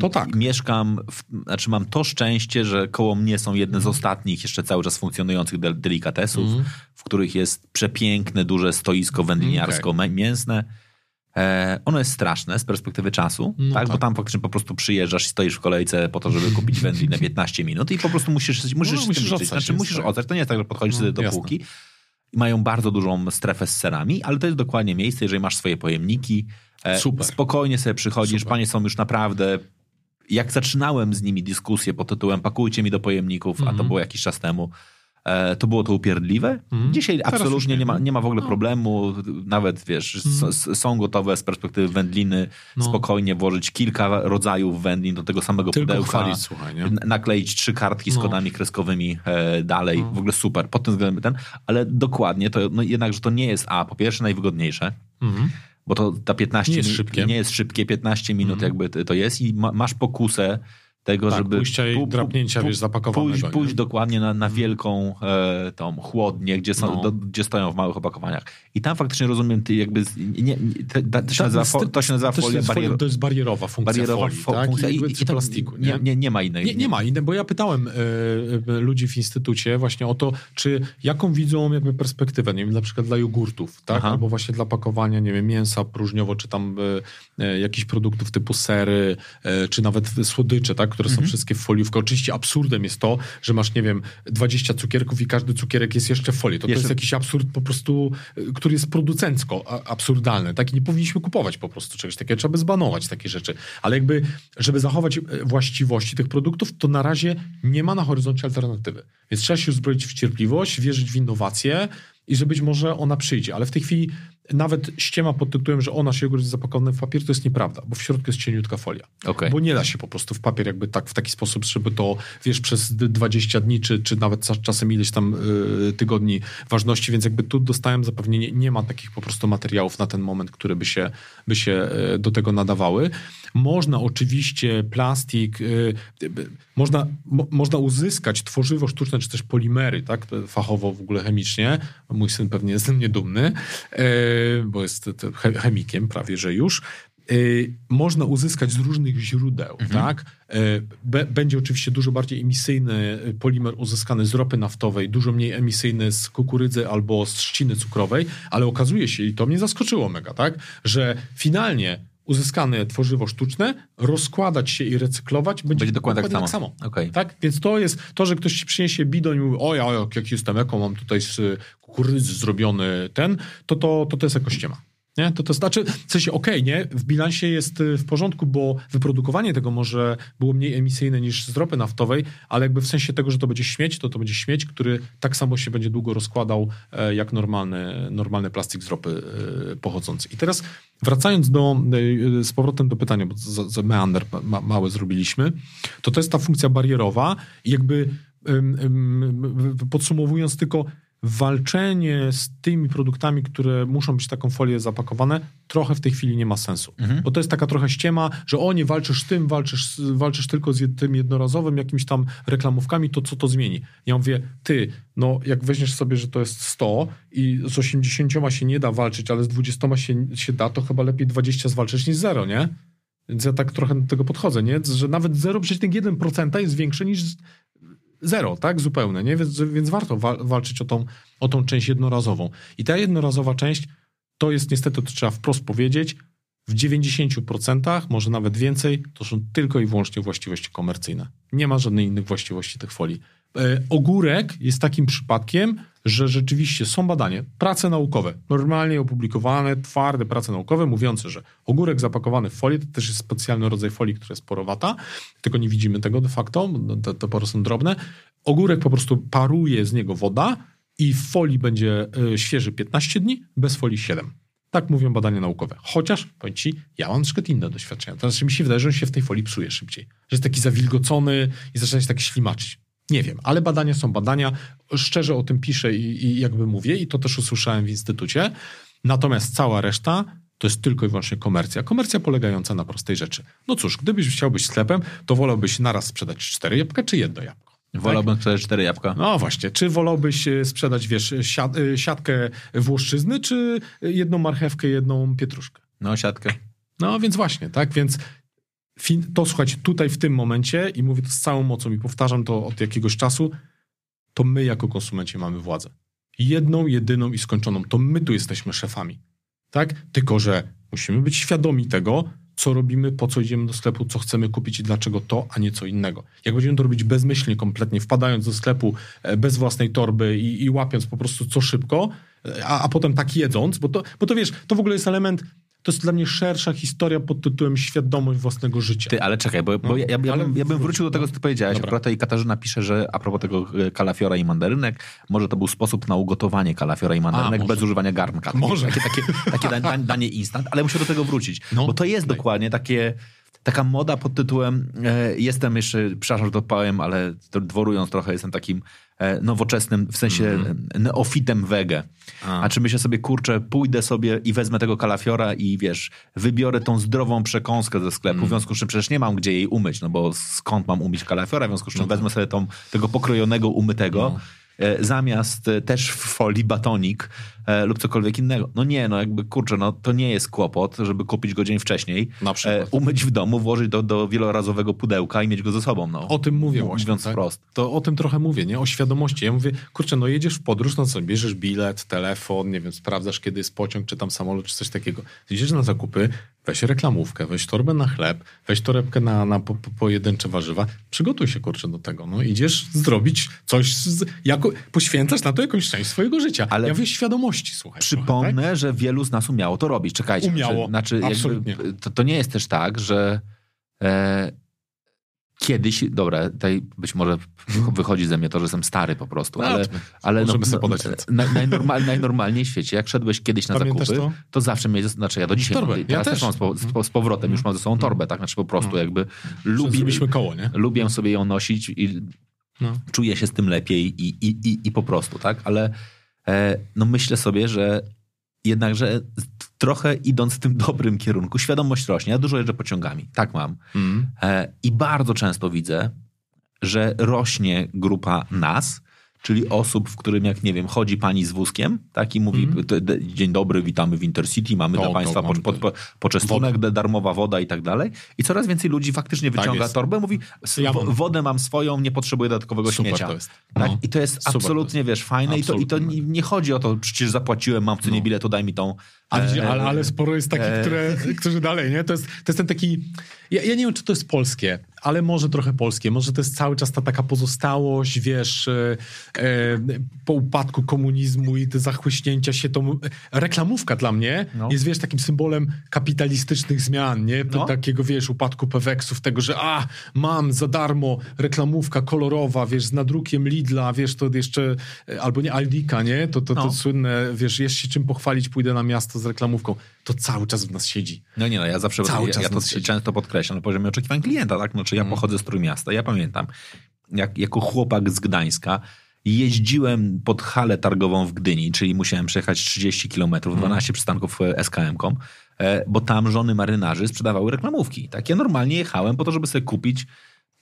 To tak. mieszkam, w, znaczy mam to szczęście, że koło mnie są jedne z ostatnich jeszcze cały czas funkcjonujących del- delikatesów, Mhm. w których jest przepiękne, duże stoisko wędliniarsko-mięsne. E, ono jest straszne z perspektywy czasu, No tak? bo tak. tam faktycznie po prostu przyjeżdżasz i stoisz w kolejce po to, żeby kupić wędlinę 15 minut i po prostu musisz, musisz, No, z musisz ocać, Znaczy musisz tak. ocać, to nie jest tak, że podchodzisz No, sobie do jasne. półki i mają bardzo dużą strefę z serami, ale to jest dokładnie miejsce, jeżeli masz swoje pojemniki, e, Super. spokojnie sobie przychodzisz, Super. panie są już naprawdę... Jak zaczynałem z nimi dyskusję pod tytułem pakujcie mi do pojemników, a to Mhm. było jakiś czas temu, e, to było to upierdliwe. Mhm. Dzisiaj Teraz absolutnie nie, nie ma, no. nie ma w ogóle problemu. Nawet, wiesz, s- są gotowe z perspektywy wędliny No. spokojnie włożyć kilka rodzajów wędlin do tego samego Tylko pudełka. chwalić, słuchaj, nie? nakleić trzy kartki z No. kodami kreskowymi e, dalej. No. W ogóle super. Pod tym względem ten, ale dokładnie to no, jednakże to nie jest, a po pierwsze najwygodniejsze, Mhm. Bo to ta 15 Nie jest szybkie. nie jest szybkie, 15 minut Mhm. jakby to- to jest i ma, masz pokusę tego, Tak, żeby pójścia i drapnięcia, wiesz, zapakowanego, pójść, nie? pójść dokładnie na, na wielką e, tą chłodnię, gdzie, są, No. do, gdzie stoją w małych opakowaniach. I tam faktycznie rozumiem, ty jakby, nie, nie, te, ta- to, się nazywa, fo, to się nazywa to folia jest, barier, to jest barierowa funkcja barierowa folii, fo- tak? funkcja I, i, i, plastiku, nie, nie, nie ma innej. Nie, nie ma innej, bo ja pytałem e, ludzi w instytucie właśnie o to, czy jaką widzą jakby perspektywę, nie wiem, na przykład dla jogurtów, tak? Aha. Albo właśnie dla pakowania, nie wiem, mięsa próżniowo, czy tam e, e, jakichś produktów typu sery, czy nawet słodycze, tak? Które Mhm. są wszystkie w foliówkę. Oczywiście absurdem jest to, że masz, nie wiem, 20 cukierków i każdy cukierek jest jeszcze w folii. To, to Jeszcze- jest jakiś absurd po prostu, e, który jest producencko absurdalny, tak? I nie powinniśmy kupować po prostu czegoś takiego. Trzeba by zbanować takie rzeczy. Ale jakby, żeby zachować e, właściwości tych produktów, to na razie nie ma na horyzoncie alternatywy. Więc trzeba się uzbroić w cierpliwość, wierzyć w innowacje i że być może ona przyjdzie. Ale w tej chwili nawet ściema pod tytułem, że ona się jest zapakowany w papier, to jest nieprawda, bo w środku jest cieniutka folia. Okej. Bo nie da się po prostu w papier jakby tak w taki sposób, żeby to, wiesz, przez d- 20 dni, czy, czy nawet czasem ileś tam y, tygodni ważności, więc jakby tu dostałem zapewnienie, nie ma takich po prostu materiałów na ten moment, które by się, by się y, do tego nadawały. Można oczywiście plastik, y, y, można, mo, można uzyskać tworzywo sztuczne, czy też polimery, tak, fachowo w ogóle chemicznie. Mój syn pewnie jest ze mnie dumny, y, bo jest che- chemikiem prawie, że już. Y, można uzyskać z różnych źródeł, tak? Y, be- będzie oczywiście dużo bardziej emisyjny polimer uzyskany z ropy naftowej, dużo mniej emisyjny z kukurydzy albo z trzciny cukrowej, ale okazuje się, i to mnie zaskoczyło mega, tak? Że finalnie uzyskane tworzywo sztuczne rozkładać się i recyklować będzie, Będzie dokładnie tak samo. Okej. tak? Więc to jest to, że ktoś ci przyniesie bidon i mówi, o ja, jak, jak jestem eko, mam tutaj z kukurydzy zrobiony ten, to to, to, to jest ekościema. Nie? To, to znaczy, w sensie okej, nie? W bilansie jest y, w porządku, bo wyprodukowanie tego może było mniej emisyjne niż z ropy naftowej, ale jakby w sensie tego, że to będzie śmieć, to to będzie śmieć, który tak samo się będzie długo rozkładał e, jak normalny, normalny plastik z ropy e, pochodzący. I teraz wracając do, e, z powrotem do pytania, bo za, meander ma, mały zrobiliśmy, to to jest ta funkcja barierowa i jakby podsumowując tylko walczenie z tymi produktami, które muszą być taką folię zapakowane, trochę w tej chwili nie ma sensu. Bo to jest taka trochę ściema, że o nie walczysz z tym, walczysz, walczysz tylko z tym jednorazowym jakimiś tam reklamówkami, to co to zmieni? Ja mówię, ty, no jak weźmiesz sobie, że to jest 100 i z 80 się nie da walczyć, ale z 20 się, się da, to chyba lepiej 20 zwalczyć niż 0, nie? Więc ja tak trochę do tego podchodzę, nie? Że nawet 0,1% jest większe niż zero, tak? Zupełne, nie? Więc, więc warto wa- walczyć o tą, o tą część jednorazową. I ta jednorazowa część to jest niestety, to trzeba wprost powiedzieć, w 90%, może nawet więcej, to są tylko i wyłącznie właściwości komercyjne. Nie ma żadnych innych właściwości tych folii. E, ogórek jest takim przypadkiem, że rzeczywiście są badania, prace naukowe, normalnie opublikowane, twarde prace naukowe, mówiące, że ogórek zapakowany w folię to też jest specjalny rodzaj folii, która jest porowata, tylko nie widzimy tego de facto, bo te, te pory są drobne. Ogórek po prostu paruje z niego woda i w folii będzie y, świeży 15 dni, bez folii 7. Tak mówią badania naukowe. Chociaż, powiem ci, ja mam przykład inne doświadczenia. To znaczy mi się wydaje, że on się w tej folii psuje szybciej. Że jest taki zawilgocony i zaczyna się tak ślimaczyć. Nie wiem, ale badania są badania. Szczerze o tym piszę i, i jakby mówię i to też usłyszałem w instytucie. Natomiast cała reszta to jest tylko i wyłącznie komercja. Komercja polegająca na prostej rzeczy. No cóż, gdybyś chciał być sklepem, to wolałbyś naraz sprzedać cztery jabłka czy jedno jabłko? Wolałbym sprzedać cztery jabłka. No właśnie, czy wolałbyś e, sprzedać, wiesz, siat, e, siatkę włoszczyzny, czy jedną marchewkę, jedną pietruszkę? No, siatkę. No więc właśnie, tak, więc to słuchajcie, tutaj w tym momencie, i mówię to z całą mocą i powtarzam to od jakiegoś czasu, to my jako konsumenci mamy władzę. Jedną, jedyną i skończoną. To my tu jesteśmy szefami. Tak? Tylko, że musimy być świadomi tego, co robimy, po co idziemy do sklepu, co chcemy kupić i dlaczego to, a nie co innego. Jak będziemy to robić bezmyślnie, kompletnie, wpadając do sklepu e, bez własnej torby i, i łapiąc po prostu co szybko, e, a, a potem tak jedząc, bo to, bo to wiesz, to w ogóle jest element, to jest dla mnie szersza historia pod tytułem świadomość własnego życia. Ty, ale czekaj, bo, bo No, ja, ja, ja, ale bym, ja bym wrócił do tego, co ty powiedziałeś. Dobra. Akurat tutaj Katarzyna pisze, że a propos tego e, kalafiora i mandarynek, może to był sposób na ugotowanie kalafiora i mandarynek może. bez używania garnka. Takie, Może. Takie, takie, takie dań, danie instant, ale muszę do tego wrócić. No, bo to jest daj. dokładnie takie taka moda pod tytułem e, jestem jeszcze, przepraszam, że to powiem, ale to dworując trochę, jestem takim e, nowoczesnym, w sensie Mhm. neofitem wege. A. czy myślę sobie, kurczę, pójdę sobie i wezmę tego kalafiora i wiesz, wybiorę tą zdrową przekąskę ze sklepu, Mhm. w związku z czym przecież nie mam gdzie jej umyć, no bo skąd mam umyć kalafiora, w związku z czym No tak. wezmę sobie tą, tego pokrojonego, umytego, e, zamiast e, też w folii batonik e, lub cokolwiek innego. No nie, no jakby kurczę, no to nie jest kłopot, żeby kupić go dzień wcześniej, Na przykład. e, umyć w domu, włożyć do, do wielorazowego pudełka i mieć go ze sobą. No. O tym mówię właśnie. Mówiąc tak? wprost. To o tym trochę mówię, nie? O świadomości. Ja mówię, kurczę, no jedziesz w podróż, no co, bierzesz bilet, telefon, nie wiem, sprawdzasz, kiedy jest pociąg, czy tam samolot, czy coś takiego. Idziesz na zakupy, weź reklamówkę, weź torbę na chleb, weź torebkę na, na po, po, pojedyncze warzywa. Przygotuj się, kurczę, do tego. No idziesz zrobić coś, z, jako, poświęcasz na to jakąś część swojego życia. Ale- ja mówię słuchaj. Przypomnę, trochę, tak? że wielu z nas umiało to robić. Czekajcie. Umiało, Znaczy, znaczy absolutnie. jakby, to, to nie jest też tak, że e, kiedyś, dobra, tutaj być może wychodzi ze mnie to, że jestem stary po prostu, No, ale, ale no, no, naj, najnormal, najnormalniej w świecie, jak szedłeś kiedyś na Pamiętasz zakupy, to? to? zawsze miałeś, znaczy ja do dzisiaj Torbę, mam, ja teraz też, też. Mhm. mam z, z, powrotem, już mam ze sobą torbę, tak, znaczy po prostu jakby lubi, Zrobiliśmy koło, nie? lubię sobie ją nosić i No. czuję się z tym lepiej i, i, i, i po prostu, tak? Ale no myślę sobie, że jednakże trochę idąc w tym dobrym kierunku, świadomość rośnie. Ja dużo jeżdżę pociągami, tak mam. Mm. E, I bardzo często widzę, że rośnie grupa nas, czyli osób, w którym, jak nie wiem, chodzi pani z wózkiem, tak, i mówi, "D- d- dzień dobry, witamy w Intercity, mamy To, dla to, państwa mamy po, po, po, poczęstunek, darmowa woda i tak dalej. I coraz więcej ludzi faktycznie wyciąga jest. torbę, mówi, "S- Ja mam. wodę mam swoją, nie potrzebuję dodatkowego Super śmiecia. to jest. Tak? No. I to jest Super to absolutnie, wiesz, fajne i to, i to Absolutnie. nie, nie chodzi o to, przecież zapłaciłem, mam w cenie No. biletu, daj mi tą... A widzisz, e, ale, ale sporo jest takich, e, które, którzy dalej, nie? To jest, to jest ten taki... Ja, ja nie wiem, czy to jest polskie, ale może trochę polskie. Może to jest cały czas ta taka pozostałość, wiesz, e, e, po upadku komunizmu i te zachłyśnięcia się tą... Reklamówka dla mnie No. jest, wiesz, takim symbolem kapitalistycznych zmian, nie? No. Takiego, wiesz, upadku Peweksów, tego, że a, mam za darmo reklamówka kolorowa, wiesz, z nadrukiem Lidla, wiesz, to jeszcze... e, Albo nie, Aldika, nie? To, to, to No. słynne, wiesz, jest się czym pochwalić, pójdę na miasto z reklamówką. To cały czas w nas siedzi. No nie, no ja zawsze Cały ja, czas ja to siedzi. często podkreślam na poziomie oczekiwań klienta, tak? Znaczy ja pochodzę z Trójmiasta, ja pamiętam, jak jako chłopak z Gdańska jeździłem pod halę targową w Gdyni, czyli musiałem przejechać 30 km, 12 przystanków e, SKM-ką, e, bo tam żony marynarzy sprzedawały reklamówki. Tak, ja normalnie jechałem po to, żeby sobie kupić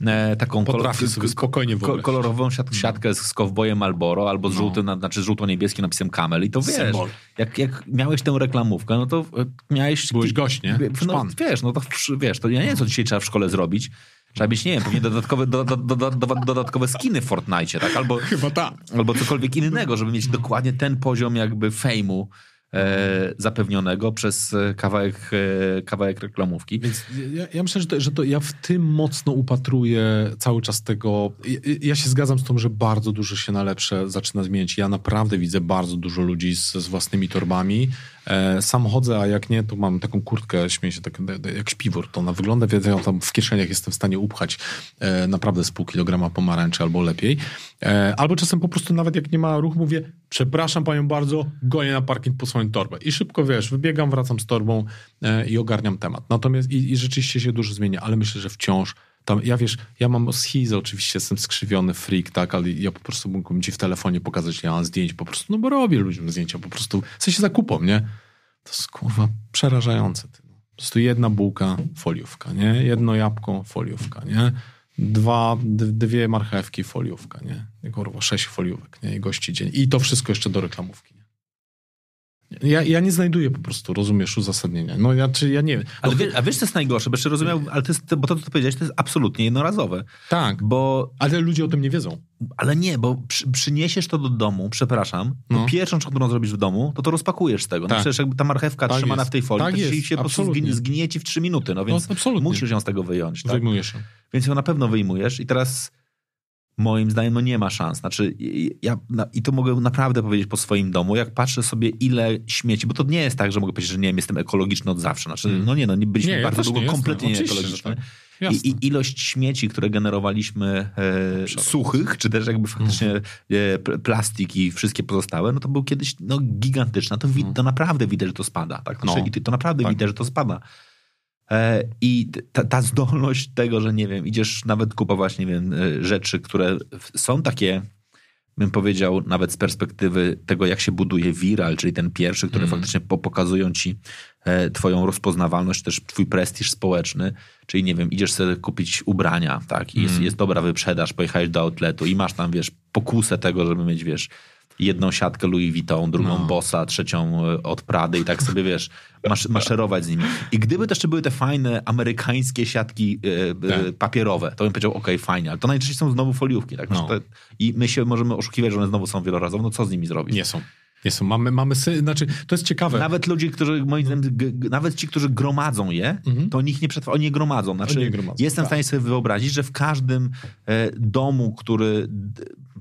e, taką ko- spokojnie ko- kolorową siat, siatkę z, z kowbojem Malboro albo z No. żółtym, znaczy żółto-niebieskim napisem Camel i to wiesz, Symbol. jak, jak miałeś tę reklamówkę, no to e, miałeś... Byłeś gość, nie? No, wiesz, no to wiesz, to ja nie wiem, co dzisiaj trzeba w szkole zrobić. Trzeba mieć, nie wiem, pewnie dodatkowe, do, do, do, do, dodatkowe skiny w Fortnite, tak? Albo, Chyba tak. albo cokolwiek innego, żeby mieć dokładnie ten poziom jakby fejmu zapewnionego przez e, kawałek, e, kawałek reklamówki. Więc ja, ja myślę, że to, że to ja w tym mocno upatruję cały czas tego. Ja, ja się zgadzam z tym, że bardzo dużo się na lepsze zaczyna zmieniać. Ja naprawdę widzę bardzo dużo ludzi z, z własnymi torbami. E, sam chodzę, a jak nie, to mam taką kurtkę, śmieję się, tak, jak śpiwór. To ona wygląda, więc ja tam w kieszeniach jestem w stanie upchać e, naprawdę z pół kilograma pomarańczy albo lepiej. E, albo czasem po prostu nawet jak nie ma ruchu, mówię, przepraszam panią bardzo, gonię na parking po swoją torbę. I szybko, wiesz, wybiegam, wracam z torbą e, i ogarniam temat. Natomiast i, i rzeczywiście się dużo zmienia, ale myślę, że wciąż tam, ja wiesz, ja mam schizę, oczywiście jestem skrzywiony freak, tak, ale ja po prostu mógłbym ci w telefonie pokazać, ja mam zdjęć po prostu, no bo robię ludziom zdjęcia po prostu, w sensie zakupom, nie? To jest kurwa przerażające. Ty. Po prostu jedna bułka, foliówka, nie? Jedno jabłko, foliówka, nie? Dwa, dwie marchewki, foliówka, nie? Kurwa, sześć foliówek, nie? I gości dzień. I to wszystko jeszcze do reklamówki? Ja, ja nie znajduję po prostu, rozumiesz, uzasadnienia. No ja, czy ja nie wiem. Ale No, wie, a wiesz, co jest najgorsze? Bo jeszcze rozumiał, ale to jest, bo to, co powiedziałeś, to jest absolutnie jednorazowe. tak, Bo, ale ludzie o tym nie wiedzą. ale nie, bo przy, przyniesiesz to do domu, przepraszam, No. pierwszą rzecz, którą zrobisz w domu, to to rozpakujesz z tego. No Tak. przecież jakby ta marchewka Tak trzymana jest. w tej folii, Tak to jest, się po prostu absolutnie. zginie, zgnie ci w trzy minuty, no więc no, absolutnie. musisz ją z tego wyjąć. Tak? Zajmujesz się. Więc ją na pewno wyjmujesz i teraz moim zdaniem no nie ma szans. Znaczy ja, na, i to mogę naprawdę powiedzieć po swoim domu, jak patrzę sobie ile śmieci, bo to nie jest tak, że mogę powiedzieć, że nie wiem, jestem ekologiczny od zawsze. Znaczy, Mm. no nie, no nie byliśmy Nie, ja bardzo też długo kompletnie ekologiczni. tak. I, I ilość śmieci, które generowaliśmy e, suchych, czy też jakby faktycznie Mhm. e, pl- plastik i wszystkie pozostałe, no to był kiedyś no, gigantyczne. To, wi- to naprawdę widać, że to spada. Tak? Znaczy, No. i To naprawdę Tak. widać, że to spada. E, I ta, ta zdolność tego, że nie wiem, idziesz nawet kupować, nie wiem, e, rzeczy, które są takie bym powiedział, nawet z perspektywy tego, jak się buduje viral, czyli ten pierwszy, który mm. faktycznie po, pokazują ci e, twoją rozpoznawalność, też twój prestiż społeczny, czyli nie wiem, idziesz sobie kupić ubrania, tak, i jest, mm. jest dobra wyprzedaż, pojechałeś do outletu i masz tam, wiesz, pokusę tego, żeby mieć, wiesz, jedną siatkę Louis Vuitton, drugą no. Bossa, trzecią e, od Prady i tak sobie, wiesz, masz, maszerować z nimi. I gdyby też były te fajne amerykańskie siatki e, e, tak. papierowe, to bym powiedział, okej, okay, fajnie, ale to najczęściej są znowu foliówki, tak? No. Te, I my się możemy oszukiwać, że one znowu są wielorazowe, no co z nimi zrobić? Nie są. Nie są. Mamy, mamy sy- znaczy, to jest ciekawe. Nawet ludzie, którzy, moim zdaniem, nawet ci, którzy gromadzą je, mhm. to nich nie przetrwa, oni je gromadzą. Znaczy, nie gromadzą, jestem tak. w stanie sobie wyobrazić, że w każdym e, domu, który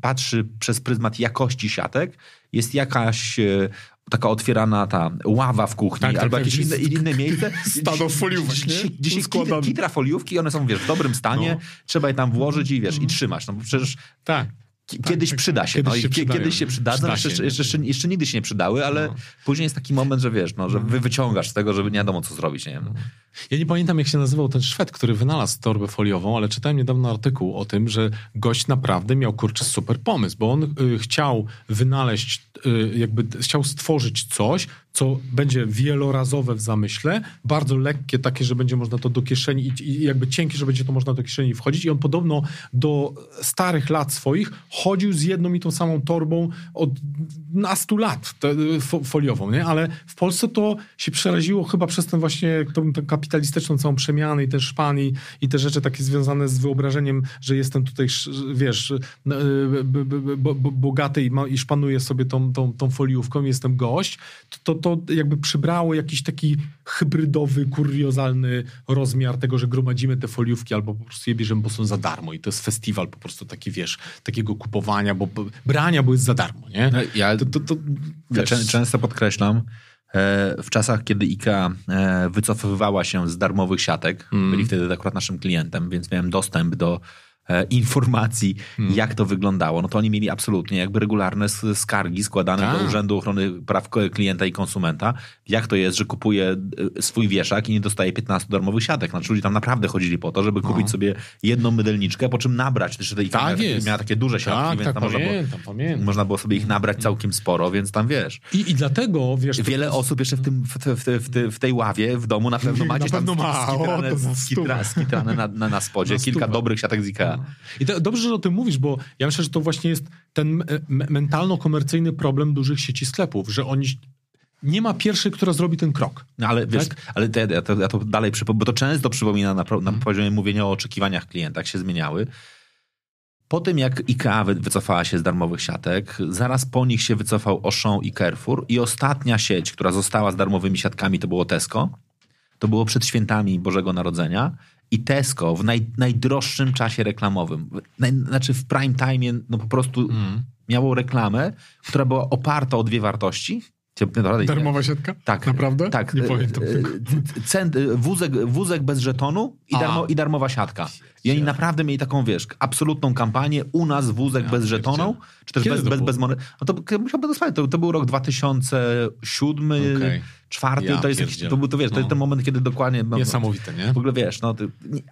patrzy przez pryzmat jakości siatek, jest jakaś e, taka otwierana ta ława w kuchni tak, tak albo tak, jakieś inne, inne miejsce. Stado foliówek, Dzisiaj, dzisiaj kitra, foliówki, one są wiesz, w dobrym stanie, no. trzeba je tam włożyć i wiesz, i trzymać. No bo przecież tak. Kiedyś tak, przyda się. Kiedyś, no, się kiedyś się przydadzą, przyda jeszcze, jeszcze, jeszcze, jeszcze, nigdy się nie przydały, ale no. później jest taki moment, że wiesz, no, że wy wyciągasz z tego, żeby nie wiadomo co zrobić. Nie wiem. No. Ja nie pamiętam, jak się nazywał ten Szwed, który wynalazł torbę foliową, ale czytałem niedawno artykuł o tym, że gość naprawdę miał kurczę super pomysł, bo on y, chciał wynaleźć, y, jakby chciał stworzyć coś, co będzie wielorazowe w zamyśle, bardzo lekkie, takie, że będzie można to do kieszeni i, jakby cienkie, że będzie to można do kieszeni wchodzić. I on podobno do starych lat swoich chodził z jedną i tą samą torbą od nastu lat te, foliową, nie? Ale w Polsce to się przeraziło chyba przez ten właśnie tą, tą kapitalistyczną całą przemianę i ten szpan i, i te rzeczy takie związane z wyobrażeniem, że jestem tutaj, wiesz, bogaty i, ma, i szpanuję sobie tą, tą, tą foliówką, jestem gość, to, to, to jakby przybrało jakiś taki hybrydowy, kuriozalny rozmiar tego, że gromadzimy te foliówki albo po prostu je bierzemy, bo są za darmo i to jest festiwal po prostu taki, wiesz, takiego kupowania, bo brania, bo jest za darmo, nie? No, ja to, to, to, ja często podkreślam, E, w czasach, kiedy IKEA e, wycofywała się z darmowych siatek, mm. byli wtedy akurat naszym klientem, więc miałem dostęp do informacji, hmm. jak to wyglądało, no to oni mieli absolutnie jakby regularne skargi składane do tak. Urzędu Ochrony Praw Klienta i Konsumenta. Jak to jest, że kupuje e, swój wieszak i nie dostaje 15 darmowych siatek? Znaczy ludzie tam naprawdę chodzili po to, żeby kupić no. sobie jedną mydelniczkę, po czym nabrać. Też te tak miała, miała takie duże siatki, tak, więc tak, tam można, pamiętam, było, pamiętam. można było sobie ich nabrać całkiem sporo, więc tam wiesz. I, i dlatego, wiesz... Wiele to... osób jeszcze w, tym, w, w, w, tej ławie w domu na pewno macie na pewno tam ma. skitrane, o, skitrane, skitrane na, na, na spodzie, na kilka dobrych siatek z Ikea. I to, dobrze, że o tym mówisz, bo ja myślę, że to właśnie jest ten e, mentalno-komercyjny problem dużych sieci sklepów, że oni nie ma pierwszej, która zrobi ten krok. No ale wiesz, tak? ale to, ja, to, ja to dalej przypomnę, bo to często przypomina na, na hmm. poziomie mówienia o oczekiwaniach klienta, jak się zmieniały. Po tym, jak IKEA wycofała się z darmowych siatek, zaraz po nich się wycofał Auchan i Carrefour i ostatnia sieć, która została z darmowymi siatkami, to było Tesco. To było przed świętami Bożego Narodzenia i Tesco w naj, najdroższym czasie reklamowym, naj, znaczy w prime time, no po prostu mm. miało reklamę, która była oparta o dwie wartości. Darmowa siatka? Tak. Naprawdę? Tak. Nie pamiętam tego. Cent, wózek, wózek bez żetonu i, darmo, i darmowa siatka. I oni naprawdę mieli taką, wiesz, absolutną kampanię. U nas wózek ja, bez żetonu, czy też bez, bez, bez monety. No to musiałbym to, to był rok 2007, okay czwarty, ja to jest jakiś, to był to, wiesz, no. to jest ten moment, kiedy dokładnie... No, Niesamowite, nie? W ogóle wiesz, no, to,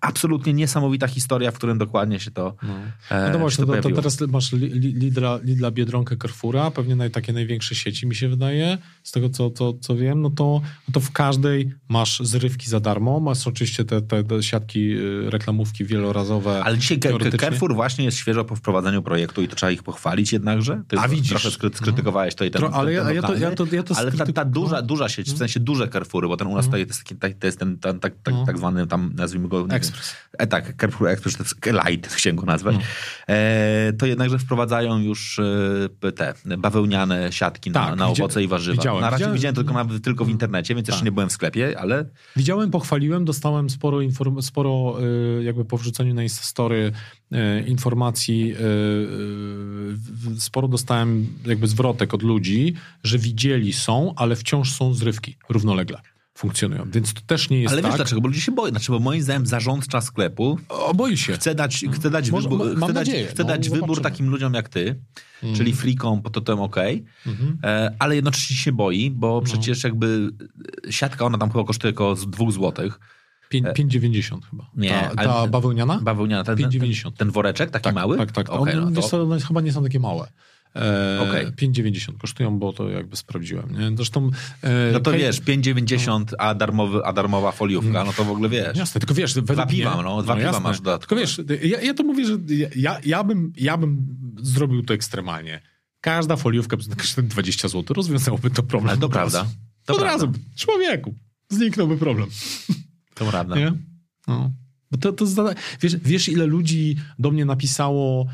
absolutnie niesamowita historia, w którym dokładnie się to No, e, no właśnie, to, to, teraz masz Lidla, Lidla, Biedronkę, Carrefoura, pewnie naj, takie największe sieci mi się wydaje, z tego co, co, co wiem, no to, no to w każdej masz zrywki za darmo, masz oczywiście te, te, te siatki, y, reklamówki wielorazowe. Ale dzisiaj Carrefour właśnie jest świeżo po wprowadzeniu projektu i to trzeba ich pochwalić jednagże. Ty A widzisz. Trochę skrytykowałeś no. to i ten, Ale, ten, ten ja, to, ja, to, ja to Ale ta, ta duża, duża sieć w sensie duże Carrefoury, bo ten u nas mhm. to jest, taki, to jest ten tak, tak, tak, tak zwany tam, nazwijmy go... Express. E, tak, Carrefour Express, to jest Light, chciałem go nazwać. Mhm. E, to jednakże wprowadzają już e, te bawełniane siatki na, tak, na owoce i warzywa. Widziałem, na razie widziałem, widziałem tylko, nawet, tylko w internecie, więc tak. jeszcze nie byłem w sklepie, ale... Widziałem, pochwaliłem, dostałem sporo, inform- sporo e, jakby po wrzuceniu na Instastory e, informacji, sporo dostałem jakby zwrotek od ludzi, że widzieli, są, ale wciąż są równolegle funkcjonują. Więc to też nie jest Ale tak. wiesz dlaczego? Bo ludzie się boją. Znaczy, bo moim zdaniem zarządca sklepu o, boi się. chce dać, chce dać Może, wybór, chce dać, chce no, dać wybór takim ludziom jak ty, mm. czyli frikom, po to ok, mm-hmm. e, ale jednocześnie się boi, bo no. przecież jakby siatka, ona tam chyba kosztuje około 2 złotych, Pię- 5,90 chyba. Nie, ta, ta bawełniana? Bawełniana, ten, ten, 5,90. ten woreczek taki tak, mały? Tak, tak. Okej, one, no to- one chyba nie są takie małe. E, Okej. 5,90 kosztują, bo to jakby sprawdziłem. Nie? Zresztą... E, No to wiesz, 5,90, a, darmowy, a darmowa foliówka, no to w ogóle wiesz. Jasne, tylko wiesz... Dwa piwa, no, dwa piwa jasne. masz w dodatku. Tylko wiesz, ja, ja to mówię, że ja, ja, bym, ja bym zrobił to ekstremalnie. Każda foliówka za 20 zł rozwiązałoby to problem. Ale to prawda. To Od prawda. razu. Człowieku. Zniknąłby problem. To prawda. Nie? No. Bo to, to zada... wiesz, wiesz, ile ludzi do mnie napisało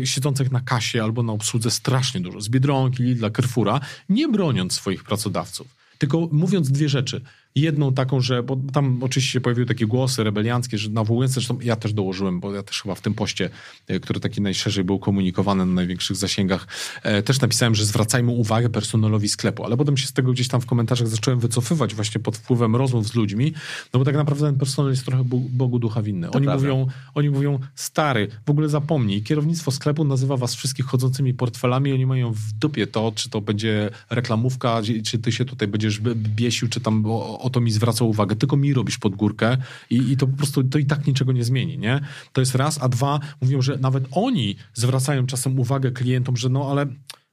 e, siedzących na kasie albo na obsłudze strasznie dużo. Z Biedronki, Lidla, Carrefoura, nie broniąc swoich pracodawców. Tylko mówiąc dwie rzeczy. Jedną taką, że, bo tam oczywiście się pojawiły takie głosy rebelianckie, że nawołujące, zresztą ja też dołożyłem, bo ja też chyba w tym poście, e, który taki najszerzej był komunikowany na największych zasięgach, e, też napisałem, że zwracajmy uwagę personelowi sklepu, ale potem się z tego gdzieś tam w komentarzach zacząłem wycofywać właśnie pod wpływem rozmów z ludźmi, no bo tak naprawdę ten personel jest trochę Bo- Bogu ducha winny. Oni mówią, oni mówią, stary, w ogóle zapomnij, kierownictwo sklepu nazywa was wszystkich chodzącymi portfelami, oni mają w dupie to, czy to będzie reklamówka, czy- ty się tutaj będziesz biesił, czy tam o, o to mi zwracał uwagę, tylko mi robisz pod górkę i, i to po prostu to i tak niczego nie zmieni, nie? To jest raz, a dwa, mówią, że nawet oni zwracają czasem uwagę klientom, że no ale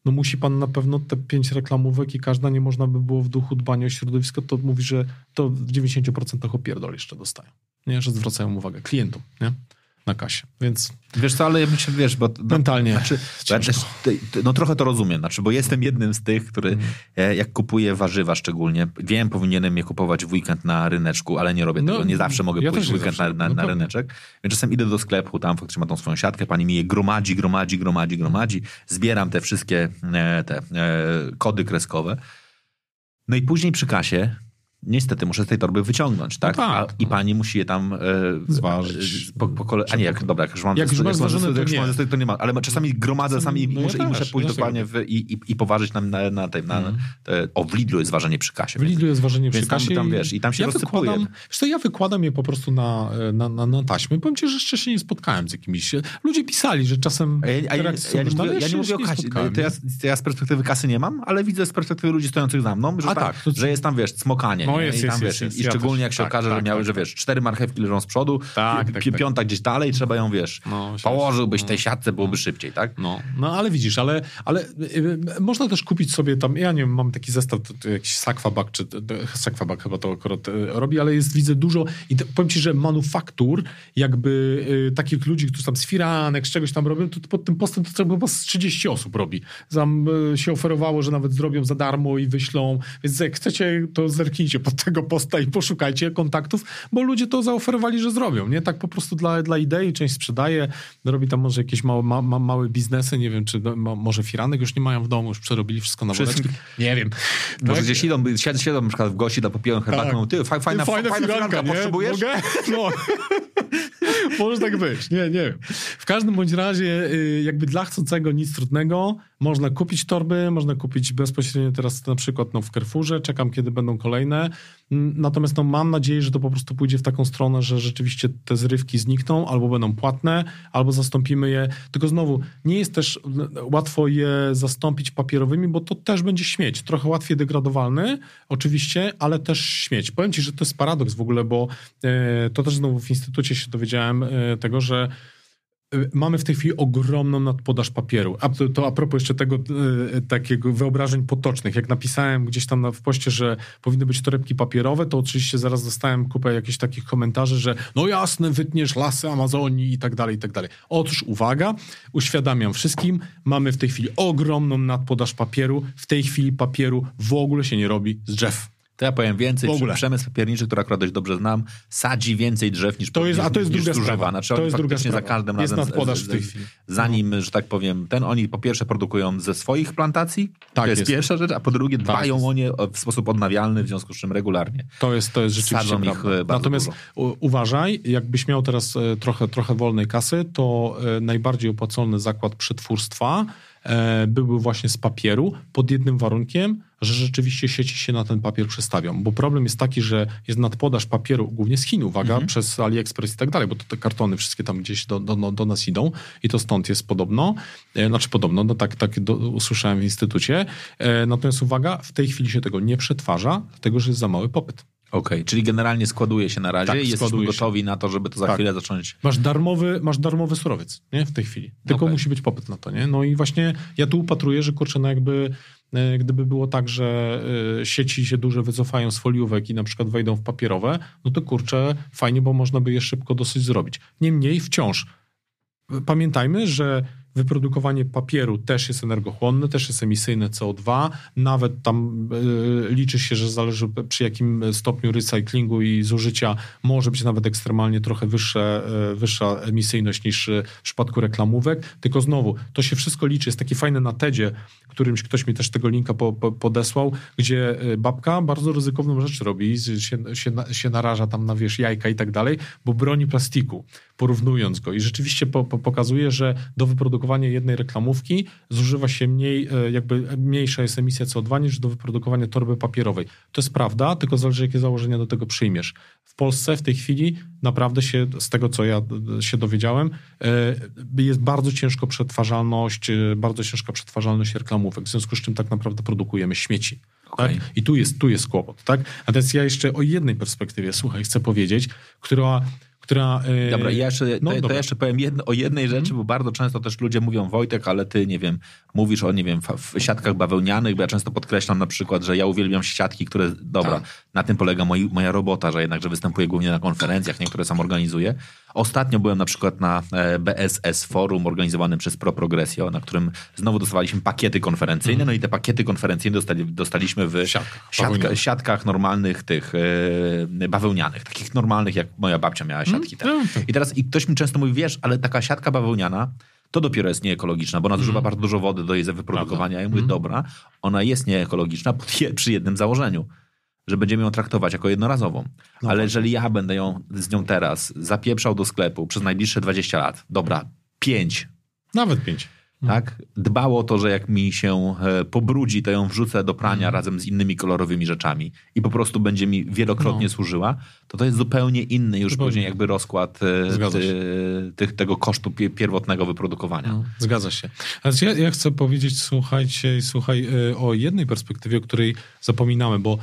no musi pan na pewno te pięć reklamówek i każda nie można by było w duchu dbania o środowisko, to mówi, że to w 90% opierdol jeszcze dostają. Nie, że zwracają uwagę klientom, nie? Na kasie. Więc Wiesz co, ale ja myślę, wiesz, bo... No, mentalnie. Znaczy, ja też, ty- no trochę to rozumiem, znaczy, bo jestem jednym z tych, który Mhm. e, jak kupuję warzywa szczególnie, wiem, powinienem je kupować w weekend na ryneczku, ale nie robię No, tego, nie zawsze mogę ja pójść w weekend zawsze. na, na, No na ryneczek, więc czasem idę do sklepu, tam faktycznie ma tą swoją siatkę, pani mi je gromadzi, gromadzi, gromadzi, gromadzi, zbieram te wszystkie e, te e, kody kreskowe, no i później przy kasie Niestety muszę z tej torby wyciągnąć, tak? No tak, A, I no. pani musi je tam e, Zważyć. e, Po, po kole... A nie, jak, dobra, jak już mam Jak już mam zważone, to nie. mam zestaw, to nie ma. Ale czasami gromadzę czasami No ja muszę, i też, muszę pójść ja dokładnie w, i, i, i poważyć na, na, na, tej, na, Mhm. te, o, w Lidlu jest ważenie przy kasie. W Lidlu jest ważenie przy Więc tam- kasie. tam, wiesz, i tam się ja rozsypuje. wykładam, wiesz co, ja wykładam je po prostu na, na, na, na taśmę. Powiem ci, że jeszcze się nie spotkałem z jakimiś... Ludzie pisali, że czasem... A ja, a ja, ja, nie są mówię, ja nie ale mówię o kasie. To ja, to z perspektywy kasy nie mam, ale widzę z perspektywy ludzi stojących za mną, że, tak, to że jest tam, wiesz, smokanie. No jest, I, tam, jest, wiesz, jest. I szczególnie jak się Tak, okaże, tak, że miały, tak, że tak. wiesz, cztery marchewki leżą z przodu, Tak, pi- tak, tak. piąta gdzieś dalej, trzeba ją, wiesz, No, położyłbyś No. tej siatce, byłoby szybciej, tak? No, no ale widzisz, ale, ale y, y, można też kupić sobie tam, ja nie wiem, mam taki zestaw, to, to jakiś Sakwabak, czy Sakwabak chyba to akurat y, robi, ale jest, widzę dużo i to, powiem ci, że manufaktur, jakby y, takich ludzi, którzy tam z firanek, z czegoś tam robią, to pod tym postem to chyba z 30 osób robi. Tam y, się oferowało, że nawet zrobią za darmo i wyślą, więc jak chcecie, to zerknijcie pod tego posta i poszukajcie kontaktów, bo ludzie to zaoferowali, że zrobią, nie? Tak po prostu dla, dla idei, część sprzedaje, robi tam może jakieś małe, ma, ma, małe biznesy, nie wiem, czy do, mo, może firanek już nie mają w domu, już przerobili wszystko na woreczki. Nie wiem. Może Tak? gdzieś idą, siedzą, siedzą na przykład w gości, da popiją herbatę, Tak. mówią, ty, faj- fajna, Ty, fajna, firanka, nie? potrzebujesz? Mogę? No. Może tak być, nie, nie wiem. W każdym bądź razie, y, jakby dla chcącego nic trudnego, można kupić torby, można kupić bezpośrednio teraz na przykład no, w Carrefourze, czekam kiedy będą kolejne. Natomiast no, mam nadzieję, że to po prostu pójdzie w taką stronę, że rzeczywiście te zrywki znikną, albo będą płatne, albo zastąpimy je. Tylko znowu, nie jest też łatwo je zastąpić papierowymi, bo to też będzie śmieć. Trochę łatwiej degradowalny, oczywiście, ale też śmieć. Powiem ci, że to jest paradoks w ogóle, bo e, to też znowu w instytucie się dowiedziałem e, tego, że Mamy w tej chwili ogromną nadpodaż papieru. A to, to a propos jeszcze tego e, takiego wyobrażeń potocznych. Jak napisałem gdzieś tam na, w poście, że powinny być torebki papierowe, to oczywiście zaraz dostałem kupę jakichś takich komentarzy, że no jasne, wytniesz lasy Amazonii i tak dalej, i tak dalej. Otóż uwaga, uświadamiam wszystkim, mamy w tej chwili ogromną nadpodaż papieru. W tej chwili papieru w ogóle się nie robi z drzew. To ja powiem więcej, W ogóle. przemysł papierniczy, który akurat dość dobrze znam, sadzi więcej drzew niż To jest, a to jest druga sprawa. Znaczy, to jest druga sprawa. za każdym jest razem... z- nadpodaż z- w tej z- chwili. Zanim, że tak powiem, ten, oni po pierwsze produkują ze swoich plantacji, Tak to jest, jest. pierwsza rzecz, a po drugie dbają jest. o nie w sposób odnawialny, w związku z czym regularnie. To jest, to jest rzeczywiście Sadzą ich, e, Natomiast dużo. uważaj, jakbyś miał teraz e, trochę, trochę wolnej kasy, to e, najbardziej opłacalny zakład przetwórstwa e, byłby właśnie z papieru, pod jednym warunkiem, że rzeczywiście sieci się na ten papier przestawią. Bo problem jest taki, że jest nadpodaż papieru, głównie z Chin, uwaga, Mhm. przez AliExpress i tak dalej, bo to te kartony wszystkie tam gdzieś do, do, do nas idą i to stąd jest podobno. E, znaczy podobno, no tak, tak do, usłyszałem w instytucie. E, natomiast uwaga, w tej chwili się tego nie przetwarza, dlatego że jest za mały popyt. Okej, czyli generalnie składuje się na razie Tak, i jesteśmy składuje się. gotowi na to, żeby to za Tak. chwilę zacząć. Masz darmowy, masz darmowy surowiec, nie? W tej chwili. Tylko Okej. musi być popyt na to, nie? No i właśnie ja tu upatruję, że kurczę, no jakby e, gdyby było tak, że e, sieci się duże wycofają z foliówek i na przykład wejdą w papierowe, no to kurczę, fajnie, bo można by je szybko dosyć zrobić. Niemniej wciąż pamiętajmy, że wyprodukowanie papieru też jest energochłonne, też jest emisyjne CO2, nawet tam e, liczy się, że zależy przy jakim stopniu recyklingu i zużycia. Może być nawet ekstremalnie trochę wyższe, e, wyższa emisyjność niż e, w przypadku reklamówek, tylko znowu, to się wszystko liczy, jest taki fajny na TEDzie, którymś ktoś mi też tego linka po, po, podesłał, gdzie babka bardzo ryzykowną rzecz robi, się, się, się naraża tam na wiesz, jajka i tak dalej, bo broni plastiku, porównując go. I rzeczywiście po, po, pokazuje, że do wyprodukowania jednej reklamówki zużywa się mniej, e, jakby mniejsza jest emisja CO2 niż do wyprodukowania torby papierowej. To jest prawda, tylko zależy jakie założenia do tego przyjmiesz. W Polsce w tej chwili naprawdę się, z tego co ja e, się dowiedziałem, e, jest bardzo ciężko przetwarzalność, bardzo ciężka przetwarzalność reklamówek, w związku z czym tak naprawdę produkujemy śmieci. Tak? I tu jest, tu jest kłopot, tak? A teraz ja jeszcze o jednej perspektywie, słuchaj, chcę powiedzieć, która... która e, Dobra, ja jeszcze, no, to, to dobra. jeszcze powiem jedno, o jednej rzeczy, bo bardzo często też ludzie mówią, Wojtek, ale ty, nie wiem, mówisz o, nie wiem, w siatkach bawełnianych, bo ja często podkreślam na przykład, że ja uwielbiam siatki, które, dobra, Tak. na tym polega moi, moja robota, że jednakże występuję głównie na konferencjach, niektóre sam organizuję. Ostatnio byłem na przykład na e, BSS Forum organizowanym przez Pro Progressio, na którym znowu dostawaliśmy pakiety konferencyjne, no i te pakiety konferencyjne dostali, dostaliśmy w Siatkach siatka, siatkach normalnych tych e, bawełnianych, takich normalnych, jak moja babcia miała siatki. te. Mm, tak. I teraz i ktoś mi często mówi, wiesz, ale taka siatka bawełniana to dopiero jest nieekologiczna, bo ona zużywa Mhm. bardzo dużo wody do jej wyprodukowania. Ja mówię, dobra, ona jest nieekologiczna przy jednym założeniu, że będziemy ją traktować jako jednorazową. No ale tak. jeżeli ja będę ją z nią teraz zapieprzał do sklepu przez najbliższe 20 lat, dobra, 5, Nawet pięć. Tak? Dbało o to, że jak mi się e, pobrudzi, to ją wrzucę do prania Mhm. razem z innymi kolorowymi rzeczami i po prostu będzie mi wielokrotnie No. służyła, to to jest zupełnie inny już Zupełnie. później jakby rozkład e, ty, tych, tego kosztu pie- pierwotnego wyprodukowania. No, zgadza się. Ale ja, ja chcę powiedzieć, słuchajcie, słuchaj, y, o jednej perspektywie, o której zapominamy, bo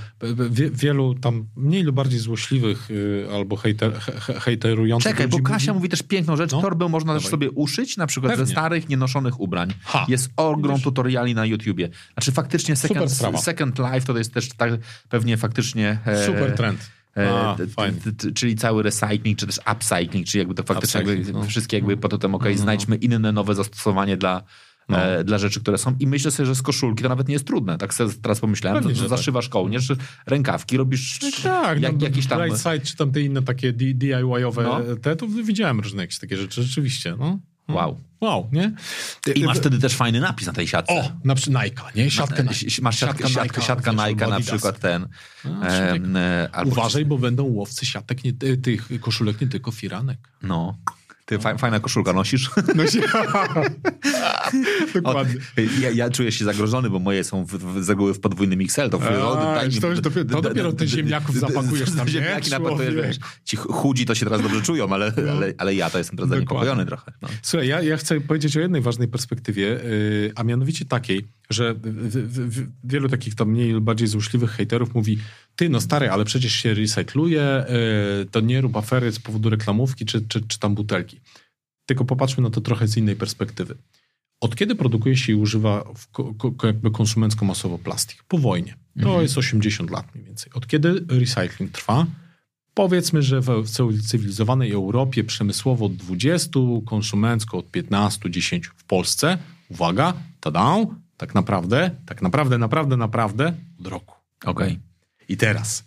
wie, wielu tam mniej lub bardziej złośliwych y, albo hejter, he, he- hejterujących Czekaj, bo Kasia mówi też piękną rzecz. No. Torbę można też Dawaj. sobie uszyć, na przykład Pewnie. ze starych, nienoszonych ubrań. Ha. Jest ogrom tutoriali na YouTubie. Znaczy faktycznie Second, second Life to jest też tak pewnie faktycznie... e, Super trend. E, A, t- t- t- czyli cały recycling, czy też upcycling, czyli jakby to faktycznie jakby, no. wszystkie jakby pod tym, okej, No, no, znajdźmy inne nowe zastosowanie dla, No. e, dla rzeczy, które są. I myślę sobie, że z koszulki to nawet nie jest trudne. Tak sobie teraz pomyślałem, Pewnie, że, że że tak. zaszywasz kołnierz, rękawki, robisz Tak, jak, no, jakiś tam... Side, czy tam te inne takie DIY-owe No. te, to widziałem różne jakieś takie rzeczy, rzeczywiście. No. No. Wow. Wow, nie? I masz wtedy też fajny napis na tej siatce. O, na przykład Nike, nie? Siatkę Nike. Si- Masz siatkę, siatka, siatka wiesz, Nike na przykład ten. Em, e, albo Uważaj, bo będą łowcy siatek, nie, tych koszulek, nie tylko firanek. No. Ty fa- fajna koszulka nosisz? No się... O, Dokładnie. ja, ja czuję się zagrożony, bo moje są w, w, z reguły w podwójnym XL. To, w, A, daj mi- to już dopiero- to dopiero d- ziemniaków zapakujesz tam, nie? Ziemniaki napakujesz, wiesz. Ci chudzi to się teraz dobrze czują, ale, ale, ale ja to jestem teraz Dokładnie. zaniepokojony trochę. No. Słuchaj, ja, ja chcę powiedzieć o jednej ważnej perspektywie, yy, a mianowicie takiej, że w, w, w, wielu takich tam mniej lub bardziej złośliwych hejterów mówi, ty no stary, ale przecież się recykluje, yy, to nie rób afery z powodu reklamówki czy, czy, czy tam butelki. Tylko popatrzmy na to trochę z innej perspektywy. Od kiedy produkuje się i używa jakby konsumencko masowo plastik? Po wojnie. To jest 80 lat mniej więcej. Od kiedy recykling trwa? Powiedzmy, że w cywilizowanej Europie przemysłowo od 20, konsumencko od 15, 10 w Polsce. Uwaga, tada, tak naprawdę, tak naprawdę, naprawdę, naprawdę od roku. Okej. I teraz,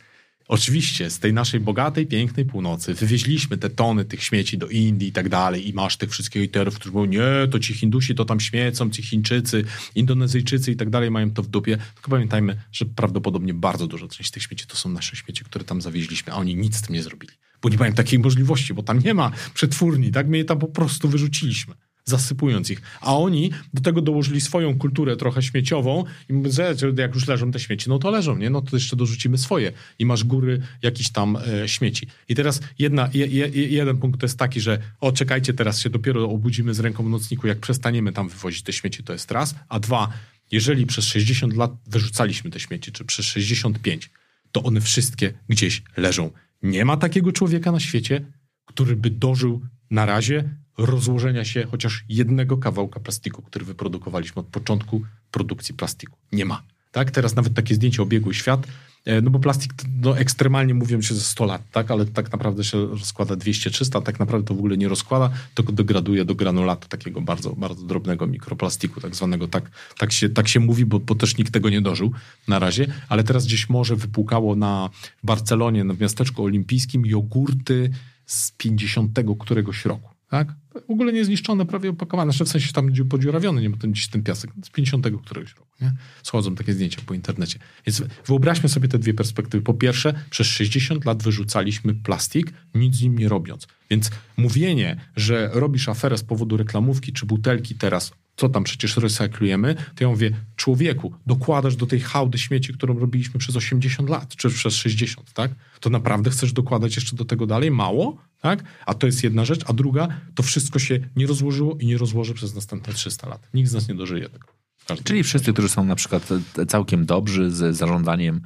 oczywiście z tej naszej bogatej, pięknej północy wywieźliśmy te tony tych śmieci do Indii i tak dalej i masz tych wszystkich hejterów, którzy mówią, nie, to ci Hindusi to tam śmiecą, ci Chińczycy, Indonezyjczycy i tak dalej mają to w dupie. Tylko pamiętajmy, że prawdopodobnie bardzo duża część tych śmieci to są nasze śmieci, które tam zawieźliśmy, a oni nic z tym nie zrobili. Bo nie mają takiej możliwości, bo tam nie ma przetwórni, tak? My je tam po prostu wyrzuciliśmy zasypując ich. A oni do tego dołożyli swoją kulturę trochę śmieciową i mówią, że jak już leżą te śmieci, no to leżą, nie? No to jeszcze dorzucimy swoje i masz góry jakichś tam e, śmieci. I teraz jedna, je, je, jeden punkt to jest taki, że o, czekajcie, teraz się dopiero obudzimy z ręką w nocniku, jak przestaniemy tam wywozić te śmieci, to jest raz, a dwa, jeżeli przez 60 lat wyrzucaliśmy te śmieci, czy przez 65, to one wszystkie gdzieś leżą. Nie ma takiego człowieka na świecie, który by dożył na razie rozłożenia się chociaż jednego kawałka plastiku, który wyprodukowaliśmy od początku produkcji plastiku. Nie ma. Tak? Teraz nawet takie zdjęcie obiegły świat, e, no bo plastik, no ekstremalnie mówią się ze 100 lat, tak? ale tak naprawdę się rozkłada 200-300, tak naprawdę to w ogóle nie rozkłada, tylko degraduje do granulatu takiego bardzo, bardzo drobnego mikroplastiku, tak zwanego. Tak, tak, się, tak się mówi, bo, bo też nikt tego nie dożył na razie, ale teraz gdzieś może wypłukało na Barcelonie, w miasteczku olimpijskim jogurty z 50 któregoś roku. Tak? W ogóle niezniszczone, prawie opakowane. Znaczy w sensie tam gdzie podziurawiony, nie ma ten, gdzieś ten piasek. Z 50 któregoś roku. Nie? Schodzą takie zdjęcia po internecie. Więc wyobraźmy sobie te dwie perspektywy. Po pierwsze, przez 60 lat wyrzucaliśmy plastik, nic z nim nie robiąc. Więc mówienie, że robisz aferę z powodu reklamówki czy butelki teraz, co tam przecież recyklujemy, to ja mówię, człowieku, dokładasz do tej hałdy śmieci, którą robiliśmy przez 80 lat, czy przez 60, tak? To naprawdę chcesz dokładać jeszcze do tego dalej? Mało? Tak? A to jest jedna rzecz. A druga, to wszystko się nie rozłożyło i nie rozłoży przez następne 300 lat. Nikt z nas nie dożyje tego. Każdy Czyli wszyscy, którzy są na przykład całkiem dobrzy z zarządzaniem e,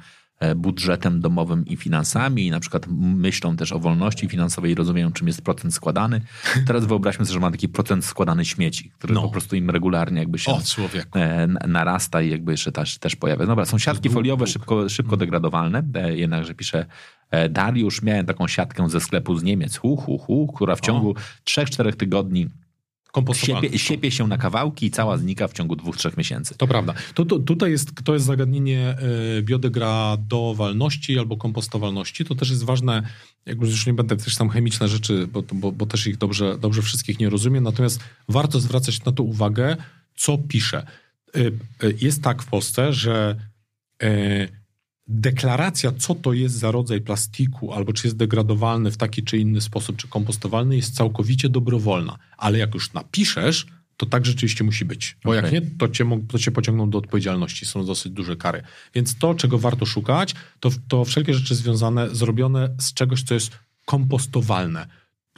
budżetem domowym i finansami i na przykład myślą też o wolności finansowej i rozumieją, czym jest procent składany. Teraz wyobraźmy sobie, że ma taki procent składany śmieci, który no. po prostu im regularnie jakby się o, e, narasta i jakby jeszcze też, też pojawia. Dobra, są siatki foliowe szybko, szybko mm. degradowalne, e, jednakże pisze E, Dariusz, miałem taką siatkę ze sklepu z Niemiec, hu, hu, hu, która w ciągu 3-4 tygodni siepie, siepie, się na kawałki i cała znika w ciągu dwóch, trzech miesięcy. To prawda. To, to, tutaj jest, to jest zagadnienie e, biodegradowalności albo kompostowalności. To też jest ważne, jakby już nie będę też tam chemiczne rzeczy, bo, bo, bo, też ich dobrze, dobrze wszystkich nie rozumiem, natomiast warto zwracać na to uwagę, co pisze. E, jest tak w Polsce, że deklaracja, co to jest za rodzaj plastiku, albo czy jest degradowalny w taki czy inny sposób, czy kompostowalny, jest całkowicie dobrowolna. Ale jak już napiszesz, to tak rzeczywiście musi być. Bo okay. jak nie, to cię, to cię pociągną do odpowiedzialności. Są dosyć duże kary. Więc to, czego warto szukać, to, to wszelkie rzeczy związane, zrobione z czegoś, co jest kompostowalne.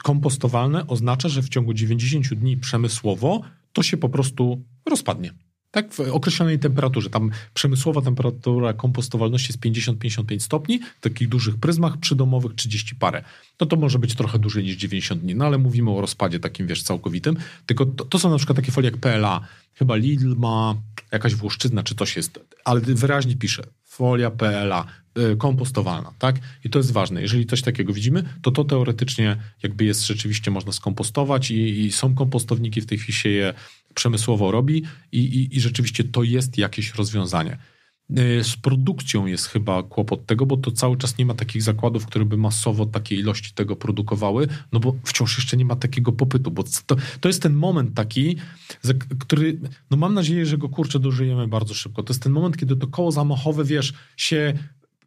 Kompostowalne oznacza, że w ciągu 90 dni przemysłowo to się po prostu rozpadnie. Tak, w określonej temperaturze. Tam przemysłowa temperatura kompostowalności jest 50-55 stopni, w takich dużych pryzmach, przydomowych 30 parę. No to może być trochę dłużej niż 90 dni, no ale mówimy o rozpadzie takim, wiesz, całkowitym. Tylko to, to są na przykład takie folie jak PLA. Chyba Lidl ma jakaś włoszczyzna, czy coś jest, ale wyraźnie pisze, folia PLA, y, kompostowalna, tak? I to jest ważne. Jeżeli coś takiego widzimy, to to teoretycznie jakby jest rzeczywiście można skompostować i, i są kompostowniki, w tej chwili się je przemysłowo robi i, i, i rzeczywiście to jest jakieś rozwiązanie. Y, z produkcją jest chyba kłopot tego, bo to cały czas nie ma takich zakładów, które by masowo takiej ilości tego produkowały, no bo wciąż jeszcze nie ma takiego popytu, bo to, to jest ten moment taki, który, no mam nadzieję, że go kurczę dożyjemy bardzo szybko. To jest ten moment, kiedy to koło zamachowe, wiesz, się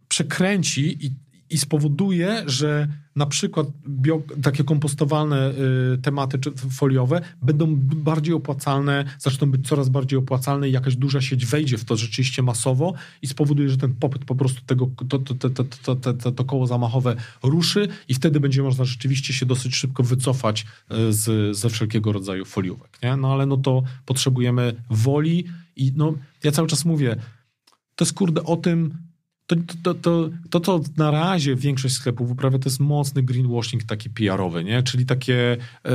przekręci i, i spowoduje, że na przykład bio, takie kompostowalne y, tematy czy foliowe będą bardziej opłacalne, zaczną być coraz bardziej opłacalne i jakaś duża sieć wejdzie w to rzeczywiście masowo i spowoduje, że ten popyt po prostu tego, to, to, to, to, to, koło zamachowe ruszy i wtedy będzie można rzeczywiście się dosyć szybko wycofać y, z, ze wszelkiego rodzaju foliówek. Nie? No ale no to potrzebujemy woli i no ja cały czas mówię, to jest kurde o tym, to, to, to, to, to, na razie większość sklepów uprawia, to jest mocny greenwashing taki PR-owy, nie? czyli takie e,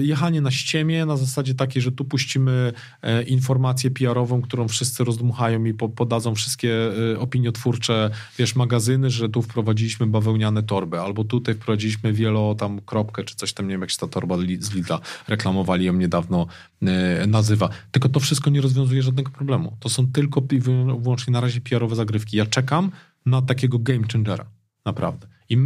jechanie na ściemie na zasadzie takiej, że tu puścimy e, informację PR-ową, którą wszyscy rozdmuchają i po, podadzą wszystkie e, opiniotwórcze, wiesz, magazyny, że tu wprowadziliśmy bawełniane torby, albo tutaj wprowadziliśmy wielo tam kropkę, czy coś tam, nie wiem jak się ta torba z Lidla reklamowali ją niedawno e, nazywa. Tylko to wszystko nie rozwiązuje żadnego problemu. To są tylko i wyłącznie na razie PR-owe zagrywki. Ja czekam czekam na takiego game changera. Naprawdę. I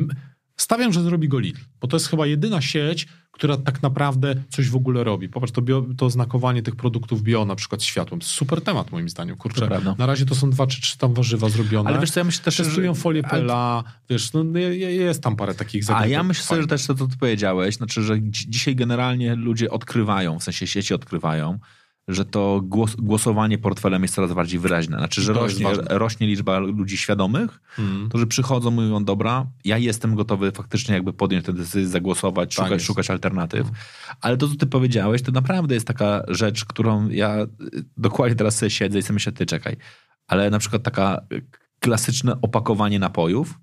stawiam, że zrobi go Lidl, bo to jest chyba jedyna sieć, która tak naprawdę coś w ogóle robi. Popatrz, to, bio, to znakowanie tych produktów bio, na przykład światłem. Super temat moim zdaniem. Kurczę, na razie to są dwa czy trzy tam warzywa zrobione. Ale wiesz co, ja myślę też, Testują że... folię PLA, ale... wiesz, no, jest tam parę takich zagadnień. A ja myślę sobie, że też to, co ty powiedziałeś, znaczy, że dzisiaj generalnie ludzie odkrywają, w sensie sieci odkrywają, że to głos, głosowanie portfelem jest coraz bardziej wyraźne. Znaczy, że rośnie, rośnie, liczba ludzi świadomych, hmm. którzy przychodzą, mówią, dobra, ja jestem gotowy faktycznie jakby podjąć tę decyzję, zagłosować, tak szukać, szukać alternatyw. Hmm. Ale to, co ty powiedziałeś, to naprawdę jest taka rzecz, którą ja dokładnie teraz sobie siedzę i sobie myślę, ty czekaj. Ale na przykład taka klasyczne opakowanie napojów,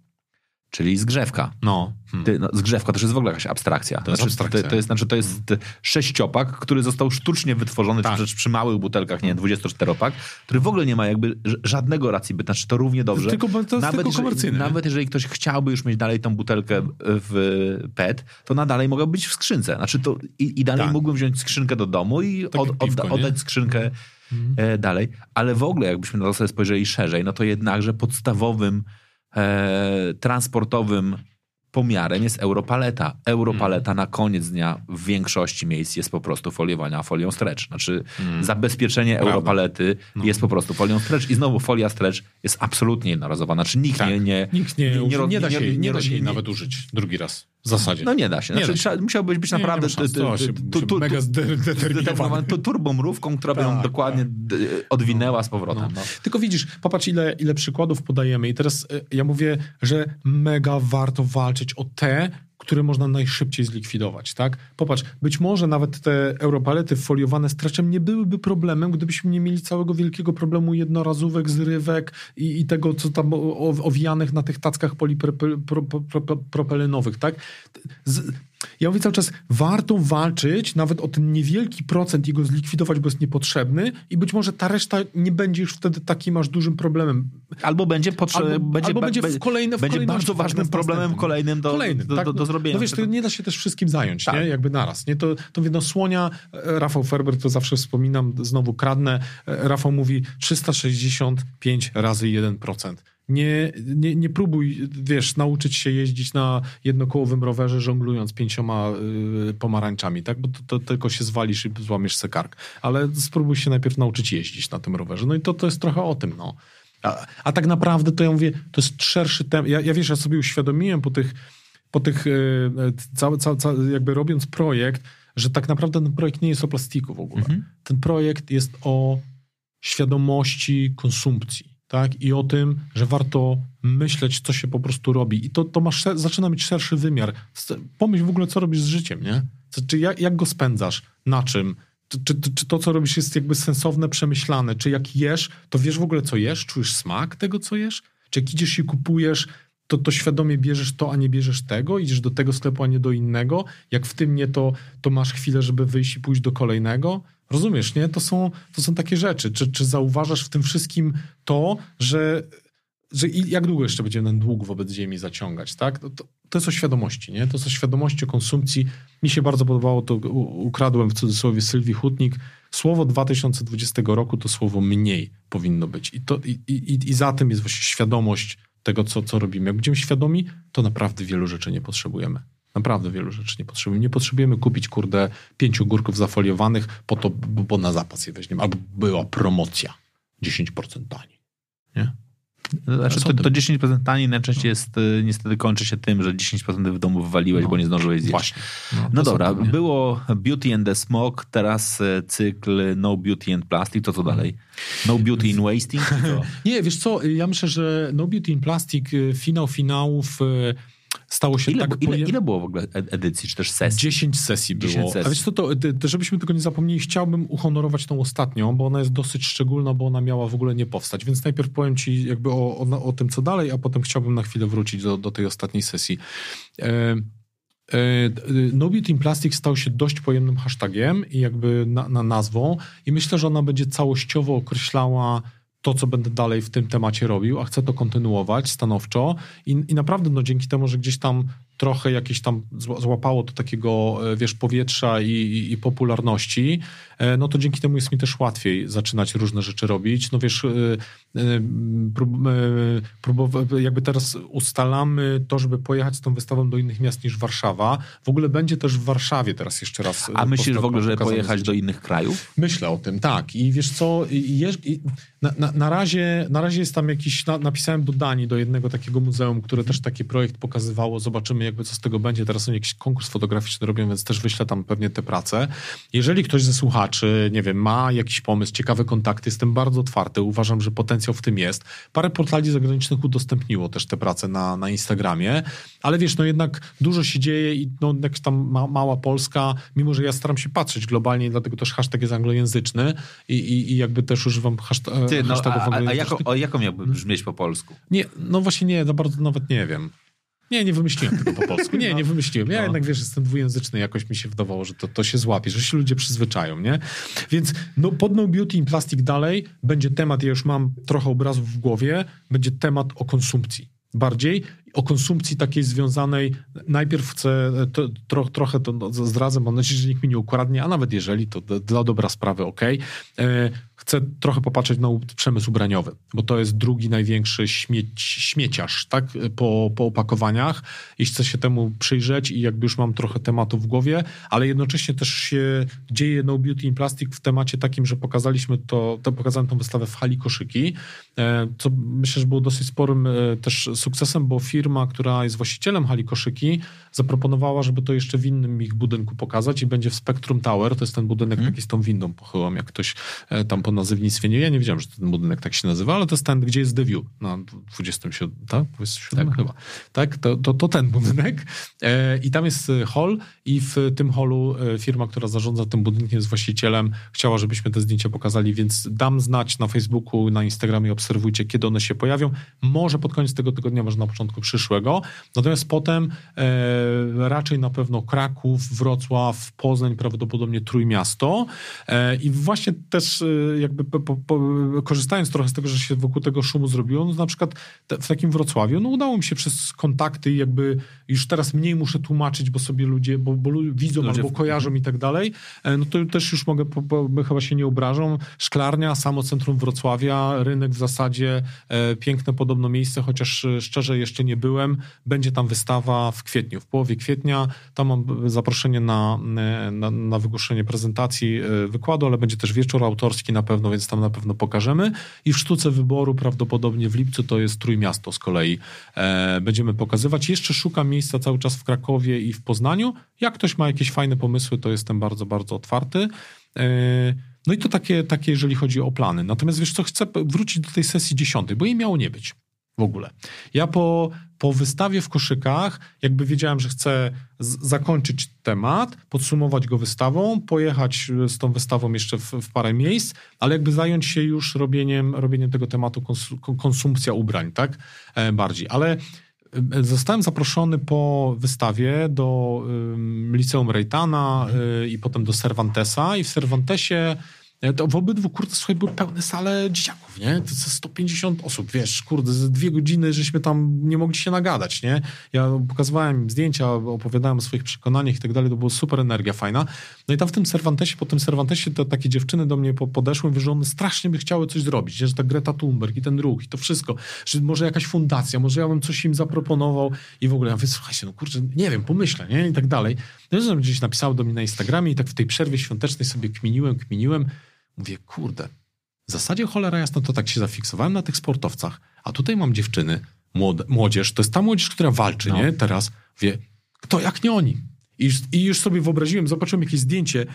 czyli zgrzewka. No. Hmm. Ty, no, zgrzewka to już jest w ogóle jakaś abstrakcja. To jest znaczy, abstrakcja. To, to, jest, znaczy, to jest sześciopak, który został sztucznie wytworzony Tak. przy, przy małych butelkach, nie 24-pak, który w ogóle nie ma jakby żadnego racji bytu. Znaczy to równie dobrze. Tylko- to jest tylko jeżeli, komercyjne, nie? nawet jeżeli ktoś chciałby już mieć dalej tą butelkę w PET, to na dalej mogła być w skrzynce. Znaczy to i, i dalej Tak. mógłbym wziąć skrzynkę do domu i Tak od, piwko, oddać skrzynkę e, dalej. Ale w ogóle jakbyśmy na to sobie spojrzeli szerzej, no to jednakże podstawowym e, transportowym pomiarem jest europaleta. Europaleta Mhm. na koniec dnia w większości miejsc jest po prostu foliowana folią stretch. Znaczy Mhm. zabezpieczenie Prawda. europalety No. jest po prostu folią stretch i znowu folia stretch jest absolutnie jednorazowa. Znaczy nikt Tak. nie, nie, Nikt nie, nie, nie, nie da się, nie, nie- da się jej nie- nawet użyć drugi raz. W zasadzie. No nie da się. Nie Znaczy, da się. musiałbyś być naprawdę mega zdeterminowany. zdeterminowany, tu- turbomrówką, która by ją Tak, dokładnie d- odwinęła z powrotem. No. No. Tylko widzisz, popatrz ile, ile przykładów podajemy i teraz e, ja mówię, że mega warto walczyć o te, które można najszybciej zlikwidować, tak? Popatrz, być może nawet te europalety foliowane streczem nie byłyby problemem, gdybyśmy nie mieli całego wielkiego problemu jednorazówek, zrywek i, i tego, co tam owijanych na tych tackach polipropylenowych, tak? Z, ja mówię cały czas, warto walczyć nawet o ten niewielki procent i go zlikwidować, bo jest niepotrzebny i być może ta reszta nie będzie już wtedy takim aż dużym problemem. Albo będzie potrzebny, Albo- będzie, albo będzie w kolejne- w będzie bardzo ważnym problemem kolejnym do, Kolejnym, do, tak? do, do No- zrobienia. No wiesz, to nie da się też wszystkim zająć, Tak. nie? Jakby naraz, nie? To, to jedno słonia, e, Rafał Ferber, to zawsze wspominam, znowu kradnę, e, Rafał mówi 365 razy 1%. Nie, nie, nie próbuj, wiesz, nauczyć się jeździć na jednokołowym rowerze, żonglując pięcioma y, pomarańczami, tak? Bo to, to tylko się zwalisz i złamiesz se kark. Ale spróbuj się najpierw nauczyć jeździć na tym rowerze. No i to, to jest trochę o tym, no. A, a tak naprawdę to ja mówię, to jest szerszy temat. Ja, ja wiesz, ja sobie uświadomiłem po tych, po tych y, całe, całe, całe, jakby robiąc projekt, że tak naprawdę ten projekt nie jest o plastiku w ogóle. Mhm. Ten projekt jest o świadomości konsumpcji. Tak? I o tym, że warto myśleć, co się po prostu robi. I to, to masz, zaczyna mieć szerszy wymiar. Pomyśl w ogóle, co robisz z życiem, nie? Czy jak, jak go spędzasz? Na czym? Czy, czy, czy to, co robisz, jest jakby sensowne, przemyślane? Czy jak jesz, to wiesz w ogóle, co jesz? Czujesz smak tego, co jesz? Czy jak idziesz i kupujesz, to, to świadomie bierzesz to, a nie bierzesz tego? Idziesz do tego sklepu, a nie do innego? Jak w tym nie, to, to masz chwilę, żeby wyjść i pójść do kolejnego? Rozumiesz, nie? To są, to są takie rzeczy. Czy, czy zauważasz w tym wszystkim to, że, że jak długo jeszcze będziemy ten dług wobec ziemi zaciągać, tak? To, to, to jest o świadomości, nie? To jest o świadomości, o konsumpcji. Mi się bardzo podobało, to ukradłem w cudzysłowie Sylwii Hutnik. Słowo 2020 roku to słowo mniej powinno być. I, to, i, i, i za tym jest właśnie świadomość tego, co, co robimy. Jak będziemy świadomi, to naprawdę wielu rzeczy nie potrzebujemy. Naprawdę wielu rzeczy nie potrzebujemy. Nie potrzebujemy kupić, kurde, pięciu górków zafoliowanych po to, bo, na zapas je weźmiemy. Albo była promocja 10% taniej. Nie? Znaczy, to, to 10% taniej najczęściej jest, y, niestety kończy się tym, że 10% w domu wywaliłeś, No. bo nie zdążyłeś zjeść. Właśnie. No są dobra, było Beauty and the Smoke, teraz e, cykl No Beauty and Plastic, to co dalej? No Beauty in Wasting? Nie, wiesz co, ja myślę, że No Beauty in Plastic, y, finał finałów y, stało się Ile, tak... ile, ile było w ogóle edycji, czy też sesji? 10 sesji było. 10 sesji. A wiesz co, to, to żebyśmy tego nie zapomnieli, chciałbym uhonorować tą ostatnią, bo ona jest dosyć szczególna, bo ona miała w ogóle nie powstać. Więc najpierw powiem ci jakby o, o, o tym, co dalej, a potem chciałbym na chwilę wrócić do, do tej ostatniej sesji. E, e, No Beauty in Plastic stał się dość pojemnym hashtagiem i jakby na, na nazwą i myślę, że ona będzie całościowo określała to, co będę dalej w tym temacie robił, a chcę to kontynuować stanowczo. I, i naprawdę no, dzięki temu, że gdzieś tam trochę jakieś tam zła- złapało to takiego, e, wiesz, powietrza i, i, i popularności, no to dzięki temu jest mi też łatwiej zaczynać różne rzeczy robić. No wiesz, e, e, prób, e, jakby teraz ustalamy to, żeby pojechać z tą wystawą do innych miast niż Warszawa. W ogóle będzie też w Warszawie teraz jeszcze raz. e, A myślisz w ogóle, pokazane pojechać do innych krajów? Myślę o tym, tak. I wiesz co, jeż- na, na, na, razie, na razie jest tam jakiś, na, napisałem do Danii, do jednego takiego muzeum, które też taki projekt pokazywało. Zobaczymy, jakby co z tego będzie. Teraz oni jakiś konkurs fotograficzny robią, więc też wyślę tam pewnie te prace. Jeżeli ktoś ze słuchaczy, nie wiem, ma jakiś pomysł, ciekawe kontakty, jestem bardzo otwarty, uważam, że potencjał w tym jest. Parę portali zagranicznych udostępniło też te prace na, na Instagramie, ale wiesz, no jednak dużo się dzieje i no jakaś tam ma, mała Polska, mimo że ja staram się patrzeć globalnie, dlatego też hashtag jest anglojęzyczny i, i, i jakby też używam hashtag, Ty, no, hashtagów a, a, jako, o, jako miałby brzmieć po polsku? Nie, no właśnie nie, za bardzo nawet nie wiem. Nie, nie wymyśliłem tego po polsku. Nie, nie wymyśliłem. Ja No. jednak, wiesz, jestem dwujęzyczny, jakoś mi się wydawało, że to, to się złapie, że się ludzie przyzwyczają, nie? Więc no, pod No Beauty in Plastic dalej będzie temat, ja już mam trochę obrazów w głowie, będzie temat o konsumpcji. Bardziej o konsumpcji takiej związanej, najpierw chcę, to, tro, trochę to no, zdradzę, mam nadzieję, że nikt mi nie ukradnie, a nawet jeżeli, to dla dobra sprawy, ok. E, chcę trochę popatrzeć na przemysł ubraniowy, bo to jest drugi największy śmieć, śmieciarz, tak, po, po opakowaniach i chcę się temu przyjrzeć i jakby już mam trochę tematu w głowie, ale jednocześnie też się dzieje No Beauty in Plastic w temacie takim, że pokazaliśmy to, to pokazałem tą wystawę w hali koszyki, e, co myślę, że było dosyć sporym e, też sukcesem, bo firma, która jest właścicielem hali koszyki, zaproponowała, żeby to jeszcze w innym ich budynku pokazać i będzie w Spectrum Tower, to jest ten budynek taki z tą windą pochyłą, jak ktoś e, tam po nazewnictwie nie, ja nie wiedziałem, że ten budynek tak się nazywa, ale to jest ten, gdzie jest The View, na 27, tak? 27 chyba. Tak, to, to, to ten budynek e, i tam jest e, hall i w tym hallu e, firma, która zarządza tym budynkiem jest właścicielem, chciała, żebyśmy te zdjęcia pokazali, więc dam znać na Facebooku, na Instagramie, obserwujcie, kiedy one się pojawią. Może pod koniec tego tygodnia, może na początku przyszłego. Natomiast potem e, raczej na pewno Kraków, Wrocław, Poznań, prawdopodobnie Trójmiasto. E, I właśnie też e, jakby po, po, korzystając trochę z tego, że się wokół tego szumu zrobiło, no na przykład te, w takim Wrocławiu, no udało mi się przez kontakty jakby już teraz mniej muszę tłumaczyć, bo sobie ludzie, bo, bo widzą Ludzie albo w- kojarzą i tak dalej, e, no to też już mogę, po, po, chyba się nie obrażą. Szklarnia, samo centrum Wrocławia, rynek w zasadzie, e, piękne podobno miejsce, chociaż e, szczerze jeszcze nie byłem. Będzie tam wystawa w kwietniu, w połowie kwietnia. Tam mam zaproszenie na, na, na wygłoszenie prezentacji e, wykładu, ale będzie też wieczór autorski na pewno, więc tam na pewno pokażemy. I w sztuce wyboru prawdopodobnie w lipcu to jest Trójmiasto z kolei. E, będziemy pokazywać. Jeszcze szukam miejsca cały czas w Krakowie i w Poznaniu. Jak ktoś ma jakieś fajne pomysły, to jestem bardzo, bardzo otwarty. E, No i to takie, takie, jeżeli chodzi o plany. Natomiast wiesz co, chcę wrócić do tej sesji dziesiątej, bo jej miało nie być w ogóle. Ja po, po wystawie w koszykach, jakby wiedziałem, że chcę zakończyć temat, podsumować go wystawą, pojechać e, z tą wystawą jeszcze w, w parę miejsc, ale jakby zająć się już robieniem, robieniem tego tematu konsu, kon- konsumpcja ubrań, tak? E, bardziej. Ale e, Zostałem zaproszony po wystawie do Liceum Rejtana y, i potem do Cervantesa i w Cervantesie e, to w obydwu, kurde, słuchaj, były pełne sale dzieciaków, nie? To ze 150 osób, wiesz, kurde, ze dwie godziny żeśmy tam nie mogli się nagadać, nie? Ja pokazywałem im zdjęcia, opowiadałem o swoich przekonaniach i tak dalej, to była super energia fajna. No i tam w tym Cervantesie, po tym Cervantesie te takie dziewczyny do mnie po- podeszły, mówią, że one strasznie by chciały coś zrobić, nie? że ta Greta Thunberg i ten ruch i to wszystko, że może jakaś fundacja, może ja bym coś im zaproponował i w ogóle ja mówię, słuchajcie, no kurczę, nie wiem, pomyślę, nie? I tak dalej. No i gdzieś napisały do mnie na Instagramie i tak w tej przerwie świątecznej sobie kminiłem, kminiłem, mówię, kurde, w zasadzie cholera jasna, to tak się zafiksowałem na tych sportowcach, a tutaj mam dziewczyny, młode, młodzież, to jest ta młodzież, która walczy, No. nie? Teraz wie, kto jak nie oni. I już, I już sobie wyobraziłem, zobaczyłem jakieś zdjęcie,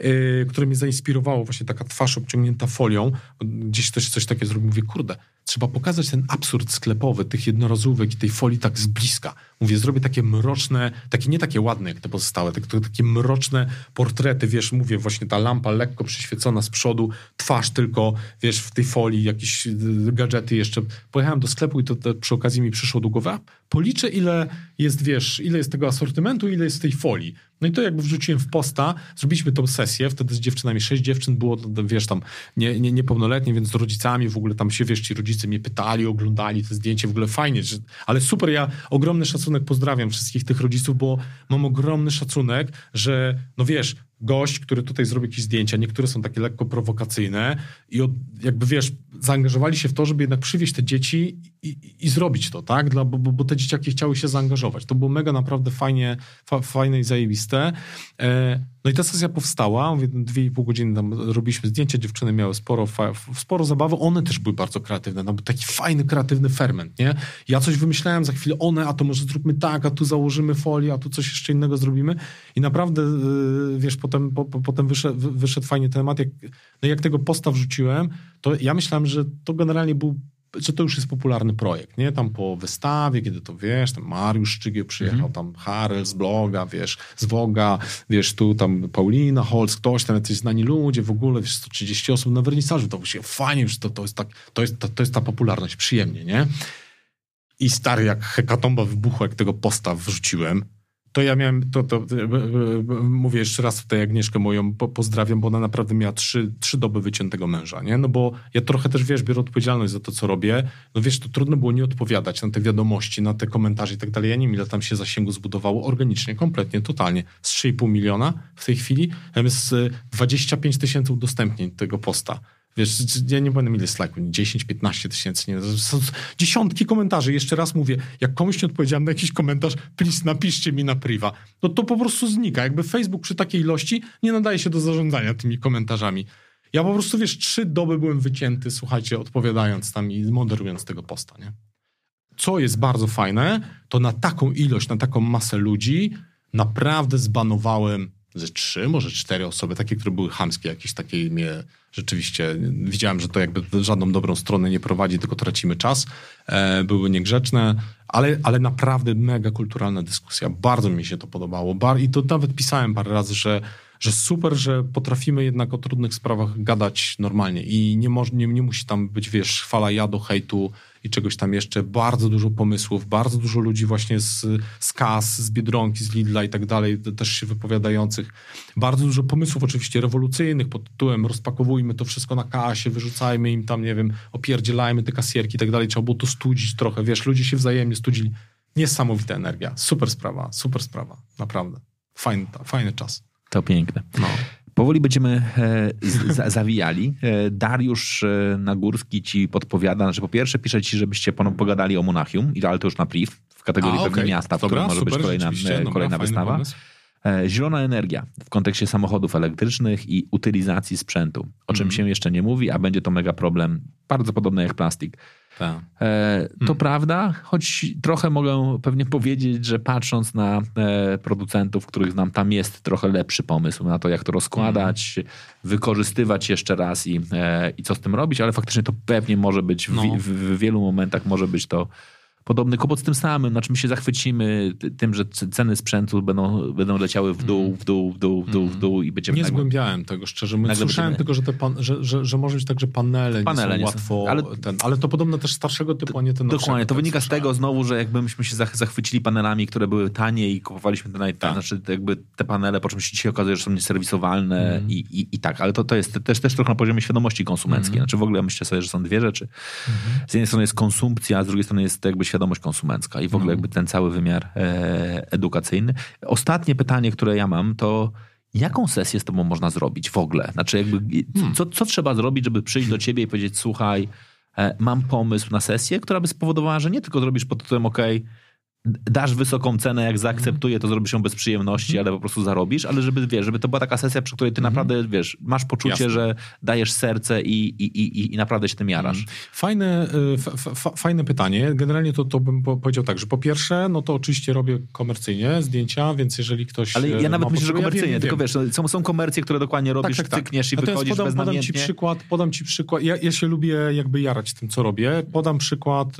yy, które mnie zainspirowało, właśnie taka twarz obciągnięta folią. Gdzieś też coś takie zrobił. Mówię, kurde, trzeba pokazać ten absurd sklepowy, tych jednorazówek i tej folii tak z bliska. Mówię, zrobię takie mroczne, takie nie takie ładne jak te pozostałe, tylko takie mroczne portrety, wiesz, mówię, właśnie ta lampa lekko przyświecona z przodu, twarz tylko, wiesz, w tej folii, jakieś y, gadżety jeszcze. Pojechałem do sklepu i to, to przy okazji mi przyszło do głowy, policzę ile jest, wiesz, ile jest tego asortymentu, ile jest tej folii. No i to jakby wrzuciłem w posta, zrobiliśmy tą sesję, wtedy z dziewczynami, sześć dziewczyn było, to, wiesz, tam nie, nie, niepełnoletnie, więc z rodzicami w ogóle tam się, wiesz, ci rodzice mnie pytali, oglądali te zdjęcie, w ogóle fajnie, że, ale super, ja ogromny szacunek pozdrawiam wszystkich tych rodziców, bo mam ogromny szacunek, że, no wiesz, gość, który tutaj zrobi jakieś zdjęcia, niektóre są takie lekko prowokacyjne i od, jakby, wiesz, zaangażowali się w to, żeby jednak przywieźć te dzieci i, i, i zrobić to, tak, Dla, bo, bo, te dzieciaki chciały się zaangażować. To było mega naprawdę fajnie, fa, fajne i zajebiste. E, no No i ta sesja powstała, mówię, dwie i pół godziny tam robiliśmy zdjęcia, dziewczyny miały sporo, sporo zabawy, one też były bardzo kreatywne, był taki fajny, kreatywny ferment, nie? Ja coś wymyślałem, za chwilę one, a to może zróbmy tak, a tu założymy folię, a tu coś jeszcze innego zrobimy. I naprawdę, yy, wiesz, potem, po, po, potem wyszedł, wyszedł temat, jak, no jak tego posta wrzuciłem, to ja myślałem, że to generalnie był że to już jest popularny projekt, nie? Tam po wystawie, kiedy to wiesz, tam Mariusz Szczygieł przyjechał, Mhm. tam Harel z bloga, wiesz, z Woga, wiesz, tu tam Paulina, Holz, ktoś tam, jacyś znani ludzie, w ogóle, wiesz, 130 osób na wernisażu, to się fajnie, że to, to, jest tak, to, jest, to, to jest ta popularność, przyjemnie, nie? I stary, jak hekatomba wybuchła, jak tego posta wrzuciłem, to ja miałem, to, to, e, e, mówię jeszcze raz tutaj Agnieszkę moją po, pozdrawiam, bo ona naprawdę miała trzy, trzy doby wyciętego męża, nie? No bo ja trochę też, wiesz, biorę odpowiedzialność za to, co robię. No wiesz, to trudno było nie odpowiadać na te wiadomości, na te komentarze i tak dalej. Ja nie wiem, ile tam się zasięgu zbudowało organicznie, kompletnie, totalnie. Z 3,5 miliona w tej chwili z 25 tysięcy udostępnień tego posta. Wiesz, ja nie pamiętam ile jest lajków, 10-15 tysięcy, nie, są dziesiątki komentarzy. Jeszcze raz mówię, jak komuś nie odpowiedziałem na jakiś komentarz, please napiszcie mi na priwa. No to po prostu znika. Jakby Facebook przy takiej ilości nie nadaje się do zarządzania tymi komentarzami. Ja po prostu, wiesz, trzy doby byłem wycięty, słuchajcie, odpowiadając tam i moderując tego posta, nie? Co jest bardzo fajne, to na taką ilość, na taką masę ludzi naprawdę zbanowałem ze trzy, może cztery osoby, takie, które były chamskie, jakieś takie mnie rzeczywiście, widziałem, że to jakby żadną dobrą stronę nie prowadzi, tylko tracimy czas, e, były niegrzeczne, ale, ale naprawdę mega kulturalna dyskusja, bardzo mi się to podobało. Bar i to nawet pisałem parę razy, że że super, że potrafimy jednak o trudnych sprawach gadać normalnie i nie, nie, nie musi tam być, wiesz, fala jadu, hejtu i czegoś tam jeszcze. Bardzo dużo pomysłów, bardzo dużo ludzi właśnie z, z KAS, z Biedronki, z Lidla i tak dalej, też się wypowiadających. Bardzo dużo pomysłów oczywiście rewolucyjnych pod tytułem rozpakowujmy to wszystko na kasie, wyrzucajmy im tam, nie wiem, opierdzielajmy te kasierki i tak dalej. Trzeba było to studzić trochę, wiesz, ludzie się wzajemnie studzili. Niesamowita energia. Super sprawa, super sprawa. Naprawdę. Fajny, fajny czas. To piękne. No. Powoli będziemy e, z, zawijali. E, Dariusz e, Nagórski ci podpowiada, że po pierwsze pisze ci, żebyście pogadali o Monachium, ale to już na priv, w kategorii A, okay. miasta, w Dobra, którym może super, być kolejna, Dobra, kolejna wystawa. Pomysł. Zielona energia w kontekście samochodów elektrycznych i utylizacji sprzętu, o czym mm. się jeszcze nie mówi, a będzie to mega problem, bardzo podobny jak plastik. E, to hmm. prawda, choć trochę mogę pewnie powiedzieć, że patrząc na e, producentów, których znam, tam jest trochę lepszy pomysł na to, jak to rozkładać, hmm. wykorzystywać jeszcze raz i, e, i co z tym robić, ale faktycznie to pewnie może być, w, no. w, w wielu momentach może być to podobny kłopot z tym samym, znaczy my się zachwycimy tym, że ceny sprzętu będą, będą leciały w dół, w dół, w dół, w dół, w dół i będziemy... Nie nagle, zgłębiałem tego szczerze, my słyszałem będziemy... tylko, że, te pan, że, że, że może być tak, że panele, panele nie są łatwo... ale, ten, ale to podobno też starszego typu, a nie ten Dokładnie, to tak wynika z tego znowu, że jakby myśmy się zachwycili panelami, które były tanie i kupowaliśmy te, tak. znaczy jakby te panele, po czym się dzisiaj okazuje, że są nieserwisowalne mm. i, i, i tak, ale to, to jest też, też trochę na poziomie świadomości konsumenckiej, mm. znaczy w ogóle myślę sobie, że są dwie rzeczy. Mm. Z jednej strony jest konsumpcja, a z drugiej strony jest jakby świadomość konsumencka i w ogóle no. jakby ten cały wymiar e, edukacyjny. Ostatnie pytanie, które ja mam, to jaką sesję z tobą można zrobić w ogóle? Znaczy jakby, hmm. co, co trzeba zrobić, żeby przyjść do ciebie i powiedzieć, słuchaj, e, mam pomysł na sesję, która by spowodowała, że nie tylko zrobisz pod tytułem, ok, dasz wysoką cenę, jak zaakceptuje, to zrobisz ją bez przyjemności, mm. ale po prostu zarobisz, ale żeby, wiesz, żeby to była taka sesja, przy której ty mm. naprawdę, wiesz, masz poczucie, Jasne. że dajesz serce i, i, i, i naprawdę się tym jarasz. Mm. Fajne, fajne pytanie. Generalnie to, to bym powiedział tak, że po pierwsze, no to oczywiście robię komercyjnie zdjęcia, więc jeżeli ktoś Ale ja nawet myślę, że komercyjnie, ja wiem, tylko wiem. wiesz, są, są komercje, które dokładnie robisz, tak, tak, tak. i Natomiast wychodzisz podam, podam ci przykład, podam ci przykład, ja, ja się lubię jakby jarać tym, co robię. Podam przykład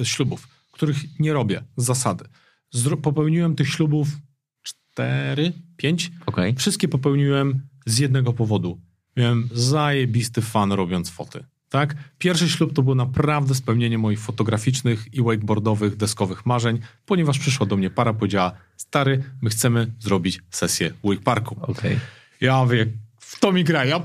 y, ślubów których nie robię z zasady. Zro popełniłem tych ślubów cztery, pięć. Okay. Wszystkie popełniłem z jednego powodu. Miałem zajebisty fan robiąc foty. Tak? Pierwszy ślub to było naprawdę spełnienie moich fotograficznych i wakeboardowych, deskowych marzeń, ponieważ przyszła do mnie para, powiedziała, stary, my chcemy zrobić sesję wakeparku. Okay. Ja mówię, to mi gra. Ja,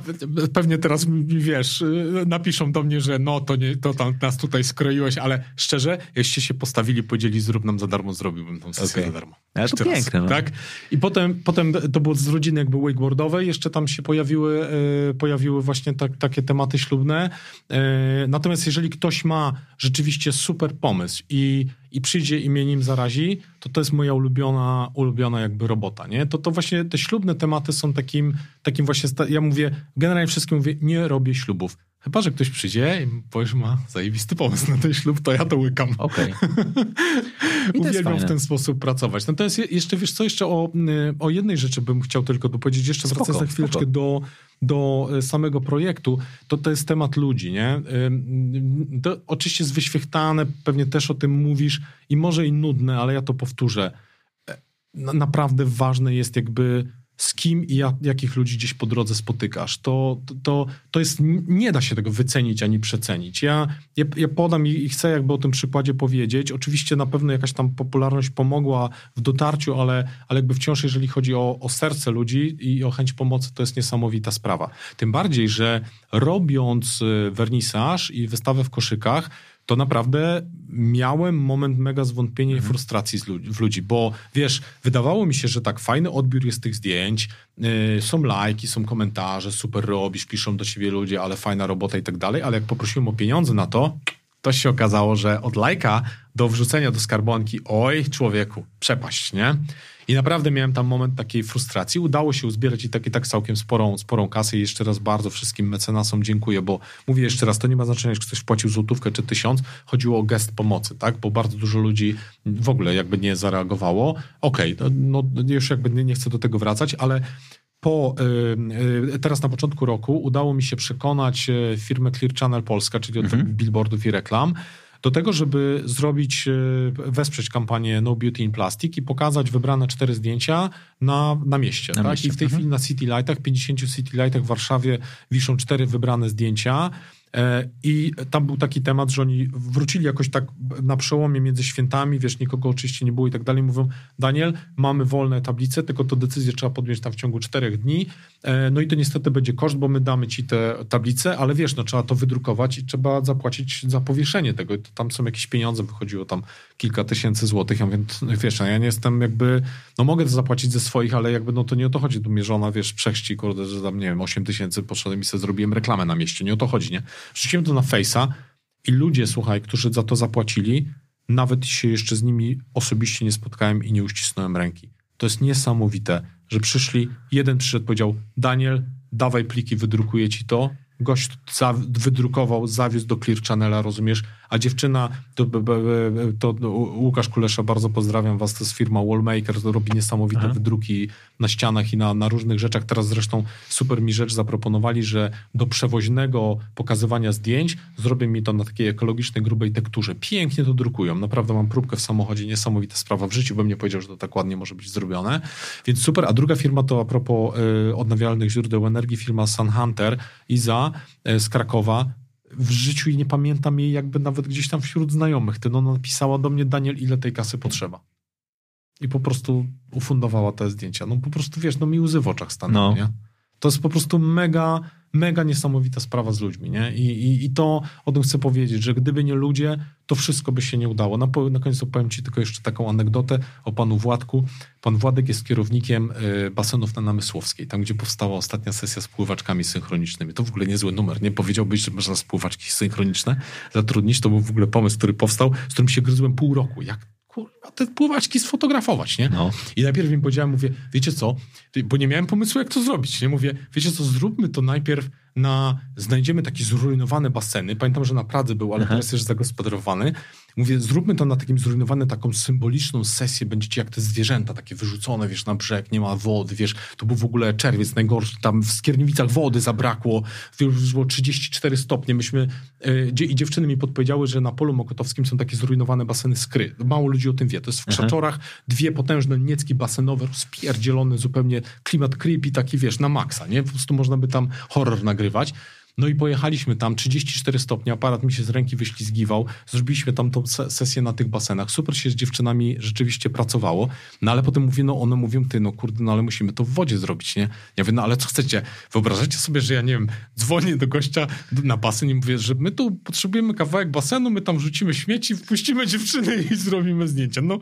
pewnie teraz, wiesz, napiszą do mnie, że no, to, nie, to tam nas tutaj skroiłeś, ale szczerze, jeśli się postawili, powiedzieli, zrób nam za darmo, zrobiłbym tą sesję okay. za darmo. Ale to piękne. No. Tak? I potem, potem to było z rodziny jakby wakeboardowej, jeszcze tam się pojawiły, e, pojawiły właśnie tak, takie tematy ślubne. E, natomiast jeżeli ktoś ma rzeczywiście super pomysł i i przyjdzie i mnie nim zarazi, to to jest moja ulubiona, ulubiona jakby robota, nie? To, to właśnie te ślubne tematy są takim, takim właśnie, ja mówię, generalnie wszystkim mówię, nie robię ślubów. Chyba, że ktoś przyjdzie i powiesz, ma zajebisty pomysł na ten ślub, to ja to łykam. Okej. Okay. Uwielbiam w ten sposób pracować. Natomiast jeszcze, wiesz co, jeszcze o, y, o jednej rzeczy bym chciał tylko dopowiedzieć, jeszcze spoko, wracając na chwileczkę do, do y, samego projektu, to to jest temat ludzi, nie? To oczywiście jest wyświechtane, pewnie też o tym mówisz i może i nudne, ale ja to powtórzę. E, naprawdę ważne jest jakby z kim i jak, jakich ludzi gdzieś po drodze spotykasz. To, to, to jest, nie da się tego wycenić ani przecenić. Ja, ja, ja podam i, i, chcę jakby o tym przykładzie powiedzieć. Oczywiście na pewno jakaś tam popularność pomogła w dotarciu, ale, ale jakby wciąż jeżeli chodzi o, o serce ludzi i o chęć pomocy, to jest niesamowita sprawa. Tym bardziej, że robiąc y, wernisaż i wystawę w koszykach, to naprawdę miałem moment mega zwątpienia mhm. i frustracji ludzi, w ludzi, bo wiesz, wydawało mi się, że tak, fajny odbiór jest tych zdjęć, yy, są lajki, są komentarze, super robisz, piszą do siebie ludzie, ale fajna robota i tak dalej, ale jak poprosiłem o pieniądze na to, to się okazało, że od lajka do wrzucenia do skarbonki, oj człowieku, przepaść, nie? I naprawdę miałem tam moment takiej frustracji. Udało się uzbierać i tak i tak całkiem sporą, sporą kasę i jeszcze raz bardzo wszystkim mecenasom dziękuję, bo mówię jeszcze raz, to nie ma znaczenia, czy ktoś wpłacił złotówkę czy tysiąc, chodziło o gest pomocy, tak? Bo bardzo dużo ludzi w ogóle jakby nie zareagowało. Okej, okay, no, no już jakby nie, nie chcę do tego wracać, ale po, y, teraz na początku roku udało mi się przekonać y, firmę Clear Channel Polska, czyli od mhm. billboardów i reklam, do tego, żeby zrobić, e, wesprzeć kampanię No Beauty in Plastic i pokazać wybrane cztery zdjęcia na, na mieście. Na tak? mieście. I w tej mhm. chwili na City Lightach, 50 City Lightach w Warszawie wiszą cztery wybrane zdjęcia. E, I tam był taki temat, że oni wrócili jakoś tak na przełomie między świętami, wiesz, nikogo oczywiście nie było i tak dalej. Mówią, Daniel, mamy wolne tablice, tylko to decyzję trzeba podjąć tam w ciągu czterech dni. E, no i to niestety będzie koszt, bo my damy ci te tablice, ale wiesz, no trzeba to wydrukować i trzeba zapłacić za powieszenie tego. To tam są jakieś pieniądze, wychodziło tam kilka tysięcy złotych. Ja mówię, no, wiesz, no ja nie jestem jakby, no mogę to zapłacić ze swoich, ale jakby no to nie o to chodzi. Tu mnie żona, wiesz, przechci, kurde, że tam, nie wiem, 8 tysięcy poszedłem i sobie zrobiłem reklamę na mieście. Nie o to chodzi, nie? Wrzuciłem to na Face'a i ludzie, słuchaj, którzy za to zapłacili, nawet się jeszcze z nimi osobiście nie spotkałem i nie uścisnąłem ręki. To jest niesamowite, że przyszli, jeden przyszedł, powiedział, Daniel, dawaj pliki, wydrukuję ci to, gość za, wydrukował, zawiózł do Clear Channela, rozumiesz? A dziewczyna, to, to, to Łukasz Kulesza, bardzo pozdrawiam was, to jest firma Wallmaker, to robi niesamowite Aha. wydruki na ścianach i na, na różnych rzeczach. Teraz zresztą super mi rzecz zaproponowali, że do przewoźnego pokazywania zdjęć zrobię mi to na takiej ekologicznej, grubej tekturze. Pięknie to drukują. Naprawdę mam próbkę w samochodzie, niesamowita sprawa. W życiu bym nie powiedział, że to tak ładnie może być zrobione. Więc super. A druga firma to a propos y, odnawialnych źródeł energii, firma Sun Hunter, Iza y, z Krakowa w życiu i nie pamiętam jej jakby nawet gdzieś tam wśród znajomych. Ten ona napisała do mnie, Daniel, ile tej kasy potrzeba. I po prostu ufundowała te zdjęcia. No po prostu, wiesz, no mi łzy w oczach stanęły, no. nie? To jest po prostu mega, mega niesamowita sprawa z ludźmi, nie? I, i, I to o tym chcę powiedzieć, że gdyby nie ludzie, to wszystko by się nie udało. Na, na końcu powiem ci tylko jeszcze taką anegdotę o panu Władku. Pan Władek jest kierownikiem y, basenów na Namysłowskiej, tam gdzie powstała ostatnia sesja z pływaczkami synchronicznymi. To w ogóle niezły numer, nie? Powiedziałbyś, że można spływaczki synchroniczne zatrudnić. To był w ogóle pomysł, który powstał, z którym się gryzłem pół roku. Jak kurwa, te pływaczki sfotografować, nie? No. I najpierw im powiedziałem, mówię, wiecie co, bo nie miałem pomysłu, jak to zrobić, nie? Mówię, wiecie co, zróbmy to najpierw na, znajdziemy takie zrujnowane baseny, pamiętam, że na Pradze był, ale Aha. teraz jest zagospodarowany, Mówię, zróbmy to na takim zrujnowanym, taką symboliczną sesję, będziecie jak te zwierzęta takie wyrzucone, wiesz, na brzeg, nie ma wody, wiesz, to był w ogóle czerwiec najgorszy, tam w Skierniewicach wody zabrakło, było 34 stopnie, myśmy, yy, i dziewczyny mi podpowiedziały, że na polu mokotowskim są takie zrujnowane baseny skry. Mało ludzi o tym wie, to jest w Krzaczorach, dwie potężne niecki basenowe, rozpierdzielone zupełnie, klimat creepy taki, wiesz, na maksa, nie? Po prostu można by tam horror nagrywać. No i pojechaliśmy tam, 34 stopnie, aparat mi się z ręki wyślizgiwał, zrobiliśmy tam tą sesję na tych basenach, super się z dziewczynami rzeczywiście pracowało, no ale potem mówię, no one mówią, ty, no kurde, no ale musimy to w wodzie zrobić, nie? Ja mówię, no ale co chcecie? Wyobrażacie sobie, że ja, nie wiem, dzwonię do gościa na basen i mówię, że my tu potrzebujemy kawałek basenu, my tam rzucimy śmieci, wpuścimy dziewczyny i zrobimy zdjęcia. No,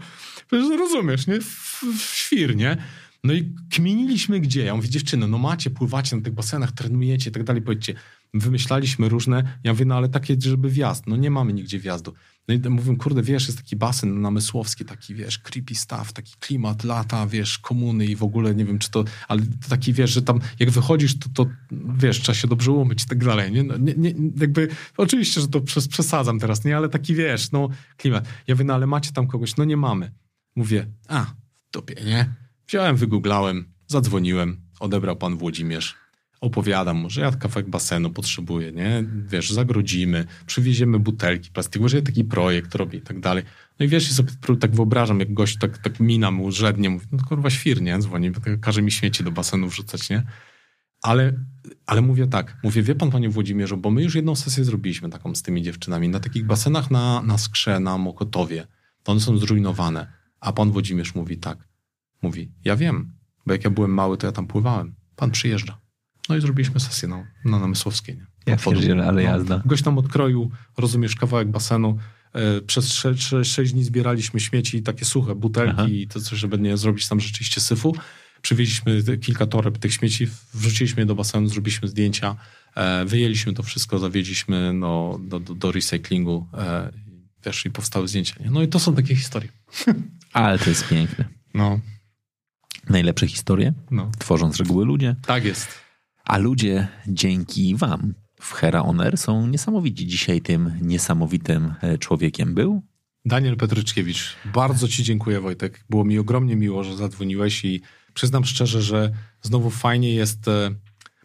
rozumiesz, nie? W, w świr, nie? No i kminiliśmy gdzie? Ja mówię, dziewczyny, no macie, pływacie na tych basenach, trenujecie i tak dalej, powiedzcie, wymyślaliśmy różne, ja mówię, no ale takie, żeby wjazd, no nie mamy nigdzie wjazdu. No i mówię, kurde, wiesz, jest taki basen namysłowski, taki, wiesz, creepy stuff, taki klimat, lata, wiesz, komuny i w ogóle, nie wiem, czy to, ale taki, wiesz, że tam jak wychodzisz, to, to wiesz, trzeba się dobrze umyć i tak dalej, nie? No, nie, nie? Jakby, oczywiście, że to przesadzam teraz, nie? Ale taki, wiesz, no, klimat. Ja mówię, no ale macie tam kogoś? No nie mamy. Mówię, a, w nie? Wziąłem, wygooglałem, zadzwoniłem, odebrał pan Włodzimierz, opowiadam mu, że ja kawałek basenu potrzebuję, nie? Wiesz, zagrodzimy, przywieziemy butelki plastikowe, że ja taki projekt robię i tak dalej. No i wiesz, ja sobie tak wyobrażam, jak gość tak, tak mina mu żednie, mówi, no kurwa świr, nie? Dzwoni, każe mi śmieci do basenu wrzucać, nie? Ale, ale mówię tak, mówię, wie pan, panie Włodzimierzu, bo my już jedną sesję zrobiliśmy taką z tymi dziewczynami, na takich basenach na, na Skrze, na Mokotowie, to one są zrujnowane. A pan Włodzimierz mówi tak, mówi, ja wiem, bo jak ja byłem mały, to ja tam pływałem. Pan przyjeżdża. No i zrobiliśmy sesję na, na Namysłowskiej. Nie? Ja pierdzielę, ale no, jazda. Gość tam odkroił, rozumiesz, kawałek basenu. E, przez 6, 6 dni zbieraliśmy śmieci, takie suche, butelki Aha. i to coś, żeby nie zrobić tam rzeczywiście syfu. Przywieźliśmy kilka toreb tych śmieci, wrzuciliśmy je do basenu, zrobiliśmy zdjęcia, e, wyjęliśmy to wszystko, zawieźliśmy no, do, do, do recyklingu, e, wiesz, i powstały zdjęcia. Nie? No i to są takie historie. Ale to jest piękne. No. Najlepsze historie no. tworzą z reguły ludzie. Tak jest. A ludzie dzięki wam w Hera Oner są niesamowici. Dzisiaj tym niesamowitym e, człowiekiem był Daniel Petryczkiewicz. Bardzo ci dziękuję Wojtek. Było mi ogromnie miło, że zadzwoniłeś i przyznam szczerze, że znowu fajnie jest, e,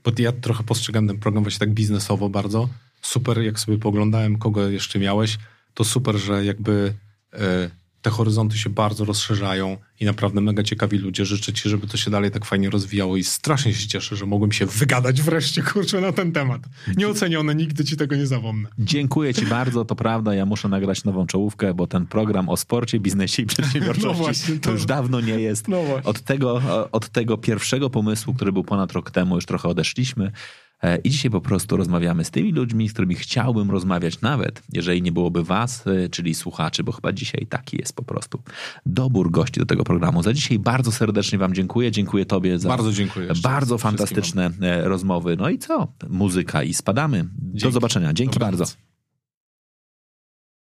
bo ja trochę postrzegam ten program właśnie tak biznesowo bardzo. Super, jak sobie poglądałem, kogo jeszcze miałeś, to super, że jakby e, te horyzonty się bardzo rozszerzają i naprawdę mega ciekawi ludzie. Życzę ci, żeby to się dalej tak fajnie rozwijało i strasznie się cieszę, że mogłem się wygadać wreszcie, kurczę, na ten temat. Nieocenione, nigdy ci tego nie zapomnę. Dziękuję ci bardzo, to prawda, ja muszę nagrać nową czołówkę, bo ten program o sporcie, biznesie i przedsiębiorczości no właśnie, to... to... już dawno nie jest. No od, tego, od tego pierwszego pomysłu, który był ponad rok temu, już trochę odeszliśmy. E, I dzisiaj po prostu rozmawiamy z tymi ludźmi, z którymi chciałbym rozmawiać, nawet jeżeli nie byłoby Was, e, czyli słuchaczy, bo chyba dzisiaj taki jest po prostu dobór gości do tego programu. Za dzisiaj bardzo serdecznie Wam dziękuję. Dziękuję Tobie za bardzo, dziękuję bardzo fantastyczne e, rozmowy. No i co? Muzyka i spadamy. Do Dzięki. zobaczenia. Dzięki Dobranoc. bardzo.